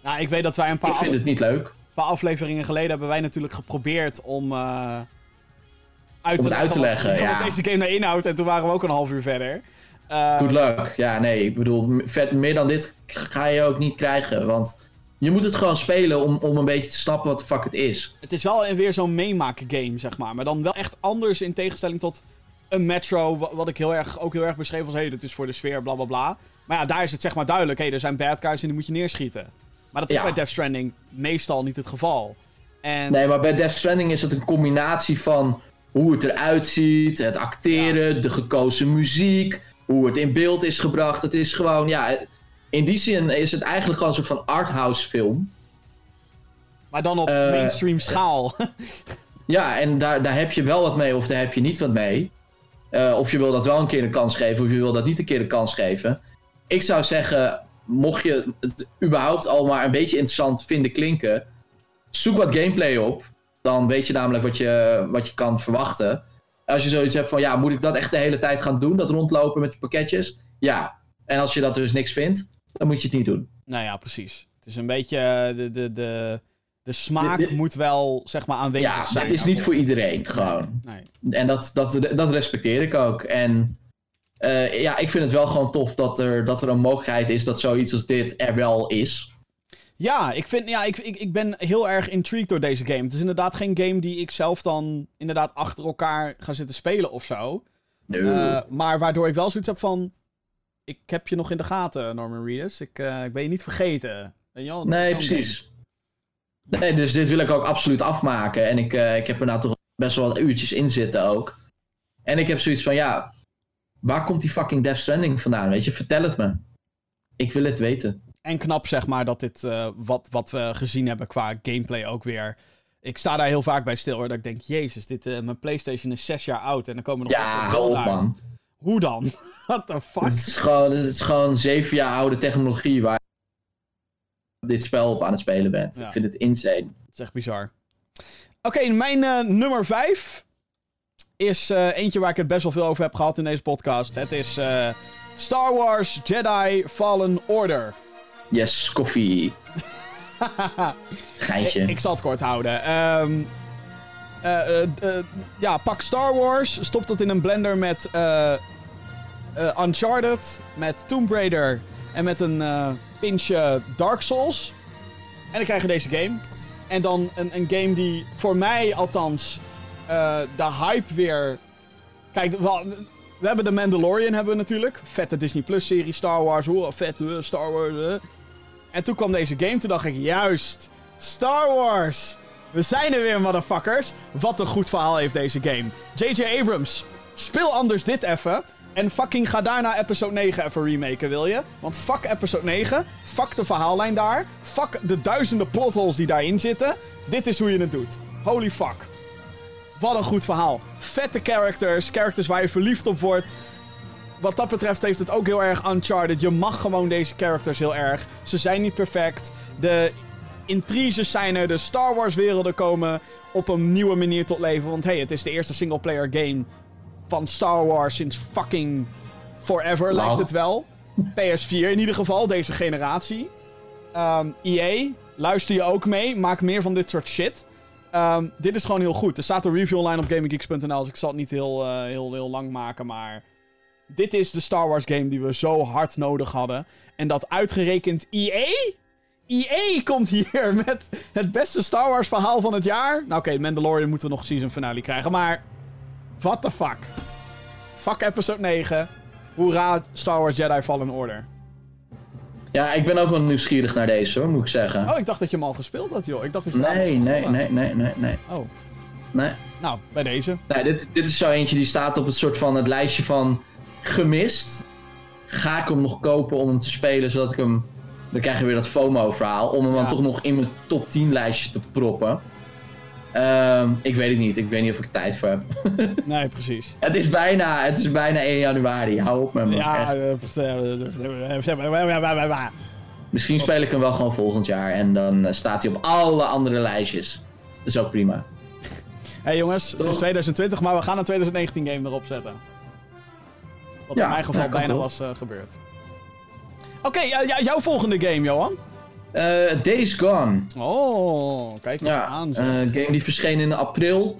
nou, ik weet dat wij een paar, ik vind het niet leuk. paar afleveringen geleden hebben wij natuurlijk geprobeerd om eh, uit, Om het uit te leggen, wat ja. deze game nou inhoudt. En toen waren we ook een half uur verder. Eh, Good luck. Ja, nee, ik bedoel, vet, meer dan dit ga je ook niet krijgen. Want je moet het gewoon spelen om, om een beetje te snappen wat de fuck het is. Het is wel weer zo'n meemaken game, zeg maar. Maar dan wel echt anders in tegenstelling tot een Metro. wa- Wat ik heel erg, ook heel erg beschreef als... Hé, hey, dit is voor de sfeer, bla bla bla. Maar ja, daar is het zeg maar duidelijk. Hé, hey, er zijn bad guys en die moet je neerschieten. Maar dat is Ja. bij Death Stranding meestal niet het geval. En Nee, maar bij Death Stranding is het een combinatie van hoe het eruit ziet, het acteren, de gekozen muziek, hoe hoe het in beeld is gebracht. Het is gewoon, ja, in die zin is het eigenlijk gewoon een soort van arthouse film. Maar dan op Eh, mainstream schaal. Ja, en daar, daar heb je wel wat mee of daar heb je niet wat mee. Eh, of je wil dat wel een keer een kans geven of je wil dat niet een keer een kans geven. Ik zou zeggen, mocht je het überhaupt al maar een beetje interessant vinden klinken, zoek wat gameplay op. Dan weet je namelijk wat je, wat je kan verwachten. Als je zoiets hebt van, ja, moet ik dat echt de hele tijd gaan doen? Dat rondlopen met die pakketjes? Ja. En als je dat dus niks vindt, dan moet je het niet doen. nou ja, precies. Het is een beetje... eh, De, de, de, de smaak De- de- moet wel, zeg maar, aanwezig Ja, zijn. het is niet voor iedereen, gewoon. Nee. En dat, dat, dat respecteer ik ook. En eh, ja, ik vind het wel gewoon tof dat er, dat er een mogelijkheid is dat zoiets als dit er wel is. Ja, ik, vind, ja ik, ik, ik ben heel erg intrigued door deze game. Het is inderdaad geen game die ik zelf dan inderdaad achter elkaar ga zitten spelen of zo. Eh, maar waardoor ik wel zoiets heb van... Ik heb je nog in de gaten, Norman Reedus. Ik, eh, ik ben je niet vergeten. Nee, precies. Nee, dus dit wil ik ook absoluut afmaken. En ik, eh, ik heb er nou toch best wel wat uurtjes in zitten ook. En ik heb zoiets van, ja, waar komt die fucking Death Stranding vandaan? Weet je, vertel het me. Ik wil het weten. En knap zeg maar dat dit, eh, wat, wat we gezien hebben qua gameplay ook weer... Ik sta daar heel vaak bij stil hoor, dat ik denk... Jezus, dit, eh, mijn Playstation is zes jaar oud en dan komen er nog Ja, hou uit. man. Hoe dan? <laughs> What the fuck? Het is, gewoon, het is gewoon zeven jaar oude technologie waar dit spel op aan het spelen bent. Ja. Ik vind het insane. Dat is echt bizar. Oké, mijn eh, nummer 5 is eh, eentje waar ik het best wel veel over heb gehad in deze podcast. Het is eh, Star Wars Jedi Fallen Order. Yes, koffie. <laughs> Geintje. Ik, ik zal het kort houden. Ehm, eh, eh, eh, ja, pak Star Wars, stop dat in een blender met Uncharted, met Tomb Raider en met een pinchje Dark Souls. En dan krijg je deze game. En dan een, een game die voor mij althans eh, de hype weer... Kijk, we, hebben de Mandalorian hebben we natuurlijk. Vette Disney Plus serie, Star Wars. Hoe vet, eh, Star Wars. eh. En toen kwam deze game, toen dacht ik, juist, Star Wars. We zijn er weer, motherfuckers. Wat een goed verhaal heeft deze game. J.J. Abrams, speel anders dit even. En fucking ga daarna episode 9 even remaken, wil je? Want fuck episode 9. Fuck de verhaallijn daar. Fuck de duizenden plotholes die daarin zitten. Dit is hoe je het doet. Holy fuck. Wat een goed verhaal. Vette characters. Characters waar je verliefd op wordt wat dat betreft heeft het ook heel erg Uncharted. Je mag gewoon deze characters heel erg. Ze zijn niet perfect. De intriges zijn er. De Star Wars werelden komen op een nieuwe manier tot leven. Want hey, het is de eerste single-player game van Star Wars sinds fucking forever, lijkt het wel. PS4 in ieder geval, deze generatie. Ehm EA, luister je ook mee. Maak meer van dit soort shit. Ehm, dit is gewoon heel goed. Er staat een review online op GamingGeeks.nl, dus ik zal het niet heel, eh, heel, heel lang maken, maar... Dit is de Star Wars game die we zo hard nodig hadden. En dat uitgerekend EA? EA komt hier <laughs> met het beste Star Wars verhaal van het jaar. Nou oké, Mandalorian moeten we nog season finale krijgen, maar... What the fuck? Fuck episode 9. Hoera, Star Wars Jedi Fallen Order. Ja, ik ben ook wel nieuwsgierig naar deze hoor, moet ik zeggen. Oh, ik dacht dat je hem al gespeeld had, joh. Ik dacht dat je nee, nee, nee, nee, nee, nee. Oh, nee. nou, bij deze. Nee, dit, dit is zo eentje die staat op het soort van het lijstje van gemist. Ga ik hem nog kopen om hem te spelen, zodat ik hem... Dan krijg je weer dat FOMO-verhaal, om hem Ja. dan toch nog in mijn top 10 lijstje te proppen. Ehm, ik weet het niet, ik weet niet of ik er tijd voor heb. <laughs> Nee, precies. het, is bijna, het is bijna 1 januari, hou op met me. Ja, echt. Misschien speel ik hem wel gewoon volgend jaar en dan eh, staat hij op alle andere lijstjes. Dat is ook prima. <laughs> hey jongens, het is Toch? 2020, maar we gaan een 2019 game erop zetten. Wat Ja, in mijn geval ja, kan bijna was eh, gebeurd. Oké, jouw volgende game, Johan. Eh, Days Gone. Oh, kijk eens Ja, aan. een zeg. game die verscheen in april.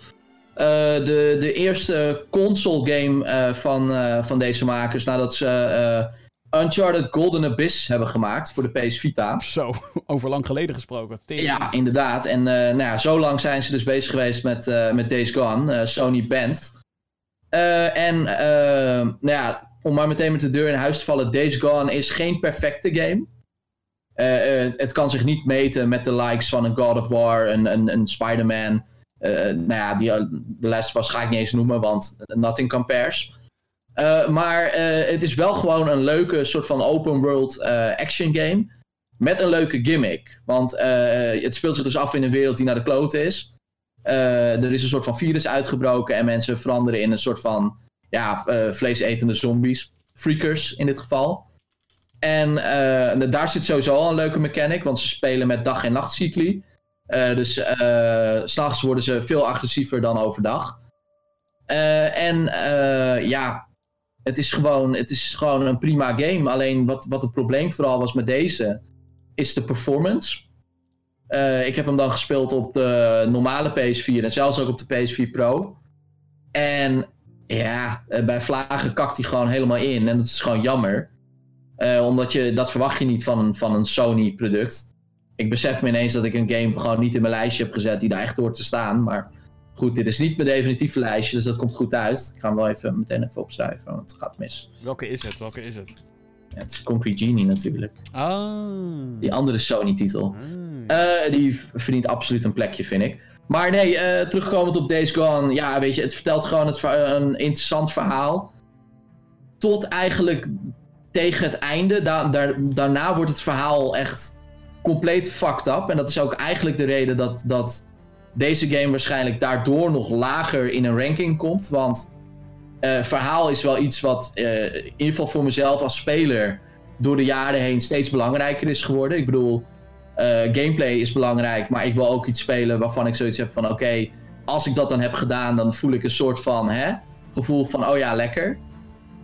Eh, de, de eerste console game eh, van, eh, van deze makers nadat ze eh, Uncharted Golden Abyss hebben gemaakt voor de PS Vita. Zo, <laughs> over lang geleden gesproken. Ja, inderdaad. En eh, nou ja, zo lang zijn ze dus bezig geweest met, eh, met Days Gone. eh, Sony Band. Eh, en eh, nou ja, om maar meteen met de deur in huis te vallen. Days Gone is geen perfecte game. Eh, eh, het kan zich niet meten met de likes van een God of War, een, een, een Spider-Man. Eh, nou ja, die, de les ik niet eens noemen, want nothing compares. Uh, maar het is wel gewoon een leuke soort van open world uh, action game. Met een leuke gimmick. Want het speelt zich dus af in een wereld die naar de klote is. er is een soort van virus uitgebroken en mensen veranderen in een soort van ja, vleesetende zombies. Freakers in dit geval. En daar zit sowieso al een leuke mechanic, want ze spelen met dag- en nachtcycli. dus uh, s'nachts worden ze veel agressiever dan overdag. en ja, het is, gewoon, het is gewoon een prima game. Alleen wat, wat het probleem vooral was met deze, is de performance. Ik heb hem dan gespeeld op de normale PS4 en zelfs ook op de PS4 Pro. En ja, eh, bij vlagen kakt hij gewoon helemaal in. En dat is gewoon jammer. Uh, omdat je, dat verwacht je niet van een, van een Sony product. Ik besef me ineens dat ik een game gewoon niet in mijn lijstje heb gezet die daar echt hoort te staan. Maar Goed, dit is niet mijn definitieve lijstje, dus dat komt goed uit. Ik ga hem wel even meteen even opschrijven, want het gaat mis. Welke is het? Welke is het? Ja, het is Concrete Genie natuurlijk. Ah. Die andere Sony-titel. Ah. Uh, die verdient absoluut een plekje, vind ik. Maar nee, uh, terugkomend op Days Gone. Ja, weet je, het vertelt gewoon het, een interessant verhaal. Tot eigenlijk tegen het einde. Da daar, daarna wordt het verhaal echt compleet fucked up. En dat is ook eigenlijk de reden dat, dat deze game waarschijnlijk daardoor nog lager in een ranking komt. Want uh, verhaal is wel iets wat uh, in ieder geval voor mezelf als speler door de jaren heen steeds belangrijker is geworden. Ik bedoel, uh, gameplay is belangrijk, maar ik wil ook iets spelen waarvan ik zoiets heb van oké, als ik dat dan heb gedaan, dan voel ik een soort van hè, gevoel van oh ja, lekker.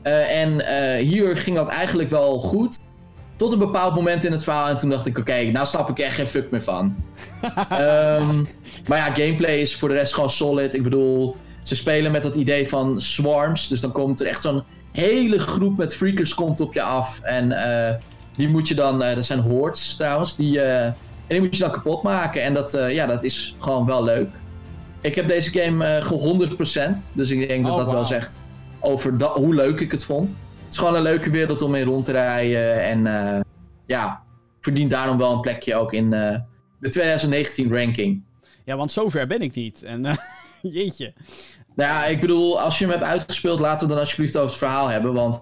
En hier ging dat eigenlijk wel goed. Tot een bepaald moment in het verhaal. En toen dacht ik, oké, nou snap ik echt geen fuck meer van. um, <laughs> maar ja, gameplay is voor de rest gewoon solid. Ik bedoel, ze spelen met dat idee van swarms. Dus dan komt er echt zo'n hele groep met freakers komt op je af. En uh, die moet je dan, uh, dat zijn hordes trouwens, die, uh, en die moet je dan kapot maken. En dat, ja, dat is gewoon wel leuk. Ik heb deze game ge 100%. Dus ik denk dat oh, dat wel zegt over dat, hoe leuk ik het vond. Het is gewoon een leuke wereld om in rond te rijden. En uh, ja, verdient daarom wel een plekje ook in uh, de 2019 ranking. Ja, want zover ben ik niet. En uh, <laughs> jeetje. Nou ja, ik bedoel, als je hem hebt uitgespeeld, laten we dan alsjeblieft over het verhaal hebben. Want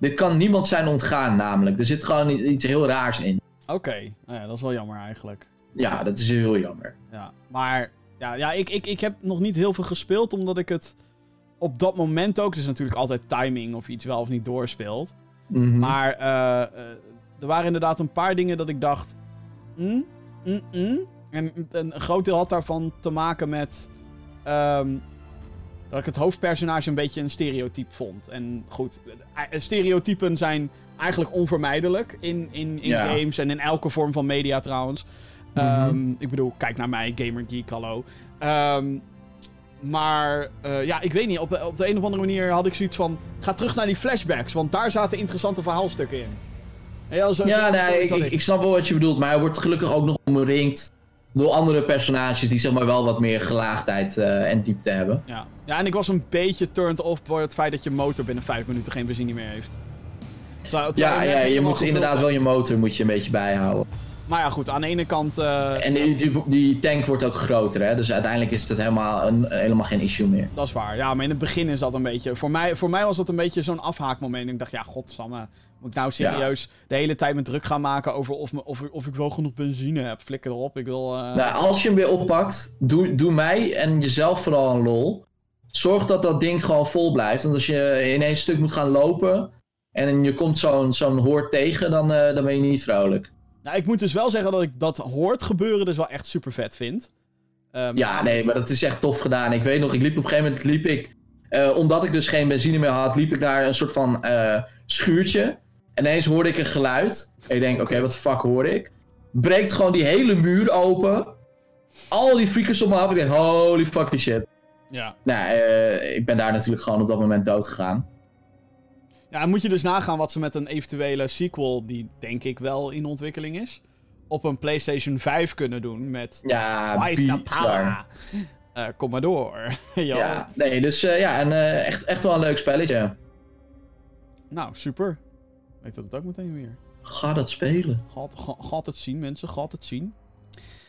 dit kan niemand zijn ontgaan, namelijk. Er zit gewoon iets heel raars in. Oké, nou ja, dat is wel jammer eigenlijk. Ja, dat is heel jammer. Ja, maar ja, ja ik, ik, ik heb nog niet heel veel gespeeld, omdat ik het op dat moment ook. Het is natuurlijk altijd timing of iets wel of niet doorspeelt. Mhm. Maar uh, er waren inderdaad een paar dingen dat ik dacht. Mm, mm, mm. En een groot deel had daarvan te maken met. Um, dat ik het hoofdpersonage een beetje een stereotype vond. En goed, eh, stereotypen zijn eigenlijk onvermijdelijk in, in, in games en in elke vorm van media trouwens. Mm ik bedoel, kijk naar mij, Gamer Geek, hallo. Um, maar uh, ja, ik weet niet. Op, op de een of andere manier had ik zoiets van. Ga terug naar die flashbacks, want daar zaten interessante verhaalstukken in. Ja, zo, ja nee, ik, ik, ik, snap wel wat je bedoelt. Maar hij wordt gelukkig ook nog omringd door andere personages die zeg maar wel wat meer gelaagdheid uh, en diepte hebben. Ja. ja, en ik was een beetje turned off door het feit dat je motor binnen 5 minuten geen benzine meer heeft. Terwijl, ja, ja, je moet inderdaad wel je motor moet je een beetje bijhouden. Maar ja, goed, aan de ene kant... Uh... En die, die, tank wordt ook groter, hè? Dus uiteindelijk is het helemaal, een, helemaal geen issue meer. Dat is waar. Ja, maar in het begin is dat een beetje... Voor mij, voor mij was dat een beetje zo'n afhaakmoment. Ik dacht, ja, godsamme... Moet ik nou serieus de hele tijd me druk gaan maken over of, me, of, of ik wel genoeg benzine heb? Flikker erop, ik wil... Uh... Nou, als je hem weer oppakt, doe, doe mij en jezelf vooral een lol. Zorg dat dat ding gewoon vol blijft. Want als je in één stuk moet gaan lopen... en je komt zo'n zo'n hoort tegen, dan, uh, dan ben je niet vrolijk. Nou, ik moet dus wel zeggen dat ik dat hoort gebeuren dus wel echt super vet vind. Um, ja, nee, maar dat is echt tof gedaan. Ik weet nog, ik liep op een gegeven moment, liep ik, uh, omdat ik dus geen benzine meer had, liep ik naar een soort van uh, schuurtje. En ineens hoorde ik een geluid. En ik denk, oké, wat de fuck hoor ik? Breekt gewoon die hele muur open. Al die freakers om me af. Ik denk, holy fucking shit. Ja. Nou, uh, ik ben daar natuurlijk gewoon op dat moment dood gegaan. Ja, moet je dus nagaan wat ze met een eventuele sequel, die denk ik wel in ontwikkeling is, op een PlayStation 5 kunnen doen met ja, Twice the Power. Uh, kom maar door. <laughs> ja, nee, dus uh, ja, en, uh, echt, echt wel een leuk spelletje. Nou, super. Weet dat het ook meteen weer. Ga dat spelen. Gaat, ga, gaat het zien, mensen. Gaat het zien.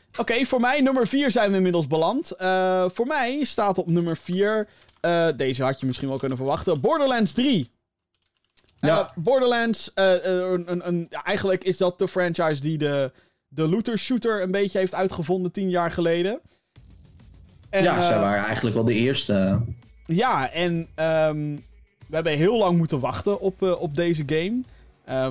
Oké, okay, voor mij nummer 4 zijn we inmiddels beland. voor mij staat op nummer 4. deze had je misschien wel kunnen verwachten. Borderlands 3. Ja. Borderlands, eh, eh, een, een, een, eigenlijk is dat de franchise die de, de looter-shooter een beetje heeft uitgevonden tien jaar geleden. En, ja, zij eh, waren eigenlijk wel de eerste. Ja, en ehm, we hebben heel lang moeten wachten op, op deze game.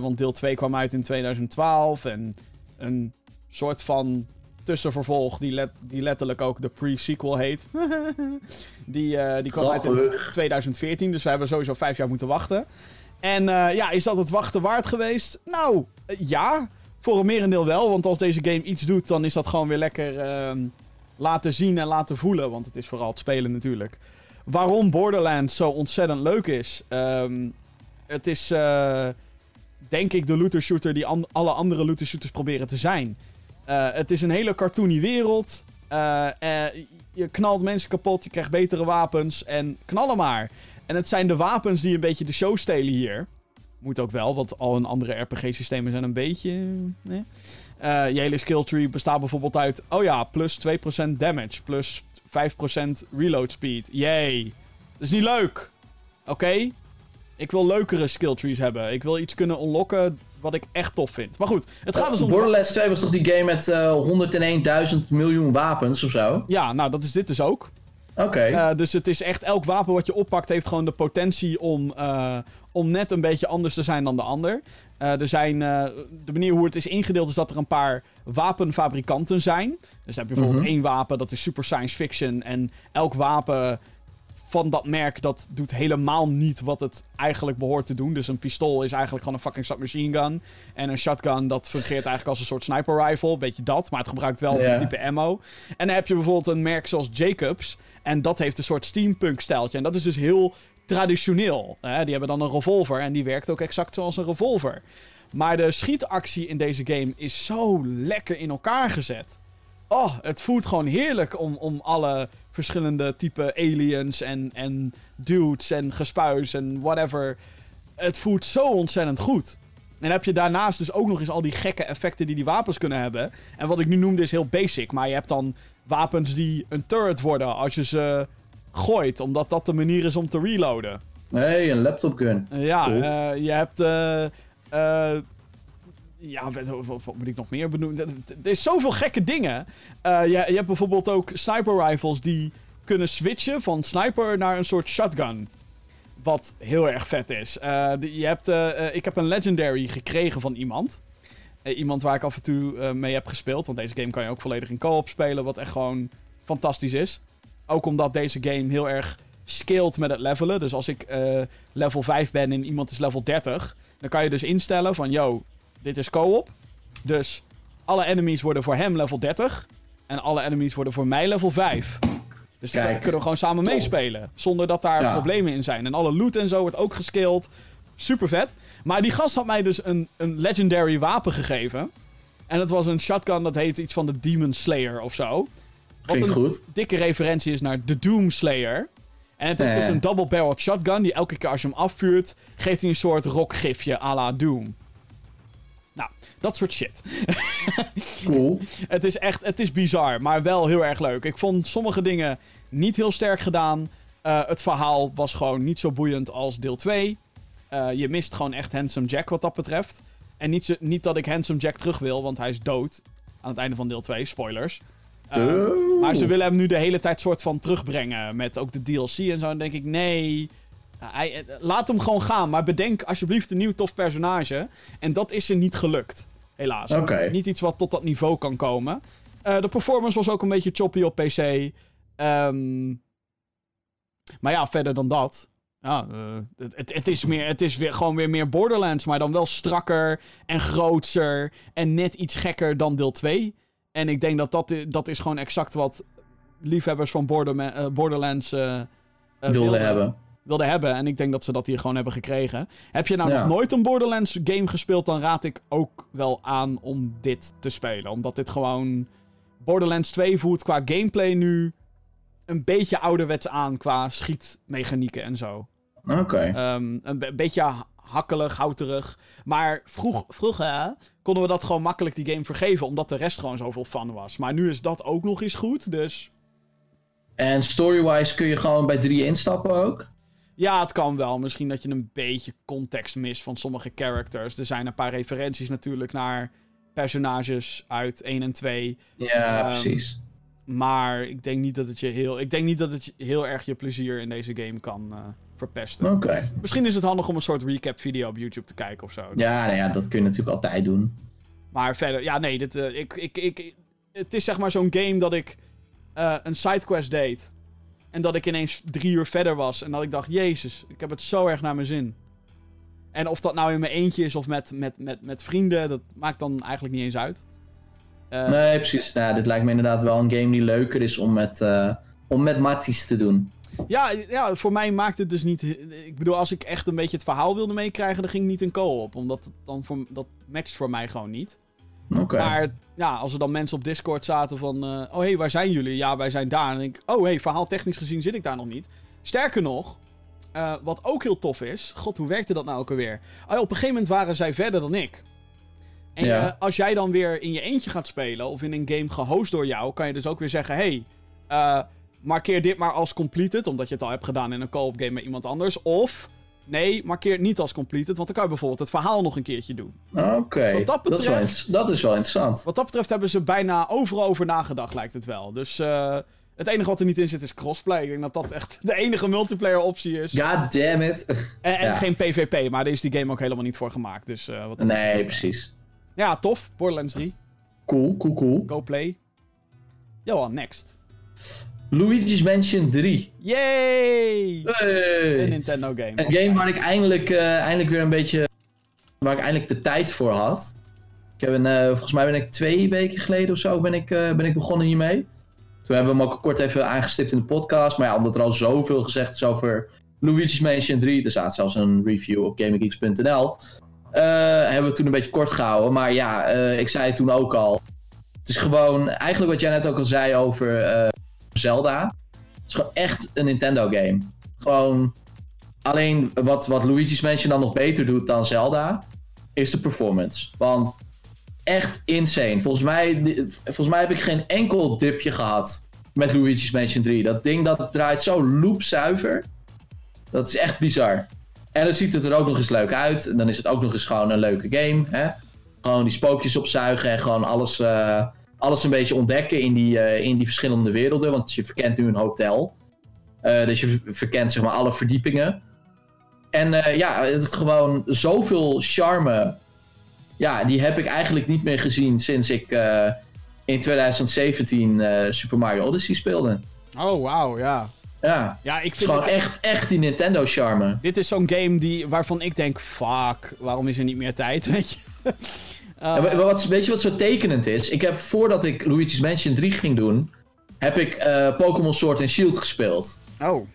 Want deel 2 kwam uit in 2012 en een soort van tussenvervolg die, let- die letterlijk ook de pre-sequel heet. <laughs> die, die kwam uit in Grappig. 2014, dus we hebben sowieso vijf jaar moeten wachten. En eh, ja, is dat het wachten waard geweest? Nou, eh, ja. Voor een merendeel wel, want als deze game iets doet, dan is dat gewoon weer lekker ehm, laten zien en laten voelen. Want het is vooral het spelen natuurlijk. Waarom Borderlands zo ontzettend leuk is. Ehm, het is, eh, denk ik, de looter shooter die alle andere looter shooters proberen te zijn. Het is een hele cartoony wereld. Je knalt mensen kapot, je krijgt betere wapens en knallen maar. En het zijn de wapens die een beetje de show stelen hier. Moet ook wel, want al hun andere RPG-systemen zijn een beetje... eh, eh, je hele skill tree bestaat bijvoorbeeld uit... Oh ja, plus 2% damage, plus 5% reload speed. Yay. Dat is niet leuk. Oké? Ik wil leukere skill trees hebben. Ik wil iets kunnen unlocken wat ik echt tof vind. Maar goed, het gaat dus om... Borderlands 2 was toch die game met eh 101.000 miljoen wapens of zo? Ja, nou, dat is dit dus ook. Oké. Eh, dus het is echt, elk wapen wat je oppakt heeft gewoon de potentie om, eh, om net een beetje anders te zijn dan de ander. Eh, er zijn, de manier hoe het is ingedeeld is dat er een paar wapenfabrikanten zijn. Dus dan heb je bijvoorbeeld Mhm. één wapen dat is super science fiction. En elk wapen van dat merk dat doet helemaal niet wat het eigenlijk behoort te doen. Dus een pistool is eigenlijk gewoon een fucking submachine gun. En een shotgun dat fungeert eigenlijk als een soort sniper rifle. Beetje dat, maar het gebruikt wel een type ammo. En dan heb je bijvoorbeeld een merk zoals Jacobs. En dat heeft een soort steampunk stijltje. En dat is dus heel traditioneel. Hè? Die hebben dan een revolver en die werkt ook exact zoals een revolver. Maar de schietactie in deze game is zo lekker in elkaar gezet. Oh, het voelt gewoon heerlijk om, om alle verschillende type aliens en, en dudes en gespuis en whatever. Het voelt zo ontzettend goed. En heb je daarnaast dus ook nog eens al die gekke effecten die die wapens kunnen hebben. En wat ik nu noemde is heel basic. Maar je hebt dan wapens die een turret worden als je ze gooit. Omdat dat de manier is om te reloaden. hey, een laptop gun. Ja, Cool. eh, je hebt... eh, ja, wat, wat- moet ik nog meer benoemen? Er- is zoveel gekke dingen. Eh, je, je hebt bijvoorbeeld ook sniper rifles die kunnen switchen van sniper naar een soort shotgun. Wat heel erg vet is. Eh, je hebt, eh, ik heb een legendary gekregen van iemand. Iemand waar ik af en toe mee heb gespeeld. Want deze game kan je ook volledig in co-op spelen. Wat echt gewoon fantastisch is. Ook omdat deze game heel erg scaled met het levelen. Dus als ik level 5 ben en iemand is level 30. Dan kan je dus instellen van... Yo, dit is co-op. Dus alle enemies worden voor hem level 30. En alle enemies worden voor mij level 5. Dus dan kunnen we gewoon samen meespelen. Zonder dat daar Ja. problemen in zijn. En alle loot en zo wordt ook gescaled. Super vet. Maar die gast had mij dus een, een legendary wapen gegeven. En dat was een shotgun dat heet iets van de Demon Slayer of zo. Wat een goed. dikke referentie is naar de Doom Slayer. En het is Eh. dus een double-barreled shotgun die elke keer als je hem afvuurt, geeft hij een soort rockgifje à la Doom. Dat soort shit. <laughs> Cool. Het is echt, het is bizar, maar wel heel erg leuk. Ik vond sommige dingen niet heel sterk gedaan. Eh, het verhaal was gewoon niet zo boeiend als deel 2. Eh, je mist gewoon echt Handsome Jack wat dat betreft. En niet, zo, niet dat ik Handsome Jack terug wil, want hij is dood. Aan het einde van deel 2, spoilers. Eh, maar ze willen hem nu de hele tijd soort van terugbrengen. Met ook de DLC en zo. En dan denk ik, nee. Hij, eh, laat hem gewoon gaan. Maar bedenk alsjeblieft een nieuw tof personage. En dat is er niet gelukt. Helaas. Niet iets wat tot dat niveau kan komen. Eh, de performance was ook een beetje choppy op PC. Ehm, maar ja, verder dan dat. Ja, eh, het, het, het is, meer, het is weer, gewoon weer meer Borderlands. Maar dan wel strakker en grootser. En net iets gekker dan deel 2. En ik denk dat dat, dat is gewoon exact wat liefhebbers van Borderlands Wilde wilden- hebben. Wilden hebben. En ik denk dat ze dat hier gewoon hebben gekregen. Heb je nou Ja. nog nooit een Borderlands game gespeeld, dan raad ik ook wel aan om dit te spelen. Omdat dit gewoon... Borderlands 2 voelt qua gameplay nu een beetje ouderwets aan qua schietmechanieken en zo. Oké. Ehm, een be- beetje ha- hakkelig, houterig. Maar vroeg, vroeger konden we dat gewoon makkelijk die game vergeven, omdat de rest gewoon zoveel fun was. Maar nu is dat ook nog eens goed, dus... En story-wise kun je gewoon bij drie instappen ook? Ja, het kan wel. Misschien dat je een beetje context mist van sommige characters. Er zijn een paar referenties natuurlijk naar personages uit 1 en 2. Ja, Ehm, precies. Maar ik denk niet dat het je heel, ik denk niet dat het heel erg je plezier in deze game kan eh, verpesten. Oké. Misschien is het handig om een soort recap video op YouTube te kijken of zo. Ja, nou ja, dat kun je natuurlijk altijd doen. Maar verder, ja, nee, dit, eh, ik, ik, ik, het is zeg maar zo'n game dat ik eh, een sidequest deed. En dat ik ineens drie uur verder was. En dat ik dacht, jezus, ik heb het zo erg naar mijn zin. En of dat nou in mijn eentje is of met, met, met, met vrienden, dat maakt dan eigenlijk niet eens uit. Eh, Nee, precies. Nou, dit lijkt me inderdaad wel een game die leuker is om met, eh om met matties te doen. ja, ja, voor mij maakt het dus niet... Ik bedoel, als ik echt een beetje het verhaal wilde meekrijgen, dan ging ik niet in co-op. Omdat het dan voor, dat matcht voor mij gewoon niet. Oké. Maar ja, als er dan mensen op Discord zaten van... eh, oh, hé, hey, waar zijn jullie? Ja, wij zijn daar. En denk ik, oh, hé, hey, verhaaltechnisch gezien zit ik daar nog niet. Sterker nog, eh, wat ook heel tof is... God, hoe werkte dat nou ook alweer? Oh, ja, op een gegeven moment waren zij verder dan ik. En Ja. eh, als jij dan weer in je eentje gaat spelen... of in een game gehost door jou... kan je dus ook weer zeggen... hey, eh, markeer dit maar als completed... omdat je het al hebt gedaan in een co-op game met iemand anders. Of... Nee, markeer het niet als completed, want dan kan je bijvoorbeeld het verhaal nog een keertje doen. Oké. Wat dat Dat, is wel betreft- dat is wel interessant. Wat dat betreft hebben ze bijna overal over nagedacht, lijkt het wel. Dus eh, het enige wat er niet in zit is crossplay. Ik denk dat dat echt de enige multiplayer optie is. God damn it. en en ja. geen PvP, maar daar is die game ook helemaal niet voor gemaakt. Dus, eh, wat Nee, betreft, precies. Ja, tof. Borderlands 3. Cool, cool, cool. Go play. Johan, next. Luigi's Mansion 3. Yay! Een Hey. Nintendo game. Een game waar ik eindelijk, eh, eindelijk weer een beetje. waar ik eindelijk de tijd voor had. Ik heb een, eh, volgens mij ben ik twee weken geleden of zo ben ik, eh, ben ik begonnen hiermee. Toen hebben we hem ook kort even aangestipt in de podcast. Maar ja, omdat er al zoveel gezegd is over Luigi's Mansion 3. Er staat zelfs een review op gaminggeeks.nl. eh, hebben we het toen een beetje kort gehouden. Maar ja, ik zei het toen ook al. Het is gewoon, eigenlijk wat jij net ook al zei over Zelda. Het is gewoon echt een Nintendo game. Gewoon Alleen wat, wat Luigi's Mansion dan nog beter doet dan Zelda, is de performance. Want echt insane. Volgens mij, volgens mij heb ik geen enkel dipje gehad met Luigi's Mansion 3. Dat ding dat draait zo loopzuiver. Dat is echt bizar. En dan ziet het er ook nog eens leuk uit. En dan is het ook nog eens gewoon een leuke game. Hè? Gewoon die spookjes opzuigen en gewoon alles, eh, alles een beetje ontdekken in die, eh, in die verschillende werelden. Want je verkent nu een hotel. Eh, dus je ver- verkent zeg maar alle verdiepingen. En eh, ja, het is gewoon zoveel charme. Ja, die heb ik eigenlijk niet meer gezien sinds ik in 2017 eh, Super Mario Odyssey speelde. Oh, wauw, ja. Ja, Ja, ik het is vind gewoon echt, echt die Nintendo charme. Dit is zo'n game die, waarvan ik denk, fuck, waarom is er niet meer tijd, <laughs> weet je? Wat, weet je wat zo tekenend is? Ik heb voordat ik Luigi's Mansion 3 ging doen, heb ik eh, Pokémon Sword and Shield gespeeld. oh,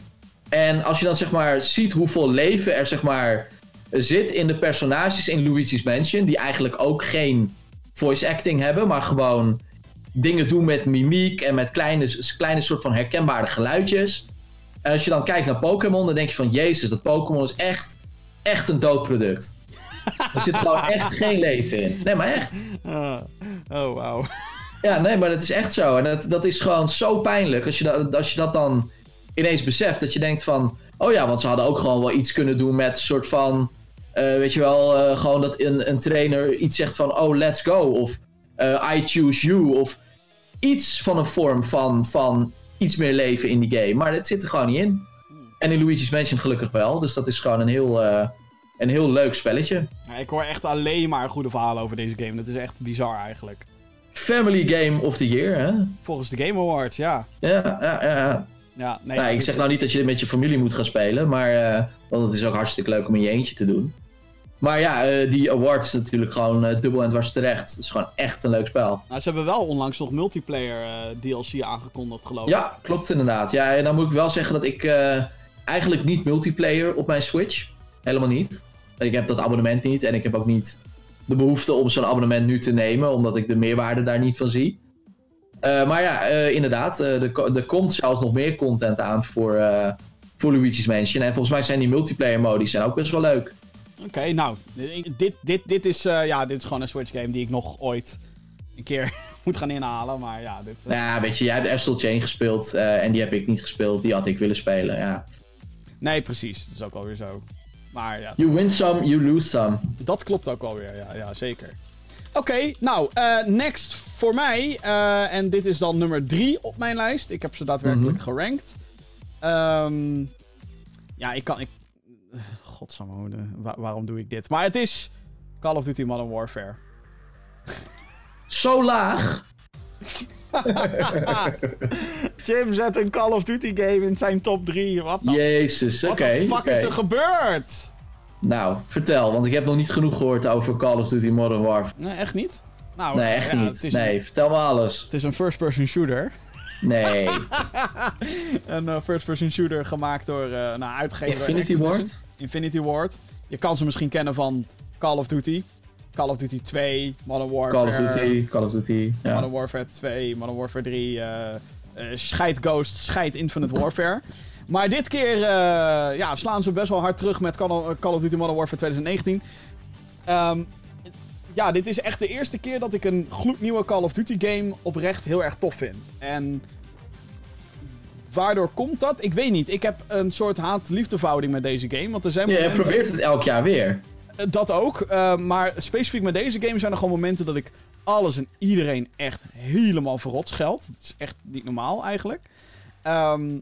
En als je dan zeg maar ziet hoeveel leven er zeg maar zit in de personages in Luigi's Mansion, die eigenlijk ook geen voice acting hebben, maar gewoon dingen doen met mimiek en met kleine, kleine soort van herkenbare geluidjes. En als je dan kijkt naar Pokémon, dan denk je van jezus, dat Pokémon is echt, echt een dood product. Er zit gewoon echt geen leven in. Nee, maar echt. Ah, oh, wauw. Ja, nee, maar dat is echt zo. En dat, dat is gewoon zo pijnlijk als je, dat, als je dat dan ineens beseft. Dat je denkt van, oh ja, want ze hadden ook gewoon wel iets kunnen doen met een soort van... eh, weet je wel, eh, gewoon dat een, een trainer iets zegt van, oh, let's go. Of eh, I choose you. Of iets van een vorm van, van iets meer leven in die game. Maar dat zit er gewoon niet in. En in Luigi's Mansion gelukkig wel. Dus dat is gewoon een heel, een heel leuk spelletje. Ja, ik hoor echt alleen maar goede verhalen over deze game. Dat is echt bizar eigenlijk. Family Game of the Year, hè? Volgens de Game Awards, ja. Ja, ja, ja. ja. Nee, Nou, ik zeg nou niet dat je dit met je familie moet gaan spelen, maar eh, want het is ook hartstikke leuk om in je eentje te doen. Maar ja, eh, die award is natuurlijk gewoon eh, dubbel en dwars terecht. Het is gewoon echt een leuk spel. Nou, ze hebben wel onlangs nog multiplayer DLC aangekondigd, geloof ik. Ja, klopt inderdaad. Ja, en dan moet ik wel zeggen dat ik eigenlijk niet multiplayer op mijn Switch. Helemaal niet. Ik heb dat abonnement niet en ik heb ook niet de behoefte om zo'n abonnement nu te nemen, omdat ik de meerwaarde daar niet van zie. Eh, maar ja, eh, inderdaad, eh, er, ko- er komt zelfs nog meer content aan voor, voor Luigi's Mansion. En volgens mij zijn die multiplayer modi zijn ook best wel leuk. Oké, nou, dit, dit, dit, is, ja, dit is gewoon een Switch game die ik nog ooit een keer <laughs> moet gaan inhalen. Maar ja, dit... ja, weet je, jij hebt Astral Chain gespeeld en die heb ik niet gespeeld. Die had ik willen spelen, ja. Nee, precies. Dat is ook alweer zo. Maar ja, You win some, you lose some. dat klopt ook alweer. Ja, ja zeker. Oké, nou, eh, next voor mij. eh, en dit is dan nummer 3 op mijn lijst. Ik heb ze daadwerkelijk gerankt. Ehm, ja, ik kan. Ik, Godsamme, wa- waarom doe ik dit? Maar het is Call of Duty Modern Warfare. Zo laag. <laughs> <laughs> Jim zet een Call of Duty game in zijn top 3. Wat de Jezus, oké. what the fuck is er gebeurd? Nou, vertel, want ik heb nog niet genoeg gehoord over Call of Duty Modern Warfare. Nee, echt niet? Nou, Nee, echt ja, niet. Nee, vertel me alles. het is een first-person shooter. Nee. <laughs> Een eh, first-person shooter gemaakt door uh, nou, uitgever Infinity. Ward? Infinity Ward. Je kan ze misschien kennen van Call of Duty. Call of Duty 2, Modern Warfare. Call of Duty, Call of Duty. Ja. Modern Warfare 2, Modern Warfare 3, eh eh, Scheid Ghost, Scheid Infinite Warfare. Maar dit keer eh, ja, slaan ze best wel hard terug met Call of, Call of Duty Modern Warfare 2019. Ehm, ja, dit is echt de eerste keer dat ik een gloednieuwe Call of Duty game oprecht heel erg tof vind. En waardoor komt dat? Ik weet niet. Ik heb een soort haat-liefdeverhouding met deze game. Want er zijn Je momenten... probeert het elk jaar weer. Eh, Dat ook. eh, maar specifiek met deze game zijn er gewoon momenten dat ik alles en iedereen echt helemaal verrot scheld. Het is echt niet normaal eigenlijk. Ehm,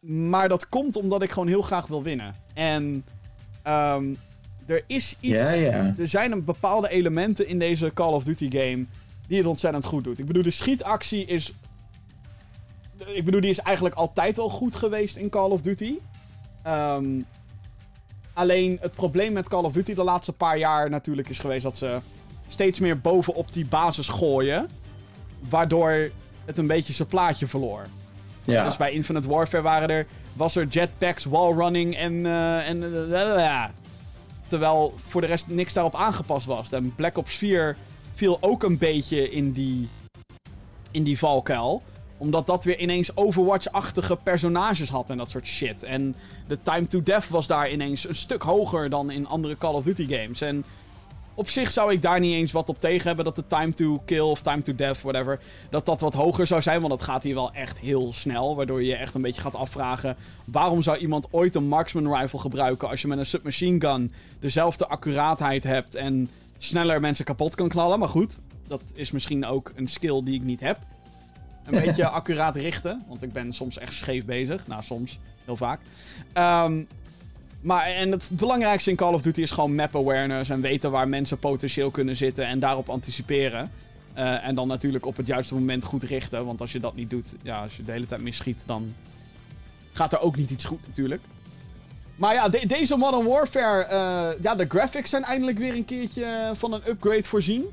maar dat komt omdat ik gewoon heel graag wil winnen. En ehm, er is iets. Er zijn een bepaalde elementen in deze Call of Duty game die het ontzettend goed doet. Ik bedoel, de schietactie is. Ik bedoel, die is eigenlijk altijd al goed geweest in Call of Duty. Ehm, alleen het probleem met Call of Duty de laatste paar jaar natuurlijk is geweest dat ze steeds meer bovenop die basis gooien. Waardoor het een beetje zijn plaatje verloor. Ja. Dus bij Infinite Warfare waren er, was er jetpacks, wallrunning en... eh, en ja. Terwijl voor de rest niks daarop aangepast was. En Black Ops 4 viel ook een beetje in die, in die valkuil. Omdat dat weer ineens Overwatch-achtige personages had en dat soort shit. En de time to death was daar ineens een stuk hoger dan in andere Call of Duty games. En op zich zou ik daar niet eens wat op tegen hebben dat de time to kill of time to death, whatever, dat dat wat hoger zou zijn. Want dat gaat hier wel echt heel snel. Waardoor je je echt een beetje gaat afvragen: waarom zou iemand ooit een marksman rifle gebruiken als je met een submachine gun dezelfde accuraatheid hebt en sneller mensen kapot kan knallen? Maar goed, dat is misschien ook een skill die ik niet heb. Een beetje <laughs> accuraat richten, want ik ben soms echt scheef bezig. Nou, soms, heel vaak. Ehm, maar en het belangrijkste in Call of Duty is gewoon map awareness en weten waar mensen potentieel kunnen zitten en daarop anticiperen. Eh, en dan natuurlijk op het juiste moment goed richten. Want als je dat niet doet, ja, als je de hele tijd misschiet, dan gaat er ook niet iets goed natuurlijk. Maar ja, de- deze Modern Warfare, eh, ja, de graphics zijn eindelijk weer een keertje van een upgrade voorzien.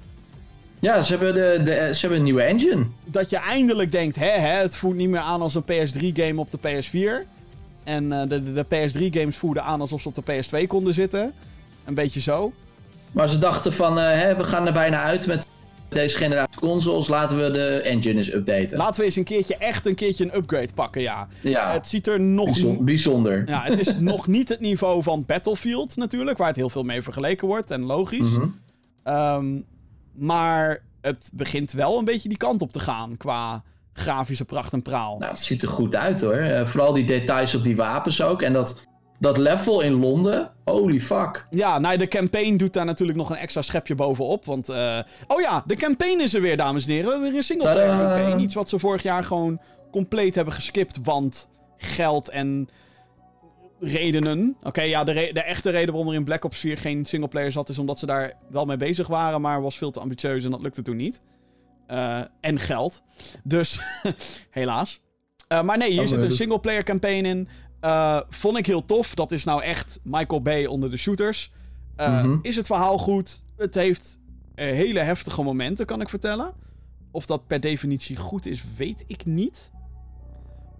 Ja, ze hebben, de, de, ze hebben een nieuwe engine. Dat je eindelijk denkt, hè, hè, het voelt niet meer aan als een PS3-game op de PS4. En eh, de, de, de PS3-games voelden aan alsof ze op de PS2 konden zitten. Een beetje zo. Maar ze dachten van, eh, hè, we gaan er bijna uit met deze generatie consoles. Laten we de engine eens updaten. Laten we eens een keertje echt een keertje een upgrade pakken, ja. ja, Het ziet er nog... bijzon- bijzonder. Ja, het is <laughs> nog niet het niveau van Battlefield natuurlijk, waar het heel veel mee vergeleken wordt en logisch. Ehm, maar het begint wel een beetje die kant op te gaan qua grafische pracht en praal. Nou, het ziet er goed uit hoor. Eh, vooral die details op die wapens ook. En dat, dat level in Londen, holy fuck. Ja, nou, de campaign doet daar natuurlijk nog een extra schepje bovenop. Want, eh, oh ja, de campaign is er weer, dames en heren. Weer een singleplayer campaign. Iets wat ze vorig jaar gewoon compleet hebben geskipt, want geld en redenen. Oké, ja, de, re- de echte reden waarom er in Black Ops 4 geen singleplayer zat, is omdat ze daar wel mee bezig waren, maar was veel te ambitieus en dat lukte toen niet. Eh, en geld. Dus, <laughs> helaas. Eh, maar nee, hier Oh, zit een dat- singleplayer campaign in. Eh, vond ik heel tof. Dat is nou echt Michael Bay onder de shooters. Mhm. Is het verhaal goed? Het heeft hele heftige momenten, kan ik vertellen. Of dat per definitie goed is, weet ik niet.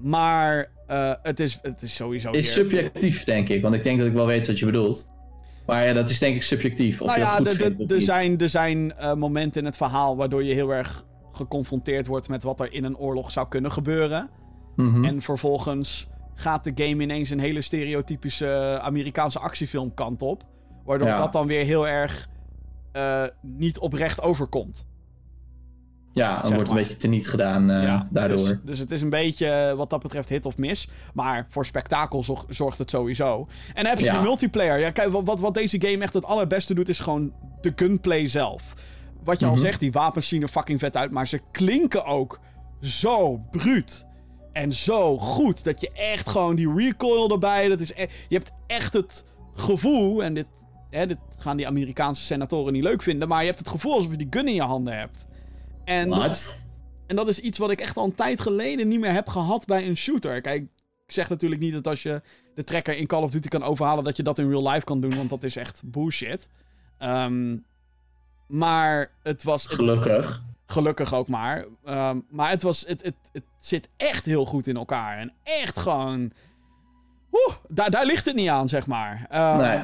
Maar eh, het, is, het is sowieso. Is weer- subjectief, denk ik. Want ik denk dat ik wel weet wat je bedoelt. Maar ja, dat is denk ik subjectief. Of nou ja, er- zijn, er zijn eh, momenten in het verhaal waardoor je heel erg geconfronteerd wordt met wat er in een oorlog zou kunnen gebeuren. Mhm. En vervolgens gaat de game ineens een hele stereotypische Amerikaanse actiefilm kant op. Waardoor Ja. dat dan weer heel erg eh, niet oprecht overkomt. Ja, dan wordt een maar. beetje teniet gedaan eh, daardoor. Dus, dus het is een beetje eh, wat dat betreft hit of miss. Maar voor spektakel zorg- zorgt het sowieso. En dan heb je Ja. die multiplayer. Ja, kijk, wat, wat, wat deze game echt het allerbeste doet, is gewoon de gunplay zelf. Wat je al Mhm. zegt, die wapens zien er fucking vet uit, maar ze klinken ook zo bruut. En zo goed. Dat je echt gewoon die recoil erbij. Dat is e- je hebt echt het gevoel. En dit, hè, dit gaan die Amerikaanse senatoren niet leuk vinden. Maar je hebt het gevoel alsof je die gun in je handen hebt. En dat, Wat? en dat is iets wat ik echt al een tijd geleden niet meer heb gehad bij een shooter. Kijk, ik zeg natuurlijk niet dat als je de trekker in Call of Duty kan overhalen, dat je dat in real life kan doen, want dat is echt bullshit. Ehm, maar het was. Gelukkig. gelukkig ook maar. Ehm, maar het, was, het, het, het zit echt heel goed in elkaar. En echt gewoon. Oeh, daar, daar ligt het niet aan, zeg maar. Ehm, nee.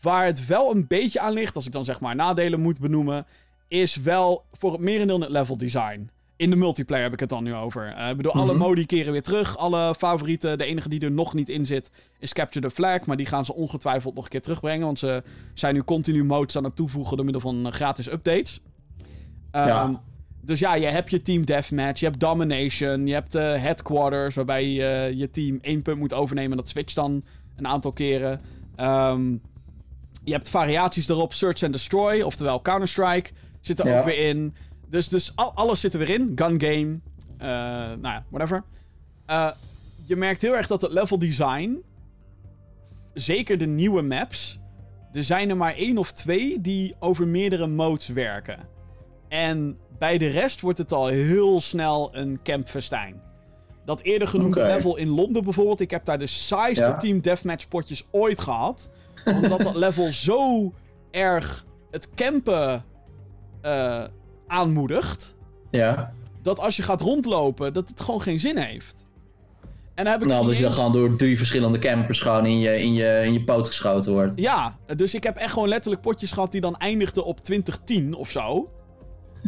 Waar het wel een beetje aan ligt, als ik dan zeg maar nadelen moet benoemen, is wel voor het merendeel het level design. In de multiplayer heb ik het dan nu over. Eh, ik bedoel, alle Mhm. modi keren weer terug. Alle favorieten. De enige die er nog niet in zit is Capture the Flag. Maar die gaan ze ongetwijfeld nog een keer terugbrengen. Want ze zijn nu continu modes aan het toevoegen door middel van eh, gratis updates. Ehm, Ja. Dus ja, je hebt je team deathmatch, je hebt domination, je hebt eh, headquarters, waarbij je je team één punt moet overnemen en dat switcht dan een aantal keren. Ehm, je hebt variaties erop, search and destroy, oftewel Counter-Strike, zit er Ja. ook weer in. Dus, dus al- alles zit er weer in, gun game, eh, nou ja, whatever. Eh, je merkt heel erg dat het level design, zeker de nieuwe maps, er zijn er maar één of twee die over meerdere modes werken. En bij de rest wordt het al heel snel een campfestijn. Dat eerder genoemde level in Londen bijvoorbeeld. Ik heb daar de saaiste Ja. team deathmatch potjes ooit gehad. Omdat dat level zo erg het campen eh, aanmoedigt. Ja. Dat als je gaat rondlopen, dat het gewoon geen zin heeft. En dan heb ik Nou, dat je dan gewoon door drie verschillende campers gewoon in je, in je, in je poot geschoten wordt. Ja, dus ik heb echt gewoon letterlijk potjes gehad die dan eindigden op 2010 of zo.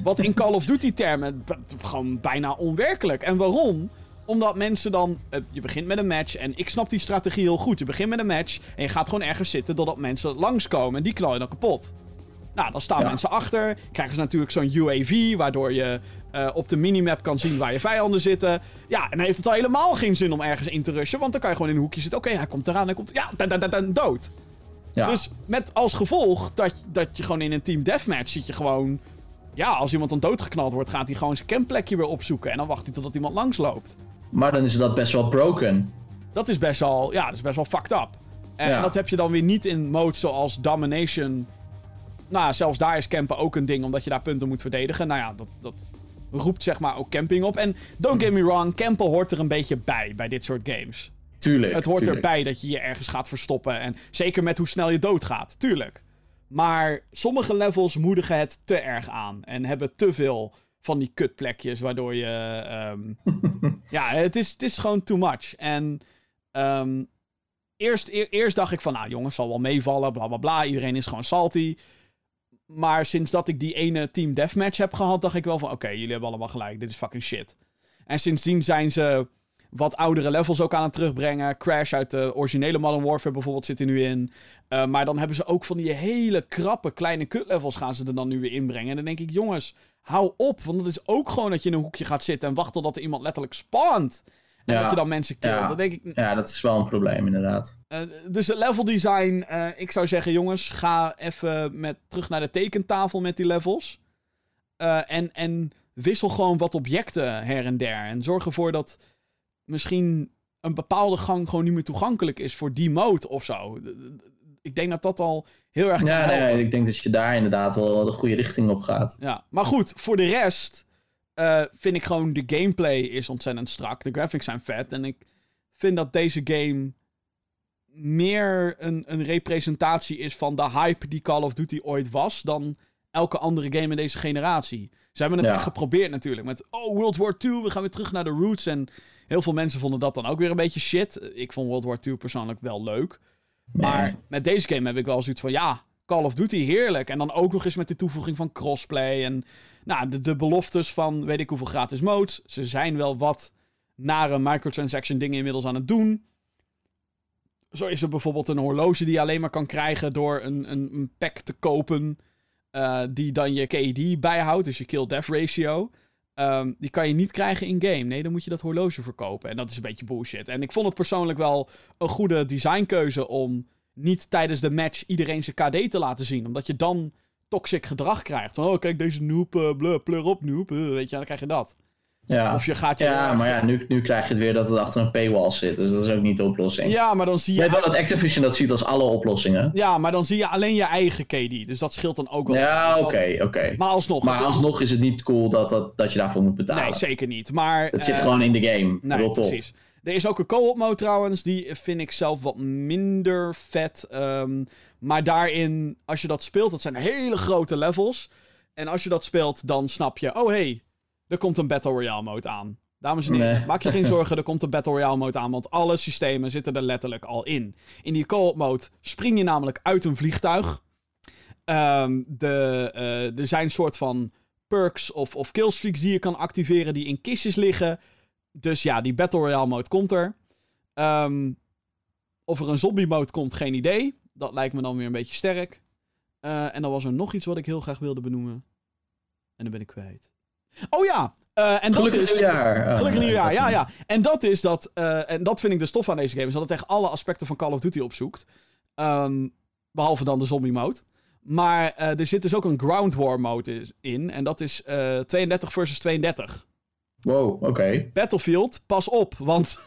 Wat in Call of Duty termen gewoon bijna onwerkelijk. En waarom? Omdat mensen dan... eh, je begint met een match en ik snap die strategie heel goed. Je begint met een match en je gaat gewoon ergens zitten totdat mensen langskomen en die knal je dan kapot. Nou, dan staan Ja. mensen achter. Krijgen ze natuurlijk zo'n UAV, waardoor je eh, op de minimap kan zien waar je vijanden zitten. Ja, en dan heeft het al helemaal geen zin om ergens in te rushen, want dan kan je gewoon in een hoekje zitten. Oké, hij komt eraan, hij komt... Ja, dan, dan, dan, dan, dood. Ja. Dus met als gevolg dat, dat je gewoon in een team deathmatch zit je gewoon... Ja, als iemand dan doodgeknald wordt, gaat hij gewoon zijn campplekje weer opzoeken. En dan wacht hij totdat iemand langsloopt. Maar dan is dat best wel broken. Dat is best wel, ja, dat is best wel fucked up. En Ja. dat heb je dan weer niet in modes zoals Domination. Nou, zelfs daar is campen ook een ding, omdat je daar punten moet verdedigen. Nou ja, dat, dat roept zeg maar ook camping op. En don't get me wrong, campen hoort er een beetje bij, bij dit soort games. Tuurlijk. Het hoort tuurlijk. erbij dat je je ergens gaat verstoppen. En zeker met hoe snel je doodgaat, tuurlijk. Maar sommige levels moedigen het te erg aan. En hebben te veel van die kutplekjes, waardoor je... ehm, <laughs> ja, het is, het is gewoon too much. En ehm, eerst, e- eerst dacht ik van, nou jongens, zal wel meevallen, bla bla bla. Iedereen is gewoon salty. Maar sinds dat ik die ene team deathmatch heb gehad, dacht ik wel van, oké, jullie hebben allemaal gelijk, dit is fucking shit. En sindsdien zijn ze wat oudere levels ook aan het terugbrengen. Crash uit de originele Modern Warfare bijvoorbeeld zit er nu in. Uh, maar dan hebben ze ook van die hele krappe kleine kutlevels gaan ze er dan nu weer inbrengen. En dan denk ik, jongens, hou op. Want dat is ook gewoon dat je in een hoekje gaat zitten en wacht totdat er iemand letterlijk spawnt. En Ja. dat je dan mensen killt. Ja. Dan denk ik, Ja, dat is wel een probleem inderdaad. uh, dus het level design, uh, ik zou zeggen, jongens, ga even met, terug naar de tekentafel met die levels. Uh, en, en wissel gewoon wat objecten her en der. En zorg ervoor dat misschien een bepaalde gang gewoon niet meer toegankelijk is voor die mode of zo. Ik denk dat dat al heel erg. Ja, nee, ik denk dat je daar inderdaad wel de goede richting op gaat. Ja, maar goed, voor de rest uh, vind ik gewoon de gameplay is ontzettend strak. De graphics zijn vet. En ik vind dat deze game meer een, een representatie is van de hype die Call of Duty ooit was dan elke andere game in deze generatie. Ze hebben het Ja. echt geprobeerd natuurlijk. Met, oh, World War II, we gaan weer terug naar de roots. En heel veel mensen vonden dat dan ook weer een beetje shit. Ik vond World War II persoonlijk wel leuk. Maar Nee. met deze game heb ik wel zoiets van, ja, Call of Duty, heerlijk. En dan ook nog eens met de toevoeging van crossplay. En nou, de, de beloftes van weet ik hoeveel gratis modes. Ze zijn wel wat nare microtransaction dingen inmiddels aan het doen. Zo is er bijvoorbeeld een horloge die je alleen maar kan krijgen door een, een, een pack te kopen. eh, die dan je KD bijhoudt, dus je kill-death ratio. Ehm, die kan je niet krijgen in-game. Nee, dan moet je dat horloge verkopen. En dat is een beetje bullshit. En ik vond het persoonlijk wel een goede designkeuze om niet tijdens de match iedereen zijn KD te laten zien. Omdat je dan toxic gedrag krijgt. Van, oh, kijk, deze noob, uh, blur, pleur op, noob. Uh, weet je, dan krijg je dat. Ja, Of je gaat je... ja maar ja, nu, nu krijg je het weer dat het achter een paywall zit. Dus dat is ook niet de oplossing. Ja, maar dan zie Je je... weet wel dat Activision dat ziet als alle oplossingen. Ja, maar dan zie je alleen je eigen KD. Dus dat scheelt dan ook wel. Ja, Dus oké, oké. Maar alsnog. Maar alsnog is het niet cool dat, dat, dat je daarvoor moet betalen. Nee, zeker niet. Maar... Het zit eh, gewoon in de game. Nee, Rot precies. Er is ook een co-op mode trouwens. Die vind ik zelf wat minder vet. Ehm, maar daarin, als je dat speelt, dat zijn hele grote levels. En als je dat speelt, dan snap je... Oh, hey, er komt een Battle Royale mode aan. Dames en heren, Nee. maak je geen <laughs> zorgen, er komt een Battle Royale mode aan. Want alle systemen zitten er letterlijk al in. In die co-op mode spring je namelijk uit een vliegtuig. Ehm, de, eh, er zijn soort van perks of, of killstreaks die je kan activeren... die in kistjes liggen... Dus ja, die Battle Royale mode komt er. Ehm, of er een zombie mode komt, geen idee. Dat lijkt me dan weer een beetje sterk. Eh, en dan was er nog iets wat ik heel graag wilde benoemen. En dan ben ik kwijt. Oh ja! eh, en Gelukkig dat is... nieuwjaar. Oh, Gelukkig nieuwjaar, ja, ja. En dat is dat... eh, en dat vind ik dus tof aan deze game. Is dat het echt alle aspecten van Call of Duty opzoekt. Ehm, behalve dan de zombie mode. Maar er zit dus ook een ground war mode in. En dat is eh 32 versus 32. Wow, oké. Battlefield, pas op, want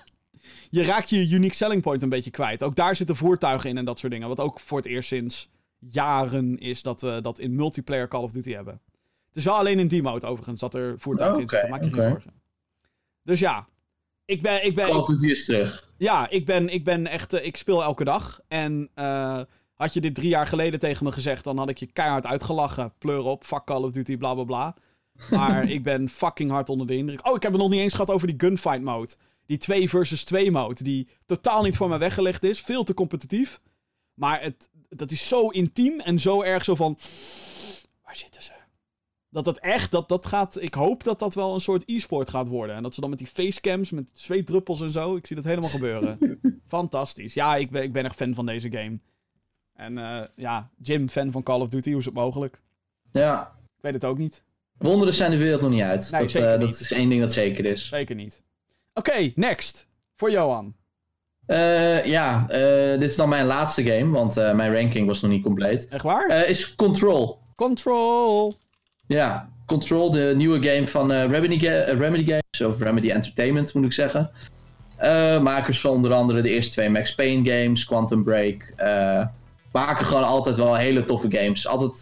je raakt je unique selling point een beetje kwijt. Ook daar zitten voertuigen in en dat soort dingen. Wat ook voor het eerst sinds jaren is dat we dat in multiplayer Call of Duty hebben. Het is wel alleen in die mode overigens dat er voertuigen in zitten. Maak je geen oké. zorgen. Dus ja, ik ben, ik ben, Call of Duty is terug. ja, ik ben, ik ben echt, eh, ik speel elke dag. En eh, had je dit drie jaar geleden tegen me gezegd, dan had ik je keihard uitgelachen. Pleur op, fuck Call of Duty, bla bla bla. Maar <laughs> ik ben fucking hard onder de indruk. Oh, ik heb het nog niet eens gehad over die gunfight mode. Die 2 versus 2 mode, die totaal niet voor mij weggelegd is. Veel te competitief. Maar het, dat is zo intiem en zo erg zo van... Waar zitten ze? Dat dat echt, dat, dat gaat... Ik hoop dat dat wel een soort e-sport gaat worden. En dat ze dan met die facecams, met zweetdruppels en zo... Ik zie dat helemaal gebeuren. <laughs> Fantastisch. Ja, ik ben, ik ben echt fan van deze game. En eh, ja, Jim, fan van Call of Duty. Hoe is het mogelijk? Ja. Ik weet het ook niet. Wonderen zijn de wereld nog niet uit. Nee, dat, zeker eh, niet. dat is één ding dat zeker is. Zeker niet. Oké, next. Voor Johan. Eh, ja, eh, dit is dan mijn laatste game, want eh, mijn ranking was nog niet compleet. Echt waar? Is Control. Control. Ja, Control, de nieuwe game van Remedy, Remedy Games, of Remedy Entertainment moet ik zeggen. Makers van onder andere de eerste twee Max Payne games, Quantum Break. maken gewoon altijd wel hele toffe games. Altijd,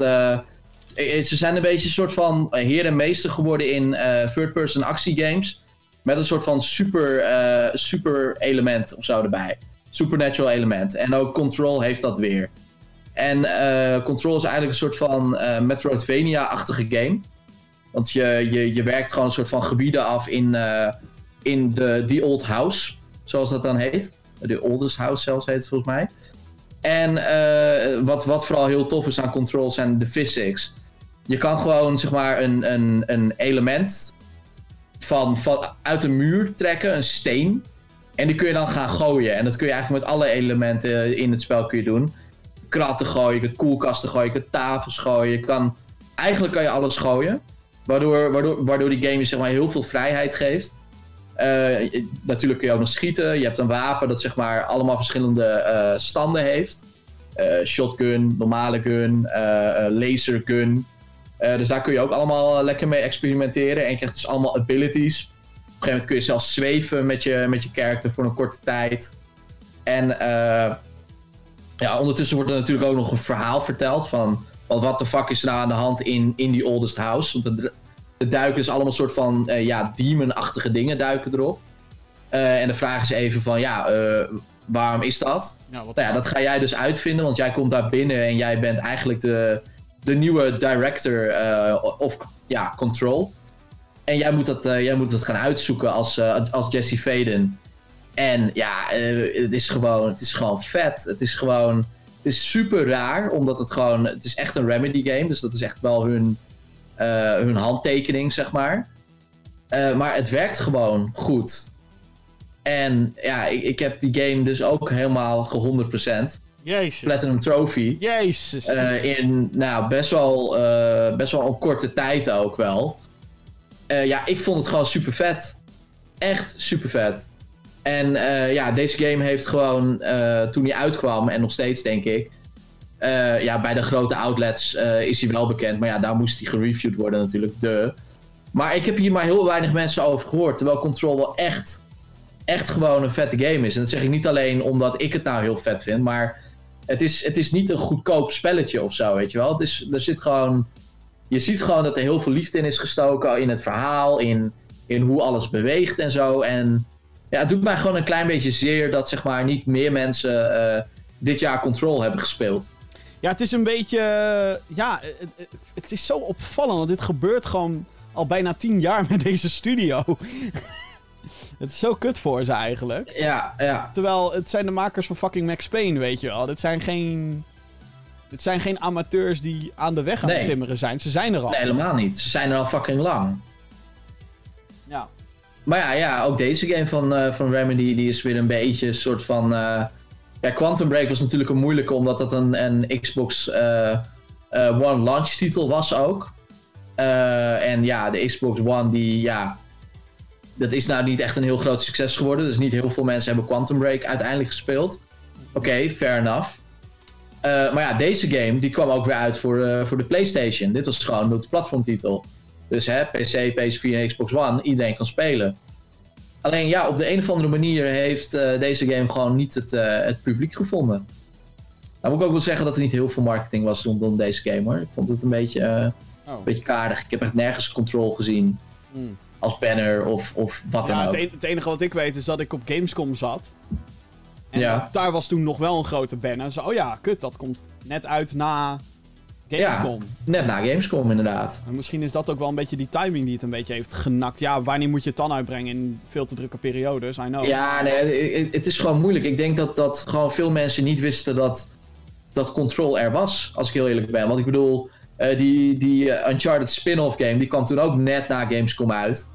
ze zijn een beetje een soort van heer en meester geworden in third-person actiegames. Met een soort van super, eh, super element of zo erbij. Supernatural element. En ook Control heeft dat weer. En eh, Control is eigenlijk een soort van eh, Metroidvania-achtige game. Want je, je, je werkt gewoon een soort van gebieden af in, in de The Old House, zoals dat dan heet. De Oldest House zelfs heet het volgens mij. En wat, wat vooral heel tof is aan Control zijn de physics. Je kan gewoon zeg maar een, een, een element van, uit een muur trekken, een steen. En die kun je dan gaan gooien. En dat kun je eigenlijk met alle elementen in het spel kun je doen. Kratten gooien, je kunt koelkasten gooien, je kunt tafels gooien. Je kan, eigenlijk kan je alles gooien. Waardoor, waardoor, waardoor die game je zeg maar heel veel vrijheid geeft. Eh, natuurlijk kun je ook nog schieten. Je hebt een wapen dat zeg maar allemaal verschillende eh, standen heeft. Eh, shotgun, normale gun, eh, eh, lasergun. Eh, dus daar kun je ook allemaal eh, lekker mee experimenteren. En je krijgt dus allemaal abilities. Op een gegeven moment kun je zelfs zweven met je, met je character voor een korte tijd. En eh, ja, ondertussen wordt er natuurlijk ook nog een verhaal verteld van... wat de fuck is er nou aan de hand in, in die oldest house. Want er, er duiken dus allemaal soort van ja, demon-achtige dingen duiken erop. En de vraag is even van ja, waarom is dat? Wat Nou ja, dat ga jij dus uitvinden, want jij komt daar binnen en jij bent eigenlijk de, de nieuwe director eh, of ja, Control. En jij moet dat, eh, jij moet dat gaan uitzoeken als, eh, als Jesse Faden. En ja, het, is gewoon, het is gewoon vet. Het is gewoon. Het is super raar, omdat het gewoon. Het is echt een Remedy game, dus dat is echt wel hun, hun handtekening, zeg maar. Maar het werkt gewoon goed. En ja, ik, ik heb die game dus ook helemaal ge 100%. Jezus. Platinum Trophy. Jezus. Uh, in nou, best, wel, uh, best wel een korte tijd ook wel. Uh, ja, ik vond het gewoon super vet. Echt super vet. En ja, deze game heeft gewoon, toen hij uitkwam, en nog steeds denk ik. ja, bij de grote outlets is hij wel bekend. Maar ja, daar moest hij gereviewd worden natuurlijk. De. Maar ik heb hier maar heel weinig mensen over gehoord. Terwijl Control wel echt, echt gewoon een vette game is. En dat zeg ik niet alleen omdat ik het nou heel vet vind. Maar het is, het is niet een goedkoop spelletje of zo, weet je wel. Het is, er zit gewoon... Je ziet gewoon dat er heel veel liefde in is gestoken. In het verhaal, in, in hoe alles beweegt en zo. En ja, het doet mij gewoon een klein beetje zeer dat zeg maar niet meer mensen uh, dit jaar Control hebben gespeeld. Ja, het is een beetje... ja, het, het is zo opvallend. Want dit gebeurt gewoon al bijna tien jaar met deze studio. <laughs> het is zo kut voor ze eigenlijk. Ja, ja. Terwijl het zijn de makers van fucking Max Payne, weet je wel. Dit zijn geen... Dit zijn geen amateurs die aan de weg aan het timmeren zijn. Ze zijn er al. Nee, helemaal niet. Ze zijn er al fucking lang. Ja. Maar ja, ja ook deze game van, uh, van Remedy die is weer een beetje een soort van... Uh... Ja, Quantum Break was natuurlijk een moeilijke omdat dat een, een Xbox uh, One launch titel was ook. En ja, de Xbox One, die, ja, dat is nou niet echt een heel groot succes geworden. Dus niet heel veel mensen hebben Quantum Break uiteindelijk gespeeld. Oké, fair enough. Uh, maar ja, deze game die kwam ook weer uit voor, uh, voor de PlayStation. Dit was gewoon een multiplatform titel. Dus hè, PC, PS4 en Xbox One, iedereen kan spelen. Alleen ja, op de een of andere manier heeft deze game gewoon niet het, het publiek gevonden. Nou moet ik ook wel zeggen dat er niet heel veel marketing was rondom deze game hoor. Ik vond het een beetje een oh. beetje kaardig. Ik heb echt nergens control gezien. Hmm. Als banner of, of wat dan ook. Het, het, enige wat ik weet is dat ik op Gamescom zat. En ja. daar was toen nog wel een grote banner. Zo, oh ja, kut, dat komt net uit na Gamescom. Ja, net na Gamescom inderdaad. En misschien is dat ook wel een beetje die timing die het een beetje heeft genakt. Ja, wanneer moet je het dan uitbrengen in veel te drukke periodes? I know. Ja, nee, het is gewoon moeilijk. Ik denk dat, dat gewoon veel mensen niet wisten dat, dat Control er was, als ik heel eerlijk ben. Want ik bedoel, uh, die die uh, Uncharted spin-off game, die kwam toen ook net na Gamescom uit.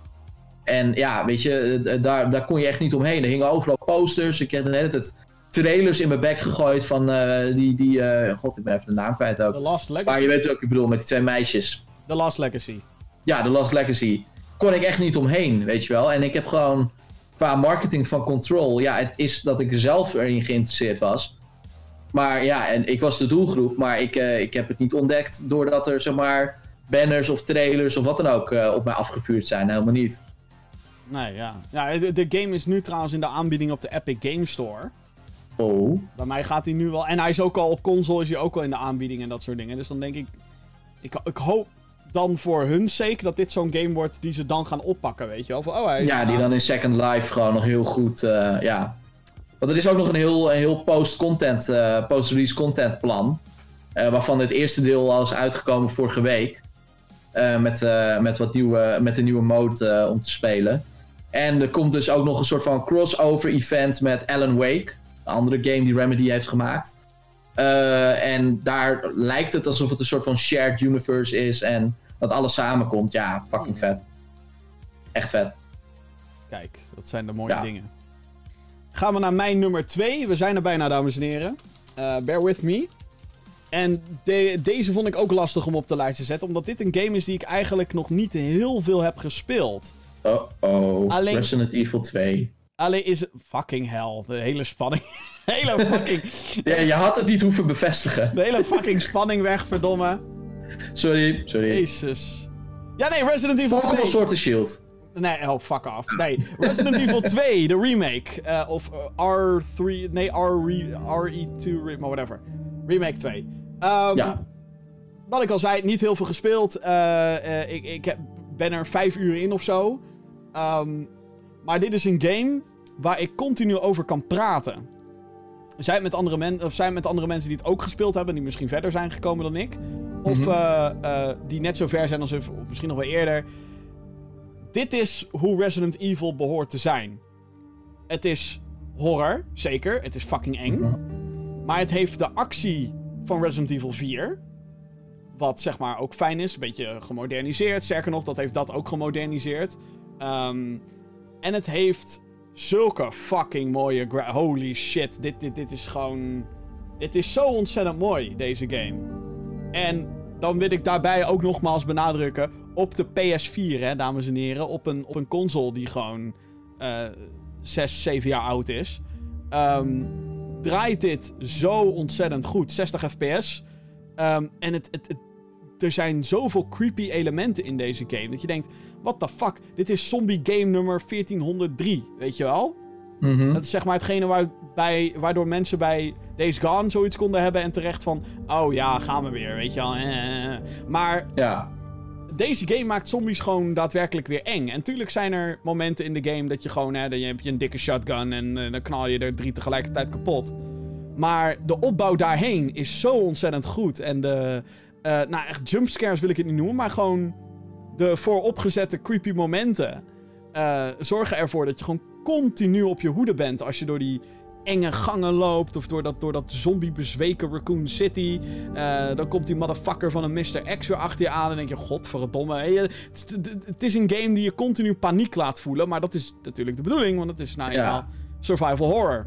En ja, weet je, eh, daar, daar kon je echt niet omheen. Er hingen overal posters. Ik heb de hele tijd trailers in mijn bek gegooid van die... die God, ik ben even de naam kwijt ook. The Last Legacy. Maar je weet ook, ik bedoel, met die twee meisjes. The Last Legacy. Ja, The Last Legacy. Kon ik echt niet omheen, weet je wel. En ik heb gewoon, qua marketing van Control... Ja, het is dat ik zelf erin geïnteresseerd was. Maar ja, en ik was de doelgroep, maar ik, uh, ik heb het niet ontdekt doordat er zeg maar banners of trailers of wat dan ook uh, op mij afgevuurd zijn. Helemaal niet. Nee, ja. ja de, de, game is nu trouwens in de aanbieding op de Epic Game Store. Oh. Bij mij gaat hij nu wel. En hij is ook al op console, is hij ook al in de aanbieding en dat soort dingen. Dus dan denk ik. Ik, ik hoop dan voor hun sake dat dit zo'n game wordt die ze dan gaan oppakken, weet je wel. Van, oh, hij ja, die dan in Second Life gewoon nog heel goed. Uh, ja, want er is ook nog een heel, een heel post-content, uh, post-release content plan. Uh, waarvan het eerste deel al is uitgekomen vorige week. Uh, met, met, wat nieuwe, met een nieuwe mode om te spelen. En er komt dus ook nog een soort van crossover event met Alan Wake. Een andere game die Remedy heeft gemaakt. en daar lijkt het alsof het een soort van shared universe is. En dat alles samenkomt. Ja, fucking vet. Echt vet. Kijk, dat zijn de mooie dingen. Gaan we naar mijn nummer 2. We zijn er bijna, dames en heren. Uh, bear with me. En deze vond ik ook lastig om op de lijst te zetten. Omdat dit een game is die ik eigenlijk nog niet heel veel heb gespeeld. Oh oh. Alleen... Resident Evil 2. Alleen is het... Fucking hell. De hele spanning... <laughs> hele fucking... <laughs> ja, je had het niet hoeven bevestigen. De hele fucking spanning weg, verdomme. Sorry, sorry. Jezus. Ja, nee, Resident Evil 2. Pokémon Sword and Shield. Nee, oh, fuck off. Nee, Resident Evil <laughs> 2, de remake. Uh, of uh, R3, nee, RE2, maar whatever. Remake 2. Um, ja. Wat ik al zei, niet heel veel gespeeld. Uh, ik ik heb, ben er vijf uur in of zo. Um, maar dit is een game waar ik continu over kan praten. Zijn met andere, men of zijn met andere mensen die het ook gespeeld hebben, die misschien verder zijn gekomen dan ik. Of mm die net zo ver zijn als of misschien nog wel eerder dit is hoe Resident Evil behoort te zijn. Het is horror, zeker. Het is fucking eng. Mhm. Maar het heeft de actie van Resident Evil 4. Wat zeg maar ook fijn is. Een beetje gemoderniseerd. Sterker nog, dat heeft dat ook gemoderniseerd. Um, en het heeft zulke fucking mooie. Holy shit. Dit, dit, dit is gewoon. Het is zo ontzettend mooi, deze game. En dan wil ik daarbij ook nogmaals benadrukken. Op de PS4, hè, dames en heren. Op een, op een console die gewoon uh, 6, 7 jaar oud is. Um, draait dit zo ontzettend goed. 60 fps. Um, en het, het, het, er zijn zoveel creepy elementen in deze game. Dat je denkt, what the fuck? Dit is zombie game nummer 1403, weet je wel? Mm -hmm. Dat is zeg maar hetgene waarbij, waardoor mensen bij Days Gone zoiets konden hebben en terecht van... Oh ja, gaan we weer, weet je wel. Eh. Maar ja. deze game maakt zombies gewoon daadwerkelijk weer eng. En tuurlijk zijn er momenten in de game dat je gewoon... Hè, dan heb je een dikke shotgun en uh, dan knal je er drie tegelijkertijd kapot. Maar de opbouw daarheen is zo ontzettend goed. En de... Uh, nou, echt jumpscares wil ik het niet noemen, maar gewoon de vooropgezette creepy momenten... Uh, zorgen ervoor dat je gewoon continu op je hoede bent als je door die enge gangen loopt. Of door dat, door dat zombie-bezweken Raccoon City. Uh, dan komt die motherfucker van een Mr. X weer achter je aan. En denk je, godverdomme. Hey, het, het, is een game die je continu paniek laat voelen. Maar dat is natuurlijk de bedoeling. Want het is nou ja, survival horror.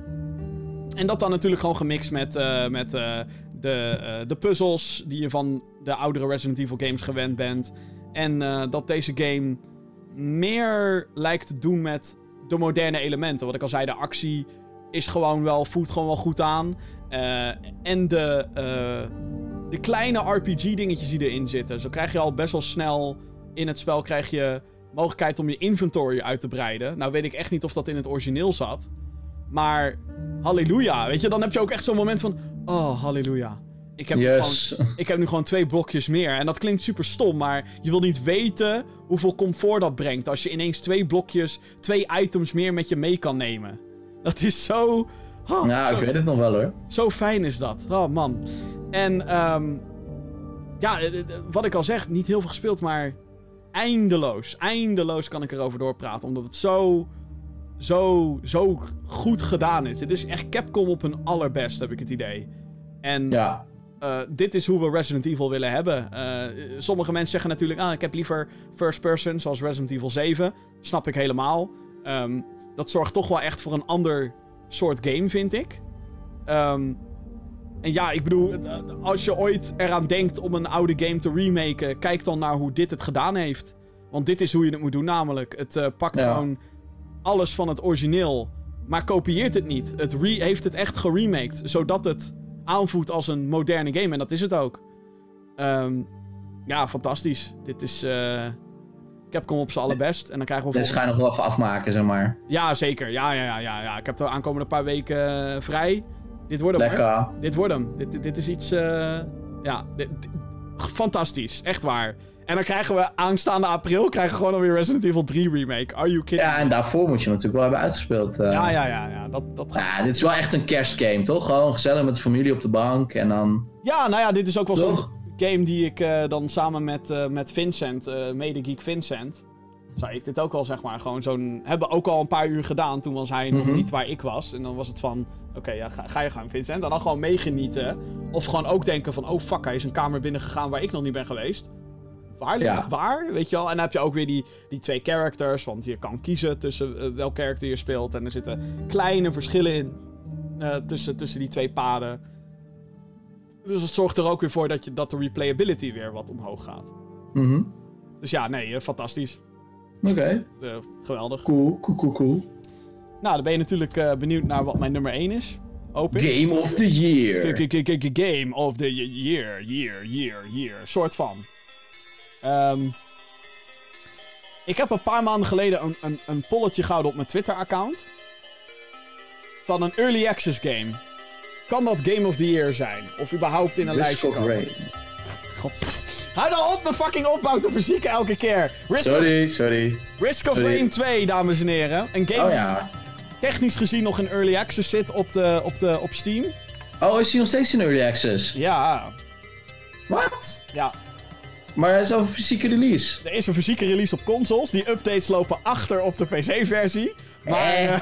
En dat dan natuurlijk gewoon gemixt met, uh, met uh, de, de puzzels die je van de oudere Resident Evil games gewend bent. En dat deze game meer lijkt te doen met de moderne elementen. Wat ik al zei, de actie is gewoon wel, voelt gewoon wel goed aan. Uh, en de, uh, de kleine RPG-dingetjes die erin zitten. Zo krijg je al best wel snel in het spel krijg je mogelijkheid om je inventory uit te breiden. Nou weet ik echt niet of dat in het origineel zat. Maar halleluja, weet je, dan heb je ook echt zo'n moment van... Oh, halleluja. Ik heb, yes. gewoon, ik heb nu gewoon twee blokjes meer. En dat klinkt super stom, maar je wil niet weten hoeveel comfort dat brengt. Als je ineens twee blokjes, twee items meer met je mee kan nemen. Dat is zo. Oh, ja, zo, ik weet het nog wel hoor. Zo fijn is dat. Oh man. En um, ja, wat ik al zeg, niet heel veel gespeeld, maar eindeloos. Eindeloos kan ik erover doorpraten. Omdat het zo. Zo, zo goed gedaan is. Het is echt Capcom op hun allerbest, heb ik het idee. En ja. Uh, dit is hoe we Resident Evil willen hebben. Uh, sommige mensen zeggen natuurlijk... Ah, ik heb liever first person, zoals Resident Evil 7. Snap ik helemaal. Um, dat zorgt toch wel echt voor een ander soort game, vind ik. Um, en ja, ik bedoel... Als je ooit eraan denkt om een oude game te remaken... Kijk dan naar hoe dit het gedaan heeft. Want dit is hoe je het moet doen namelijk. Het uh, pakt ja. gewoon alles van het origineel... Maar kopieert het niet. Het heeft het echt geremaked. Zodat het aanvoelt als een moderne game. En dat is het ook. Um, ja, fantastisch. Dit is uh, Capcom op zijn allerbest. En dan krijgen we Dus ga je nog wel even afmaken, zeg maar. Ja, zeker. Ja, ja, ja, ja, ja. Ik heb de aankomende paar weken uh, vrij. Dit wordt hem, Lekker. Hoor. Dit wordt hem. Dit, dit, dit is iets... Uh, ja, dit, fantastisch. Echt waar. En dan krijgen we aanstaande april krijgen we gewoon alweer Resident Evil 3 remake. Are you kidding? Ja, en daarvoor moet je natuurlijk wel hebben uitgespeeld. Uh... Ja, ja, ja. ja. Dat, dat ja, dit is wel echt een kerstgame, toch? Gewoon gezellig met de familie op de bank en dan... Ja, nou ja, dit is ook wel zo'n game die ik uh, dan samen met, uh, met Vincent, uh, medegeek Vincent... Zou ik dit ook al, zeg maar, gewoon zo'n... Hebben ook al een paar uur gedaan. Toen was hij mm -hmm. nog niet waar ik was. En dan was het van... Oké, okay, ja, ga, ga, je gang, Vincent. En dan gewoon meegenieten. Of gewoon ook denken van... Oh, fuck, hij is een kamer binnen gegaan waar ik nog niet ben geweest. Waar ligt Ja. het waar? Weet je wel? En dan heb je ook weer die, die twee characters. Want je kan kiezen tussen welk karakter je speelt. En er zitten kleine verschillen in. Tussen, tussen die twee paden. Dus dat zorgt er ook weer voor dat, je, dat de replayability weer wat omhoog gaat. Mm -hmm. Dus ja, nee, uh, fantastisch. Oké. Okay. geweldig. Cool, cool, cool, cool. Nou, dan ben je natuurlijk uh, benieuwd naar wat mijn nummer 1 is. Ik. Game of the year. Game of the year, year, year, year. Soort van. Um, ik heb een paar maanden geleden een, een, een polletje gehouden op mijn Twitter-account. Van een early access game. Kan dat Game of the Year zijn? Of überhaupt in een Risk lijstje of komen? Rain. God. Hou nou op mijn fucking opbouw te verzieken elke keer. Risk Sorry, of, sorry. Risk of Sorry. Rain 2, dames en heren. Een game Oh ja. die technisch gezien nog in early access zit op, de, op, de, op Steam. Oh, is hij nog steeds in early access? Ja, Wat? ja. Maar hij is al een fysieke release. Er is een fysieke release op consoles. Die updates lopen achter op de PC-versie. Maar, Eh. eh,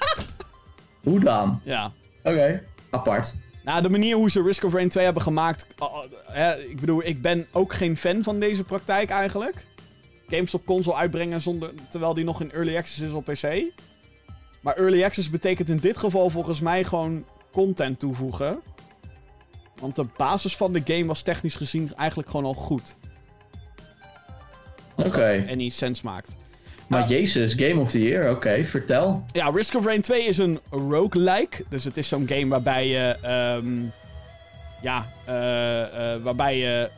<laughs> Hoe dan? ja. Oké, apart. Nou, de manier hoe ze Risk of Rain 2 hebben gemaakt... uh, hè, ik bedoel, ik ben ook geen fan van deze praktijk eigenlijk. Games op console uitbrengen zonder, terwijl die nog in Early Access is op PC. Maar Early Access betekent in dit geval volgens mij gewoon content toevoegen. Want de basis van de game was technisch gezien eigenlijk gewoon al goed. Oké. En die sens maakt. Maar Ah. jezus, Game of the Year, oké, vertel. Ja, Risk of Rain 2 is een roguelike. Dus het is zo'n game waarbij je. ehm, ja, eh, eh, waarbij je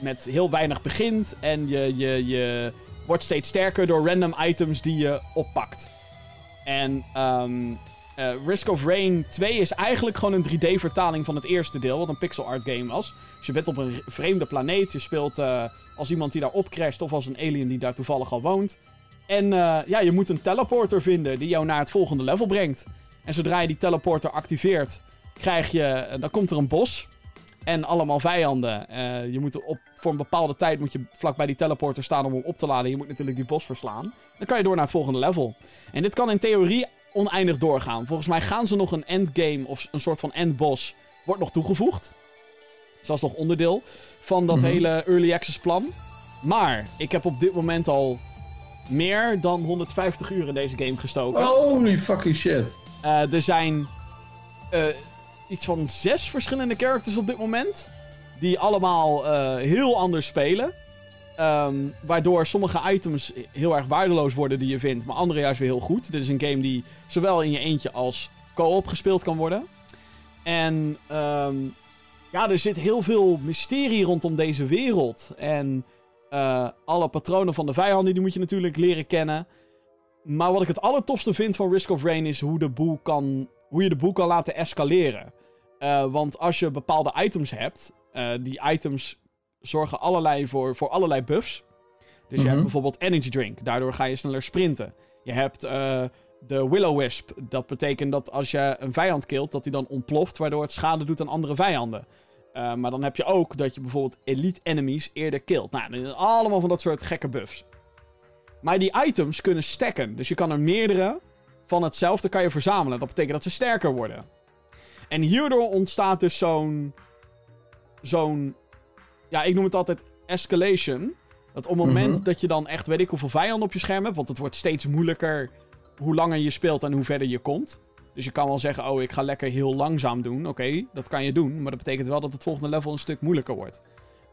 met heel weinig begint. En je, je, je wordt steeds sterker door random items die je oppakt. En ehm, eh, Risk of Rain 2 is eigenlijk gewoon een 3D-vertaling van het eerste deel, wat een pixel art game was. Dus je bent op een vreemde planeet. Je speelt als iemand die daar opcrasht of als een alien die daar toevallig al woont. En eh, ja, je moet een teleporter vinden die jou naar het volgende level brengt. En zodra je die teleporter activeert, krijg je, eh, dan komt er een bos. En allemaal vijanden. Eh, je moet op, voor een bepaalde tijd moet je vlakbij die teleporter staan om hem op te laden. Je moet natuurlijk die bos verslaan. Dan kan je door naar het volgende level. En dit kan in theorie oneindig doorgaan. Volgens mij gaan ze nog een endgame of een soort van endboss. Wordt nog toegevoegd. Dus dat is nog onderdeel van dat Mhm. hele early access plan. Maar ik heb op dit moment al meer dan 150 uur in deze game gestoken. Holy fucking shit. Eh, er zijn eh, iets van zes verschillende characters op dit moment. Die allemaal eh, heel anders spelen. Ehm, waardoor sommige items heel erg waardeloos worden die je vindt. Maar andere juist weer heel goed. Dit is een game die zowel in je eentje als co-op gespeeld kan worden. En ehm, ja, er zit heel veel mysterie rondom deze wereld. En eh, alle patronen van de vijanden die moet je natuurlijk leren kennen. Maar wat ik het allertofste vind van Risk of Rain is hoe, de boel kan, hoe je de boel kan laten escaleren. Eh, want als je bepaalde items hebt, eh, die items zorgen allerlei voor, voor allerlei buffs. Dus je Mhm. hebt bijvoorbeeld Energy Drink, daardoor ga je sneller sprinten. Je hebt de Willow-Wisp, dat betekent dat als je een vijand killt, dat hij dan ontploft, waardoor het schade doet aan andere vijanden. Eh, maar dan heb je ook dat je bijvoorbeeld elite enemies eerder killt. Nou, allemaal van dat soort gekke buffs. Maar die items kunnen stacken. Dus je kan er meerdere van hetzelfde kan je verzamelen. Dat betekent dat ze sterker worden. En hierdoor ontstaat dus zo'n... Zo'n... Ja, ik noem het altijd escalation. Dat op het moment Mhm. dat je dan echt weet ik hoeveel vijanden op je scherm hebt... Want het wordt steeds moeilijker hoe langer je speelt en hoe verder je komt. Dus je kan wel zeggen, oh, ik ga lekker heel langzaam doen. Oké, dat kan je doen. Maar dat betekent wel dat het volgende level een stuk moeilijker wordt.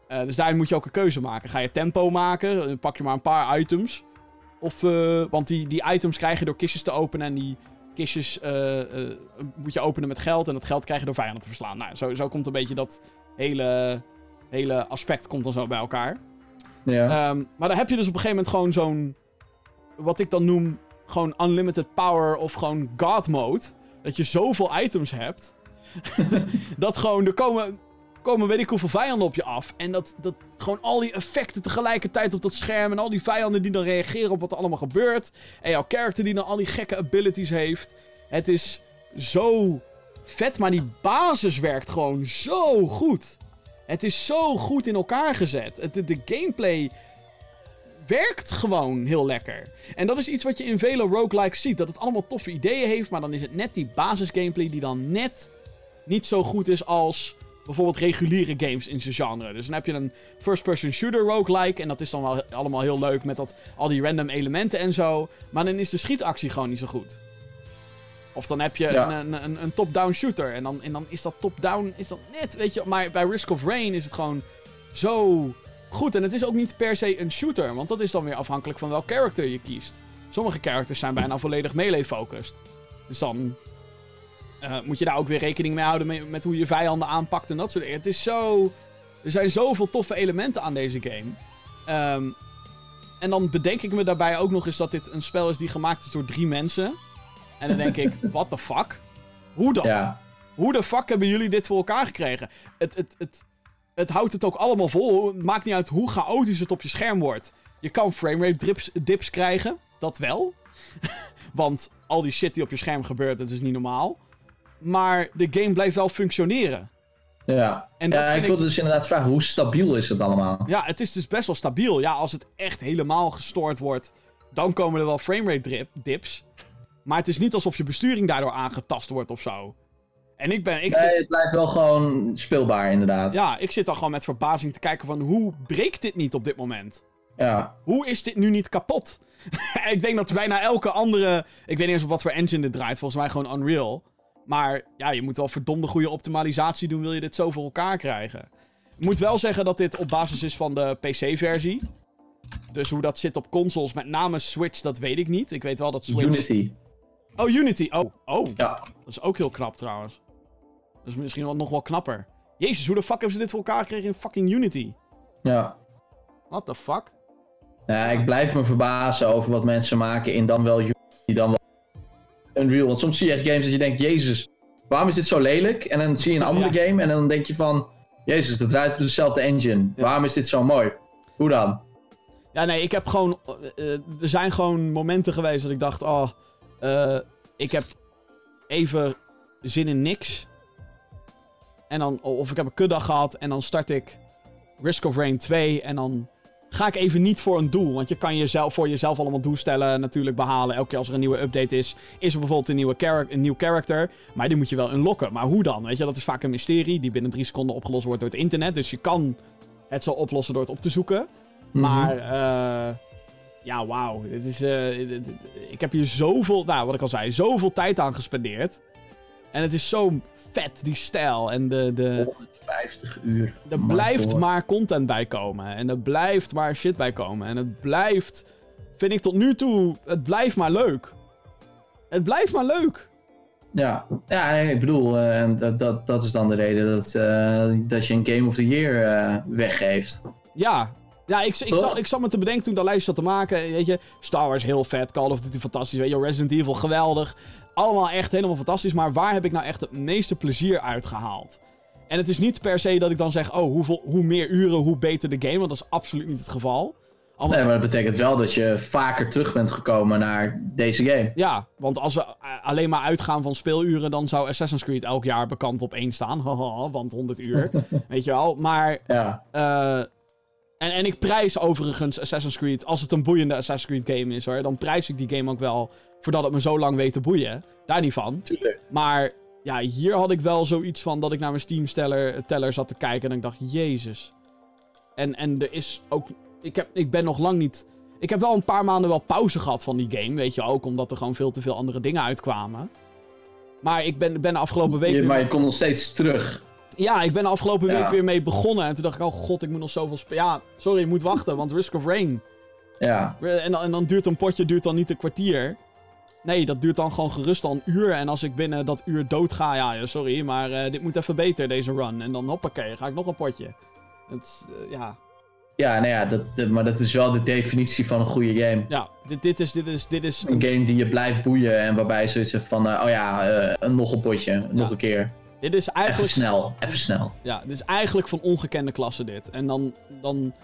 Eh, dus daarin moet je ook een keuze maken. Ga je tempo maken? Dan pak je maar een paar items. Of, eh, want die, die items krijg je door kistjes te openen. En die kistjes eh, eh, moet je openen met geld. En dat geld krijg je door vijanden te verslaan. Nou, zo, zo komt een beetje dat hele, hele aspect komt dan zo bij elkaar. Ja. Ehm, maar dan heb je dus op een gegeven moment gewoon zo'n... Wat ik dan noem gewoon unlimited power of gewoon god mode. Dat je zoveel items hebt. <laughs> dat gewoon, er komen, komen weet ik hoeveel vijanden op je af. En dat, dat gewoon al die effecten tegelijkertijd op dat scherm. En al die vijanden die dan reageren op wat er allemaal gebeurt. En jouw character die dan al die gekke abilities heeft. Het is zo vet, maar die basis werkt gewoon zo goed. Het is zo goed in elkaar gezet. Het, de, de gameplay werkt gewoon heel lekker. En dat is iets wat je in vele roguelikes ziet. Dat het allemaal toffe ideeën heeft, maar dan is het net die basis gameplay die dan net niet zo goed is als bijvoorbeeld reguliere games in zijn genre. Dus dan heb je een first-person shooter roguelike en dat is dan wel allemaal heel leuk met dat, al die random elementen en zo. Maar dan is de schietactie gewoon niet zo goed. Of dan heb je Ja. een, een, een, een top-down shooter en dan, en dan is dat top-down is dat net, weet je. Maar bij Risk of Rain is het gewoon zo goed. En het is ook niet per se een shooter, want dat is dan weer afhankelijk van welk character je kiest. Sommige characters zijn bijna volledig melee-focused. Dus dan eh, moet je daar ook weer rekening mee houden met, met hoe je vijanden aanpakt en dat soort dingen. Het is zo... Er zijn zoveel toffe elementen aan deze game. Ehm, en dan bedenk ik me daarbij ook nog eens dat dit een spel is die gemaakt is door drie mensen. En dan denk ik, <laughs> what the fuck? Hoe dan? ja. Hoe de fuck hebben jullie dit voor elkaar gekregen? Het, het, het, het houdt het ook allemaal vol. Het maakt niet uit hoe chaotisch het op je scherm wordt. Je kan framerate dips, dips krijgen. Dat wel. <laughs> Want al die shit die op je scherm gebeurt, dat is niet normaal. Maar de game blijft wel functioneren. Ja, En dat ja ik ik- wilde dus inderdaad vragen, hoe stabiel is het allemaal? Ja, het is dus best wel stabiel. Ja, als het echt helemaal gestoord wordt, dan komen er wel framerate dips. Maar het is niet alsof je besturing daardoor aangetast wordt of zo. En ik ben... Ik Nee, het blijft wel gewoon speelbaar inderdaad. Ja, ik zit dan gewoon met verbazing te kijken van hoe breekt dit niet op dit moment? Ja. Hoe is dit nu niet kapot? <laughs> ik denk dat bijna elke andere... Ik weet niet eens op wat voor engine dit draait. Volgens mij gewoon Unreal. Maar ja, je moet wel verdomde goede optimalisatie doen, wil je dit zo voor elkaar krijgen. Ik moet wel zeggen dat dit op basis is van de PC-versie. Dus hoe dat zit op consoles, met name Switch, dat weet ik niet. Ik weet wel dat Switch... Unity. Oh, Unity. Oh, oh. Ja. Dat is ook heel knap trouwens. Dat is misschien wel nog wel knapper. Jezus, hoe de fuck hebben ze dit voor elkaar gekregen in fucking Unity? Ja. What the fuck? Ja, ik blijf me verbazen over wat mensen maken in dan wel Unity, dan wel Unreal. Want soms zie je echt games dat je denkt, jezus, waarom is dit zo lelijk? En dan zie je een andere Ja. game en dan denk je van, jezus, dat draait op dezelfde engine. Ja. Waarom is dit zo mooi? Hoe dan? Ja, nee, ik heb gewoon... eh, eh, er zijn gewoon momenten geweest dat ik dacht, oh... eh, ik heb even zin in niks. En dan... Of ik heb een kutdag gehad en dan start ik Risk of Rain 2 en dan... Ga ik even niet voor een doel. Want je kan jezelf, voor jezelf allemaal doelstellen natuurlijk behalen. Elke keer als er een nieuwe update is, is er bijvoorbeeld een, nieuwe charac- een nieuw character. Maar die moet je wel unlocken. Maar hoe dan? Weet je, dat is vaak een mysterie die binnen drie seconden opgelost wordt door het internet. Dus je kan het zo oplossen door het op te zoeken. Maar, eh ja, wauw. Dit is, eh, dit- dit- ik heb hier zoveel, nou, wat ik al zei, zoveel tijd aan gespendeerd. En het is zo vet, die stijl. En de, de, 150 uur. er blijft maar content bij komen. En er blijft maar shit bij komen. En het blijft, vind ik tot nu toe, het blijft maar leuk. Het blijft maar leuk. Ja, ja nee, ik bedoel, eh, dat, dat, dat is dan de reden dat, eh, dat je een Game of the Year eh, weggeeft. Ja. Ja, ik, ik, zat, ik zat me te bedenken toen ik dat lijstje zat te maken. Weet je, Star Wars heel vet, Call of Duty fantastisch, weet je, Resident Evil geweldig. Allemaal echt helemaal fantastisch, maar waar heb ik nou echt het meeste plezier uitgehaald? En het is niet per se dat ik dan zeg, oh, hoeveel, hoe meer uren, hoe beter de game, want dat is absoluut niet het geval. Anders, Nee, maar dat betekent wel dat je vaker terug bent gekomen naar deze game. Ja, want als we eh, alleen maar uitgaan van speeluren, dan zou Assassin's Creed elk jaar bekend op één staan. <laughs> Haha, want 100 uur, <laughs> weet je wel. Maar Ja, Eh, en, en ik prijs overigens Assassin's Creed, als het een boeiende Assassin's Creed game is hoor, dan prijs ik die game ook wel voordat het me zo lang weet te boeien. Daar niet van. tuurlijk. Maar ja, hier had ik wel zoiets van dat ik naar mijn Steam-teller teller zat te kijken en ik dacht, jezus. En, en er is ook, ik, heb, ik ben nog lang niet, ik heb wel een paar maanden wel pauze gehad van die game, weet je ook, omdat er gewoon veel te veel andere dingen uitkwamen. Maar ik ben, ben de afgelopen week... Weer- maar je komt nog steeds terug. ja, ik ben de afgelopen Ja. week weer mee begonnen. En toen dacht ik, oh god, ik moet nog zoveel spelen. Ja, sorry, je moet wachten, want Risk of Rain. Ja, En dan, en dan duurt een potje duurt dan niet een kwartier. Nee, dat duurt dan gewoon gerust al een uur. En als ik binnen dat uur dood ga, ja, sorry, maar eh, dit moet even beter, deze run. En dan hoppakee, ga ik nog een potje. Het, eh, ja, ja, nou ja dat, maar dat is wel de definitie van een goede game. ja dit, dit is, dit is, dit is... Een game die je blijft boeien en waarbij je zoiets hebt van, eh, oh ja, nog een potje, nog Ja. een keer. Dit is Even eigenlijk... snel, even snel. Ja, dit is eigenlijk van ongekende klasse dit. En dan... dan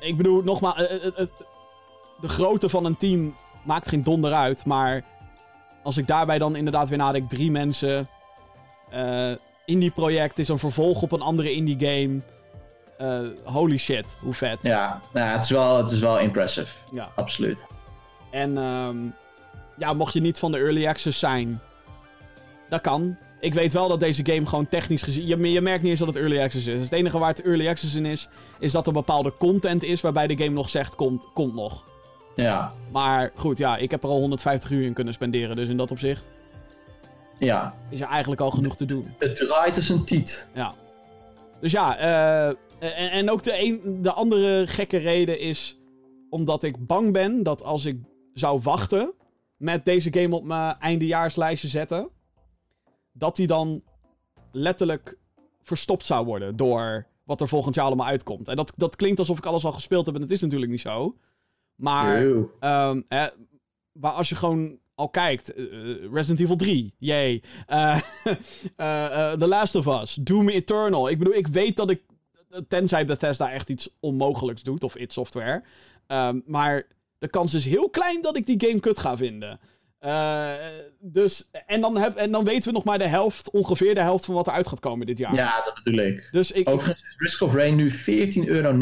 ik bedoel, nogmaals... de grootte van een team maakt geen donder uit. Maar als ik daarbij dan inderdaad weer nadenk... Drie mensen... eh indie project is een vervolg op een andere indie game. Eh, holy shit, hoe vet. Ja, nou, ja, het, is wel, het is wel impressive. Ja. Absoluut. En ehm, ja, mocht je niet van de early access zijn, dat kan. Ik weet wel dat deze game gewoon technisch gezien... Je, je merkt niet eens dat het early access is. Het enige waar het early access in is, is dat er bepaalde content is waarbij de game nog zegt, komt, komt nog. Ja, Maar goed, ja, ik heb er al 150 uur in kunnen spenderen, dus in dat opzicht ja. is er eigenlijk al genoeg te doen. Het draait als een tiet. Ja. Dus ja, eh, en, en ook de, een, de andere gekke reden is omdat ik bang ben dat als ik zou wachten met deze game op mijn eindejaarslijstje zetten, dat die dan letterlijk verstopt zou worden door wat er volgend jaar allemaal uitkomt. En dat, dat klinkt alsof ik alles al gespeeld heb en dat is natuurlijk niet zo. Maar. Ehm, hè, maar als je gewoon al kijkt, eh, eh, Resident Evil 3, yay. Eh, <laughs> eh, eh, The Last of Us, Doom Eternal. Ik bedoel, ik weet dat ik, tenzij Bethesda echt iets onmogelijks doet, of id Software. ehm, maar de kans is heel klein dat ik die game kut ga vinden. Eh, dus, en dan, heb, en dan weten we nog maar de helft, ongeveer de helft van wat er uit gaat komen dit jaar. Ja, dat bedoel ik. Dus ik, Overigens is Risk of Rain nu 14,39 euro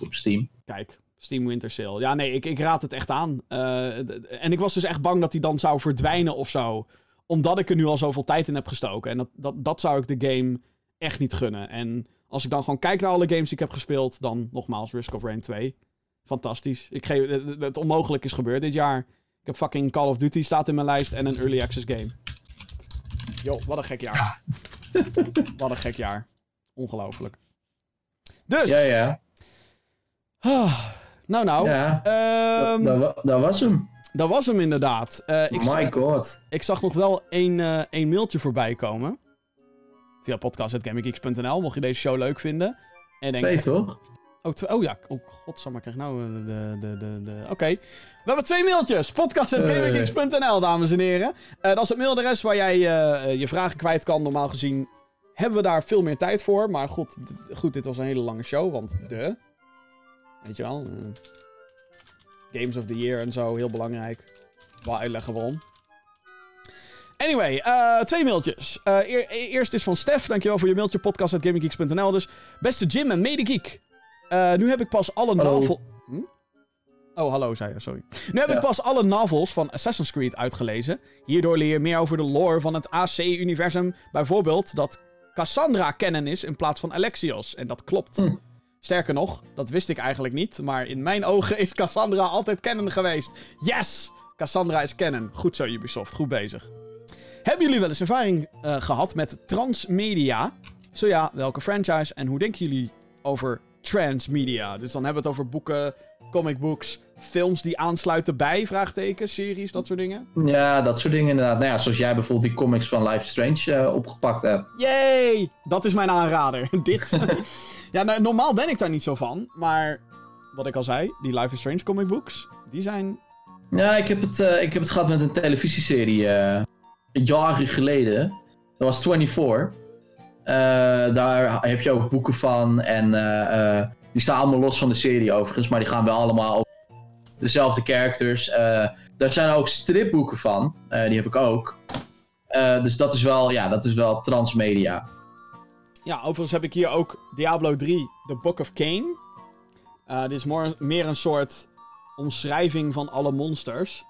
op Steam. Kijk, Steam Winter Sale. Ja, nee, ik, ik raad het echt aan. Eh, en ik was dus echt bang dat hij dan zou verdwijnen of zo. Omdat ik er nu al zoveel tijd in heb gestoken. En dat, dat, dat zou ik de game echt niet gunnen. En als ik dan gewoon kijk naar alle games die ik heb gespeeld, dan nogmaals Risk of Rain 2. Fantastisch. Ik geef, het, het onmogelijk is gebeurd dit jaar. Ik heb fucking Call of Duty staat in mijn lijst en een Early Access game. Joh, wat een gek jaar. <laughs> wat een gek jaar. Ongelooflijk. Dus. Ja, ja. Ah, nou, nou. Ja, Ehm, dat, dat, wa- dat was hem. dat was hem inderdaad. Eh, ik, My god. ik zag nog wel één, één mailtje voorbij komen. Via podcast.gaminggeeks.nl, mocht je deze show leuk vinden. En denk, Twee, toch? Oh, twee, oh ja, oh godsamme, ik krijg nou eh, de... de, de, de... Oké, we hebben twee mailtjes. Podcast.gaminggeeks.nl, dames en heren. Dat is het mailadres waar jij je vragen kwijt kan. Normaal gezien hebben we daar veel meer tijd voor. Maar goed, goed dit was een hele lange show, want de... Weet je wel, eh, Games of the Year en zo, heel belangrijk. Wel uitleggen waarom. Anyway, eh, twee mailtjes. Eh, e- eerst is van Stef. Dankjewel voor je mailtje. Podcast.gaminggeeks.nl dus. Beste Jim en Medegeek. Eh nu heb ik pas alle Hallo. novel... Hm? Oh, hallo, zei je, sorry. Nu heb Ja. ik pas alle novels van Assassin's Creed uitgelezen. Hierdoor leer je meer over de lore van het AC-universum. Bijvoorbeeld dat Cassandra kennen is in plaats van Alexios. En dat klopt. Hm. Sterker nog, dat wist ik eigenlijk niet. Maar in mijn ogen is Cassandra altijd kennen geweest. Yes! Cassandra is kennen. Goed zo, Ubisoft. Goed bezig. Hebben jullie wel eens ervaring eh, gehad met transmedia? Zo ja, welke franchise en hoe denken jullie over transmedia? Dus dan hebben we het over boeken, comicbooks, films die aansluiten bij, vraagteken, series, dat soort dingen. Ja, dat soort dingen inderdaad. Nou ja, zoals jij bijvoorbeeld die comics van Life is Strange eh, opgepakt hebt. Yay! Dat is mijn aanrader. <laughs> Dit. ja, nou, normaal ben ik daar niet zo van. Maar wat ik al zei, die Life is Strange comicbooks, die zijn... Ja, ik heb het, eh, ik heb het gehad met een televisieserie eh, jaren geleden. Dat was 24. Eh, daar heb je ook boeken van. En die staan allemaal los van de serie overigens. Maar die gaan wel allemaal dezelfde characters. Eh, daar zijn ook stripboeken van. Eh, die heb ik ook. Eh, dus dat is wel, ja, dat is wel transmedia. Ja, overigens heb ik hier ook Diablo 3, The Book of Cain. Dit is meer een soort omschrijving van alle monsters.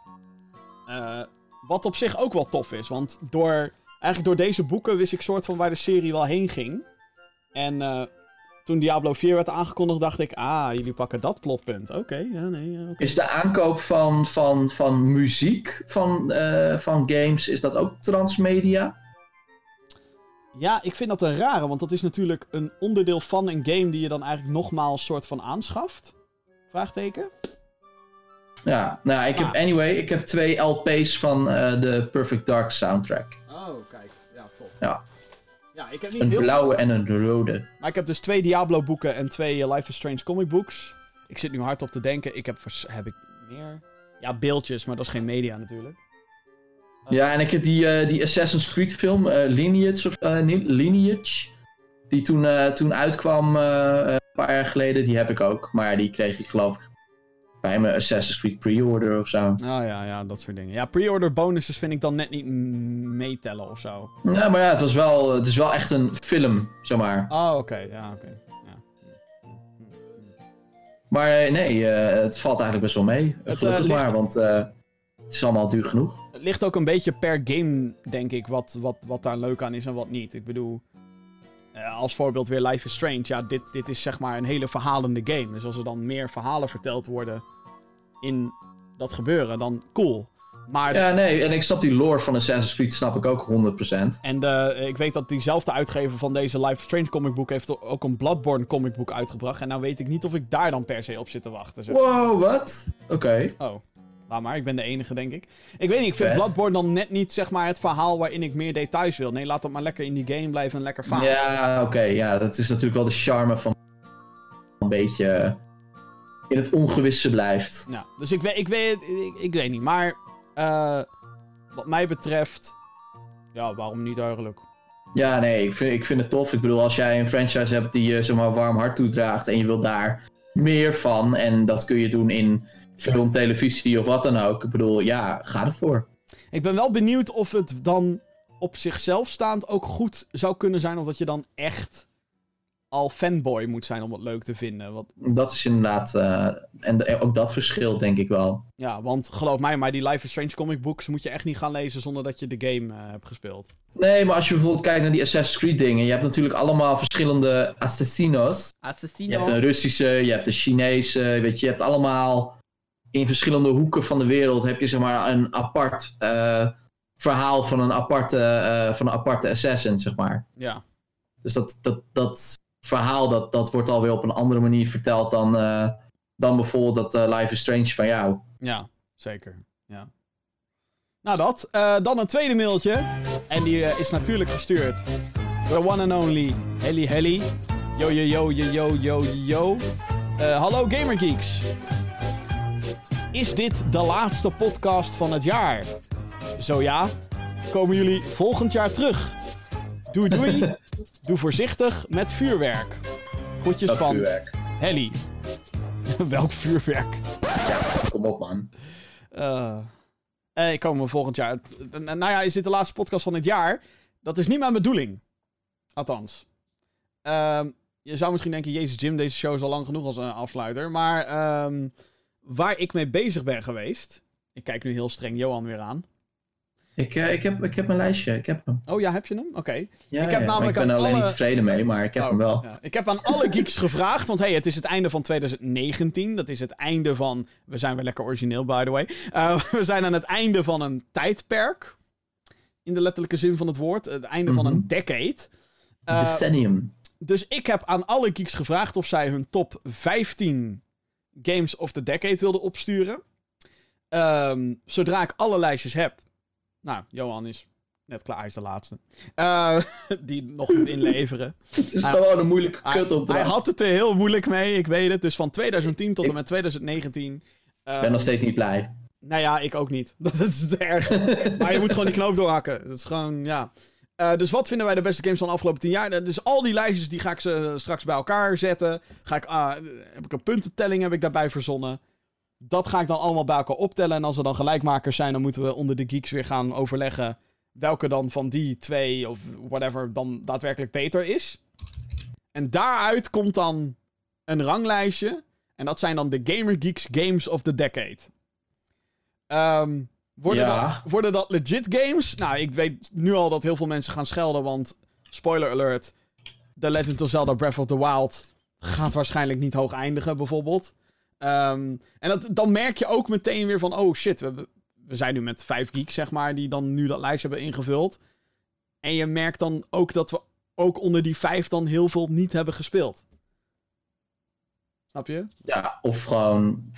Wat op zich ook wel tof is, want door, eigenlijk door deze boeken wist ik soort van waar de serie wel heen ging. En eh, toen Diablo 4 werd aangekondigd, dacht ik, ah, jullie pakken dat plotpunt. Oké, ja, nee. Is de aankoop van, van, van muziek van, eh, van games, is dat ook transmedia? Ja, ik vind dat een rare, want dat is natuurlijk een onderdeel van een game die je dan eigenlijk nogmaals soort van aanschaft. Vraagteken? Ja, nou ja, ik heb, Ah. anyway, ik heb twee LP's van eh, de Perfect Dark soundtrack. Oh, kijk. Ja, tof. Ja. Ja, ik heb niet Een heel... blauwe en een rode. Maar ik heb dus twee Diablo-boeken en twee eh, Life is Strange comic-books. Ik zit nu hard op te denken. Ik heb... Heb ik meer? Ja, beeldjes, maar dat is geen media natuurlijk. Ja, en ik heb die, eh, die Assassin's Creed film, eh, Lineage, of, Lineage, die toen, toen uitkwam een paar jaar geleden, die heb ik ook. Maar die kreeg ik geloof ik bij mijn Assassin's Creed pre-order of zo. Oh ja, ja, dat soort dingen. Ja, pre-order bonuses vind ik dan net niet meetellen of zo. Ja, maar ja, het, was wel, het is wel echt een film, zeg maar. Oh, oké. Ja, oké. Maar eh, nee, eh, het valt eigenlijk best wel mee. Het, Gelukkig eh, ligt- maar, want het is allemaal duur genoeg. Het ligt ook een beetje per game, denk ik, wat, wat, wat daar leuk aan is en wat niet. Ik bedoel, eh, als voorbeeld weer Life is Strange. Ja, dit, dit is zeg maar een hele verhalende game. Dus als er dan meer verhalen verteld worden in dat gebeuren, dan cool. Maar, Ja, nee, en ik snap die lore van Assassin's Creed snap ik ook 100%. en de, ik weet dat diezelfde uitgever van deze Life is Strange comic book heeft ook een Bloodborne comic book uitgebracht. En nou weet ik niet of ik daar dan per se op zit te wachten. zeg. Wow, wat? Oké. Oh, laat maar. Ik ben de enige, denk ik. Ik weet niet, ik vind Vet. Bloodborne dan net niet zeg maar het verhaal waarin ik meer details wil. Nee, laat het maar lekker in die game blijven en lekker vaak. Ja, oké. ja, dat is natuurlijk wel de charme van een beetje in het ongewisse blijft. Ja, dus ik weet, ik weet, ik, ik weet niet. Maar eh, wat mij betreft, ja, waarom niet eigenlijk? Ja, nee, ik vind, ik vind het tof. Ik bedoel, als jij een franchise hebt die je zeg maar warm hart toedraagt en je wilt daar meer van en dat kun je doen in film, televisie of wat dan ook. Ik bedoel, ja, ga ervoor. Ik ben wel benieuwd of het dan op zichzelf staand ook goed zou kunnen zijn. Of dat je dan echt al fanboy moet zijn om het leuk te vinden. Want, Dat is inderdaad, eh, en de- ook dat verschilt denk ik wel. ja, want geloof mij, maar die Life is Strange comic books moet je echt niet gaan lezen zonder dat je de game eh, hebt gespeeld. Nee, maar als je bijvoorbeeld kijkt naar die Assassin's Creed dingen, je hebt natuurlijk allemaal verschillende assassinos. Je Assassino. hebt een Russische, je hebt een Chinese, weet je, je hebt allemaal in verschillende hoeken van de wereld heb je zeg maar een apart eh, verhaal van een aparte, eh, van een aparte assassin, zeg maar. Ja. Dus dat, dat, dat verhaal, dat, dat wordt alweer op een andere manier verteld dan, eh, dan bijvoorbeeld dat Life is Strange van jou. Ja, zeker. Ja. Nou, dat. Dan een tweede mailtje. En die is natuurlijk gestuurd. The one and only Helly Helly. Yo, yo, yo, yo, yo, yo, yo. Hallo Gamergeeks. Is dit de laatste podcast van het jaar? Zo ja, komen jullie volgend jaar terug. Doei doei. <laughs> Doe voorzichtig met vuurwerk. Groetjes van vuurwerk. Helly. <laughs> Welk vuurwerk? Kom op, man. Eh eh, komen we volgend jaar. Eh, nou ja, is dit de laatste podcast van het jaar? Dat is niet mijn bedoeling. Althans. Ehm, je zou misschien denken, Jezus Jim, deze show is al lang genoeg als een afsluiter. Maar ehm, waar ik mee bezig ben geweest... Ik kijk nu heel streng Johan weer aan. Ik, eh, ik, heb, ik heb een lijstje, ik heb hem. Oh ja, heb je hem? Oké. Ja, heb ja, maar namelijk ik ben er alleen alle- niet tevreden mee, maar ik heb Oh, hem wel. ja. Ik heb aan alle <laughs> geeks gevraagd, want hey, het is het einde van 2019. Dat is het einde van. We zijn weer lekker origineel, by the way. Uh, <laughs> we zijn aan het einde van een tijdperk. In de letterlijke zin van het woord. Het einde van Mhm. een decade. Uh, Decennium. dus ik heb aan alle geeks gevraagd of zij hun top 15 games of the decade wilden opsturen. Ehm, zodra ik alle lijstjes heb. Nou, Johan is net klaar, hij is de laatste. Eh, <laughs> die nog moet inleveren. Het is gewoon een moeilijke kut op hij had het er heel moeilijk mee, ik weet het. Dus van 2010 tot en met 2019. Ik ben nog steeds niet blij. Nou ja, ik ook niet. <laughs> Dat is het erg. maar je moet gewoon die knoop doorhakken. Dat is gewoon, ja. Eh, dus wat vinden wij de beste games van de afgelopen 10 jaar? Eh, Dus al die lijstjes die ga ik ze straks bij elkaar zetten. Ga ik, ah, heb ik een puntentelling heb ik daarbij verzonnen. Dat ga ik dan allemaal bij elkaar optellen. En als er dan gelijkmakers zijn, dan moeten we onder de geeks weer gaan overleggen. Welke dan van die twee of whatever dan daadwerkelijk beter is. En daaruit komt dan een ranglijstje. En dat zijn dan de Gamer Geeks Games of the Decade. Ehm, worden, Ja. dat, worden dat legit games? Nou, ik weet nu al dat heel veel mensen gaan schelden, want spoiler alert: The Legend of Zelda Breath of the Wild gaat waarschijnlijk niet hoog eindigen, bijvoorbeeld. Ehm, en dat, dan merk je ook meteen weer van: oh shit, we, we zijn nu met vijf geeks, zeg maar, die dan nu dat lijstje hebben ingevuld. En je merkt dan ook dat we ook onder die vijf dan heel veel niet hebben gespeeld. Snap je? Ja, of gewoon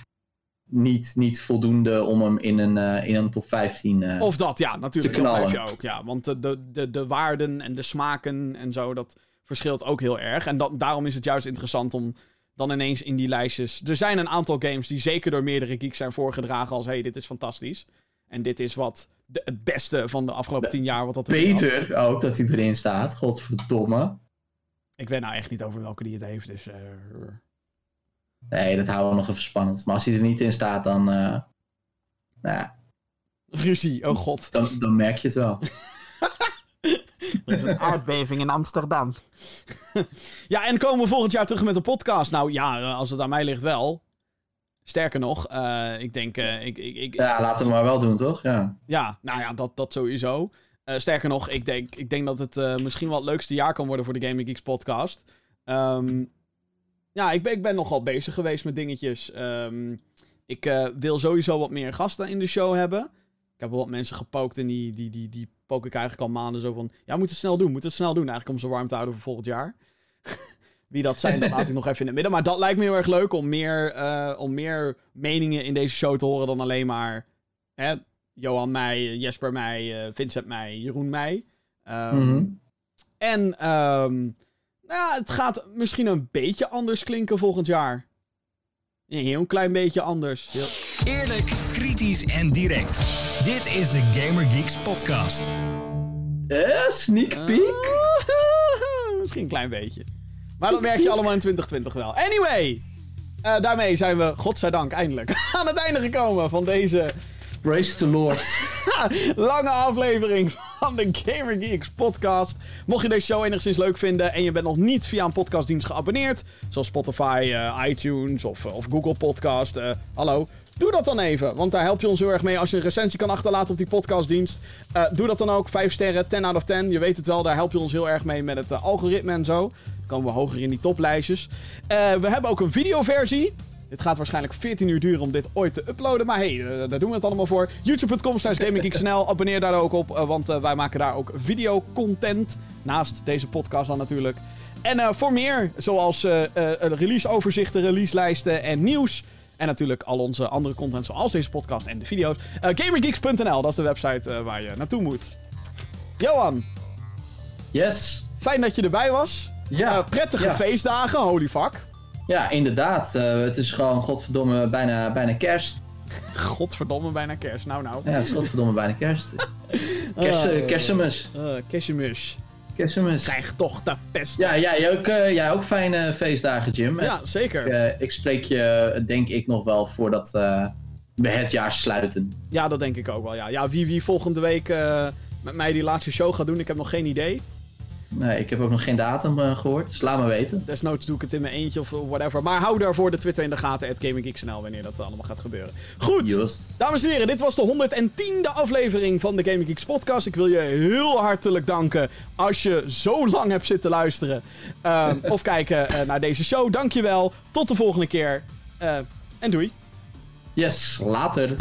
niet, niet voldoende om hem in een, eh, in een top 15 eh Of dat, ja, natuurlijk. Te knallen. je ook, ja. Want de, de, de, de waarden en de smaken en zo, dat verschilt ook heel erg. En dat, daarom is het juist interessant om dan ineens in die lijstjes... Er zijn een aantal games die zeker door meerdere geeks zijn voorgedragen als... hey, dit is fantastisch. En dit is wat de, het beste van de afgelopen tien jaar. Wat dat. Beter ook dat hij erin staat. Godverdomme. Ik weet nou echt niet over welke die het heeft, dus... eh, Nee, dat houden we nog even spannend. Maar als hij er niet in staat, dan, eh, nou ja, ruzie, oh god. dan, dan merk je het wel. <laughs> Er is een aardbeving in Amsterdam. <laughs> ja, en komen we volgend jaar terug met een podcast? Nou ja, eh, als het aan mij ligt wel. Sterker nog, eh, ik denk... eh, ik, ik, ik, Ja, laten we maar wel doen, toch? Ja. Ja, nou ja, dat, dat sowieso. Eh, sterker nog, ik denk, ik denk dat het eh, misschien wel het leukste jaar kan worden voor de Gaming Geeks podcast. Ehm, ja, ik ben, ik ben nogal bezig geweest met dingetjes. Ehm, ik eh, wil sowieso wat meer gasten in de show hebben. Ik heb wel wat mensen gepookt en die, die, die, die pook ik eigenlijk al maanden zo van... Ja, moet het snel doen, moet het snel doen. Eigenlijk om ze warm te houden voor volgend jaar. <laughs> Wie dat zijn, dat laat ik nog even in het midden. Maar dat lijkt me heel erg leuk om meer, eh, om meer meningen in deze show te horen dan alleen maar... Hè, Johan mij, Jesper mij, eh, Vincent mij, Jeroen mij. Ehm, Mhm. En ehm, nou, het gaat misschien een beetje anders klinken volgend jaar. Een heel klein beetje anders. Heel- Eerlijk, kritisch en direct. Dit is de Gamer Geeks podcast. Eh, sneak peek? <laughs> misschien een klein beetje. Maar dat merk je allemaal in 2020 wel. Anyway, eh, daarmee zijn we, godzijdank, eindelijk <laughs> aan het einde gekomen van deze Praise the Lord. <laughs> lange aflevering van de Gamer Geeks podcast. Mocht je deze show enigszins leuk vinden en je bent nog niet via een podcastdienst geabonneerd, zoals Spotify, eh, iTunes of, of Google Podcast, eh, hallo. Doe dat dan even, want daar help je ons heel erg mee als je een recensie kan achterlaten op die podcastdienst. Eh, doe dat dan ook, 5 sterren, 10 out of 10. Je weet het wel, daar help je ons heel erg mee met het eh, algoritme en zo. Dan komen we hoger in die toplijstjes. Eh, we hebben ook een videoversie. Dit gaat waarschijnlijk 14 uur duren om dit ooit te uploaden. Maar hey, eh, daar doen we het allemaal voor. YouTube.com slash GamingGeeksNL. Abonneer daar ook op, eh, want eh, wij maken daar ook videocontent. Naast deze podcast dan natuurlijk. En voor meer, zoals releaseoverzichten, releaselijsten en nieuws. En natuurlijk al onze andere content, zoals deze podcast en de video's. eh GamerGeeks.nl, dat is de website waar je naartoe moet. Johan, Yes. fijn dat je erbij was. Ja. Prettige ja. feestdagen, holy fuck. Ja, inderdaad. Eh, het is gewoon godverdomme bijna, bijna kerst. Godverdomme, bijna kerst. Nou, nou. Ja, het is godverdomme bijna kerst. <laughs> Kerst, Ah, uh, kerstmis. Kerstmis. Kerstmis. Krijg toch de pest. Ja, jij ook, eh, jij ook fijne feestdagen, Jim. Ja, zeker. Ik, eh, ik spreek je, denk ik, nog wel voordat eh, we het jaar sluiten. Ja, dat denk ik ook wel. Ja, ja wie, wie volgende week eh, met mij die laatste show gaat doen, ik heb nog geen idee. Nee, ik heb ook nog geen datum eh, gehoord, dus laat me weten. Desnoods doe ik het in mijn eentje of whatever. Maar hou daarvoor de Twitter in de gaten, at GamingGeeksNL, wanneer dat allemaal gaat gebeuren. Goed, Just. dames en heren, dit was de 110e aflevering van de Gaming Geeks podcast. Ik wil je heel hartelijk danken als je zo lang hebt zitten luisteren. Ehm, of <laughs> kijken eh, naar deze show. Dankjewel, tot de volgende keer. Eh, en doei. Yes, later.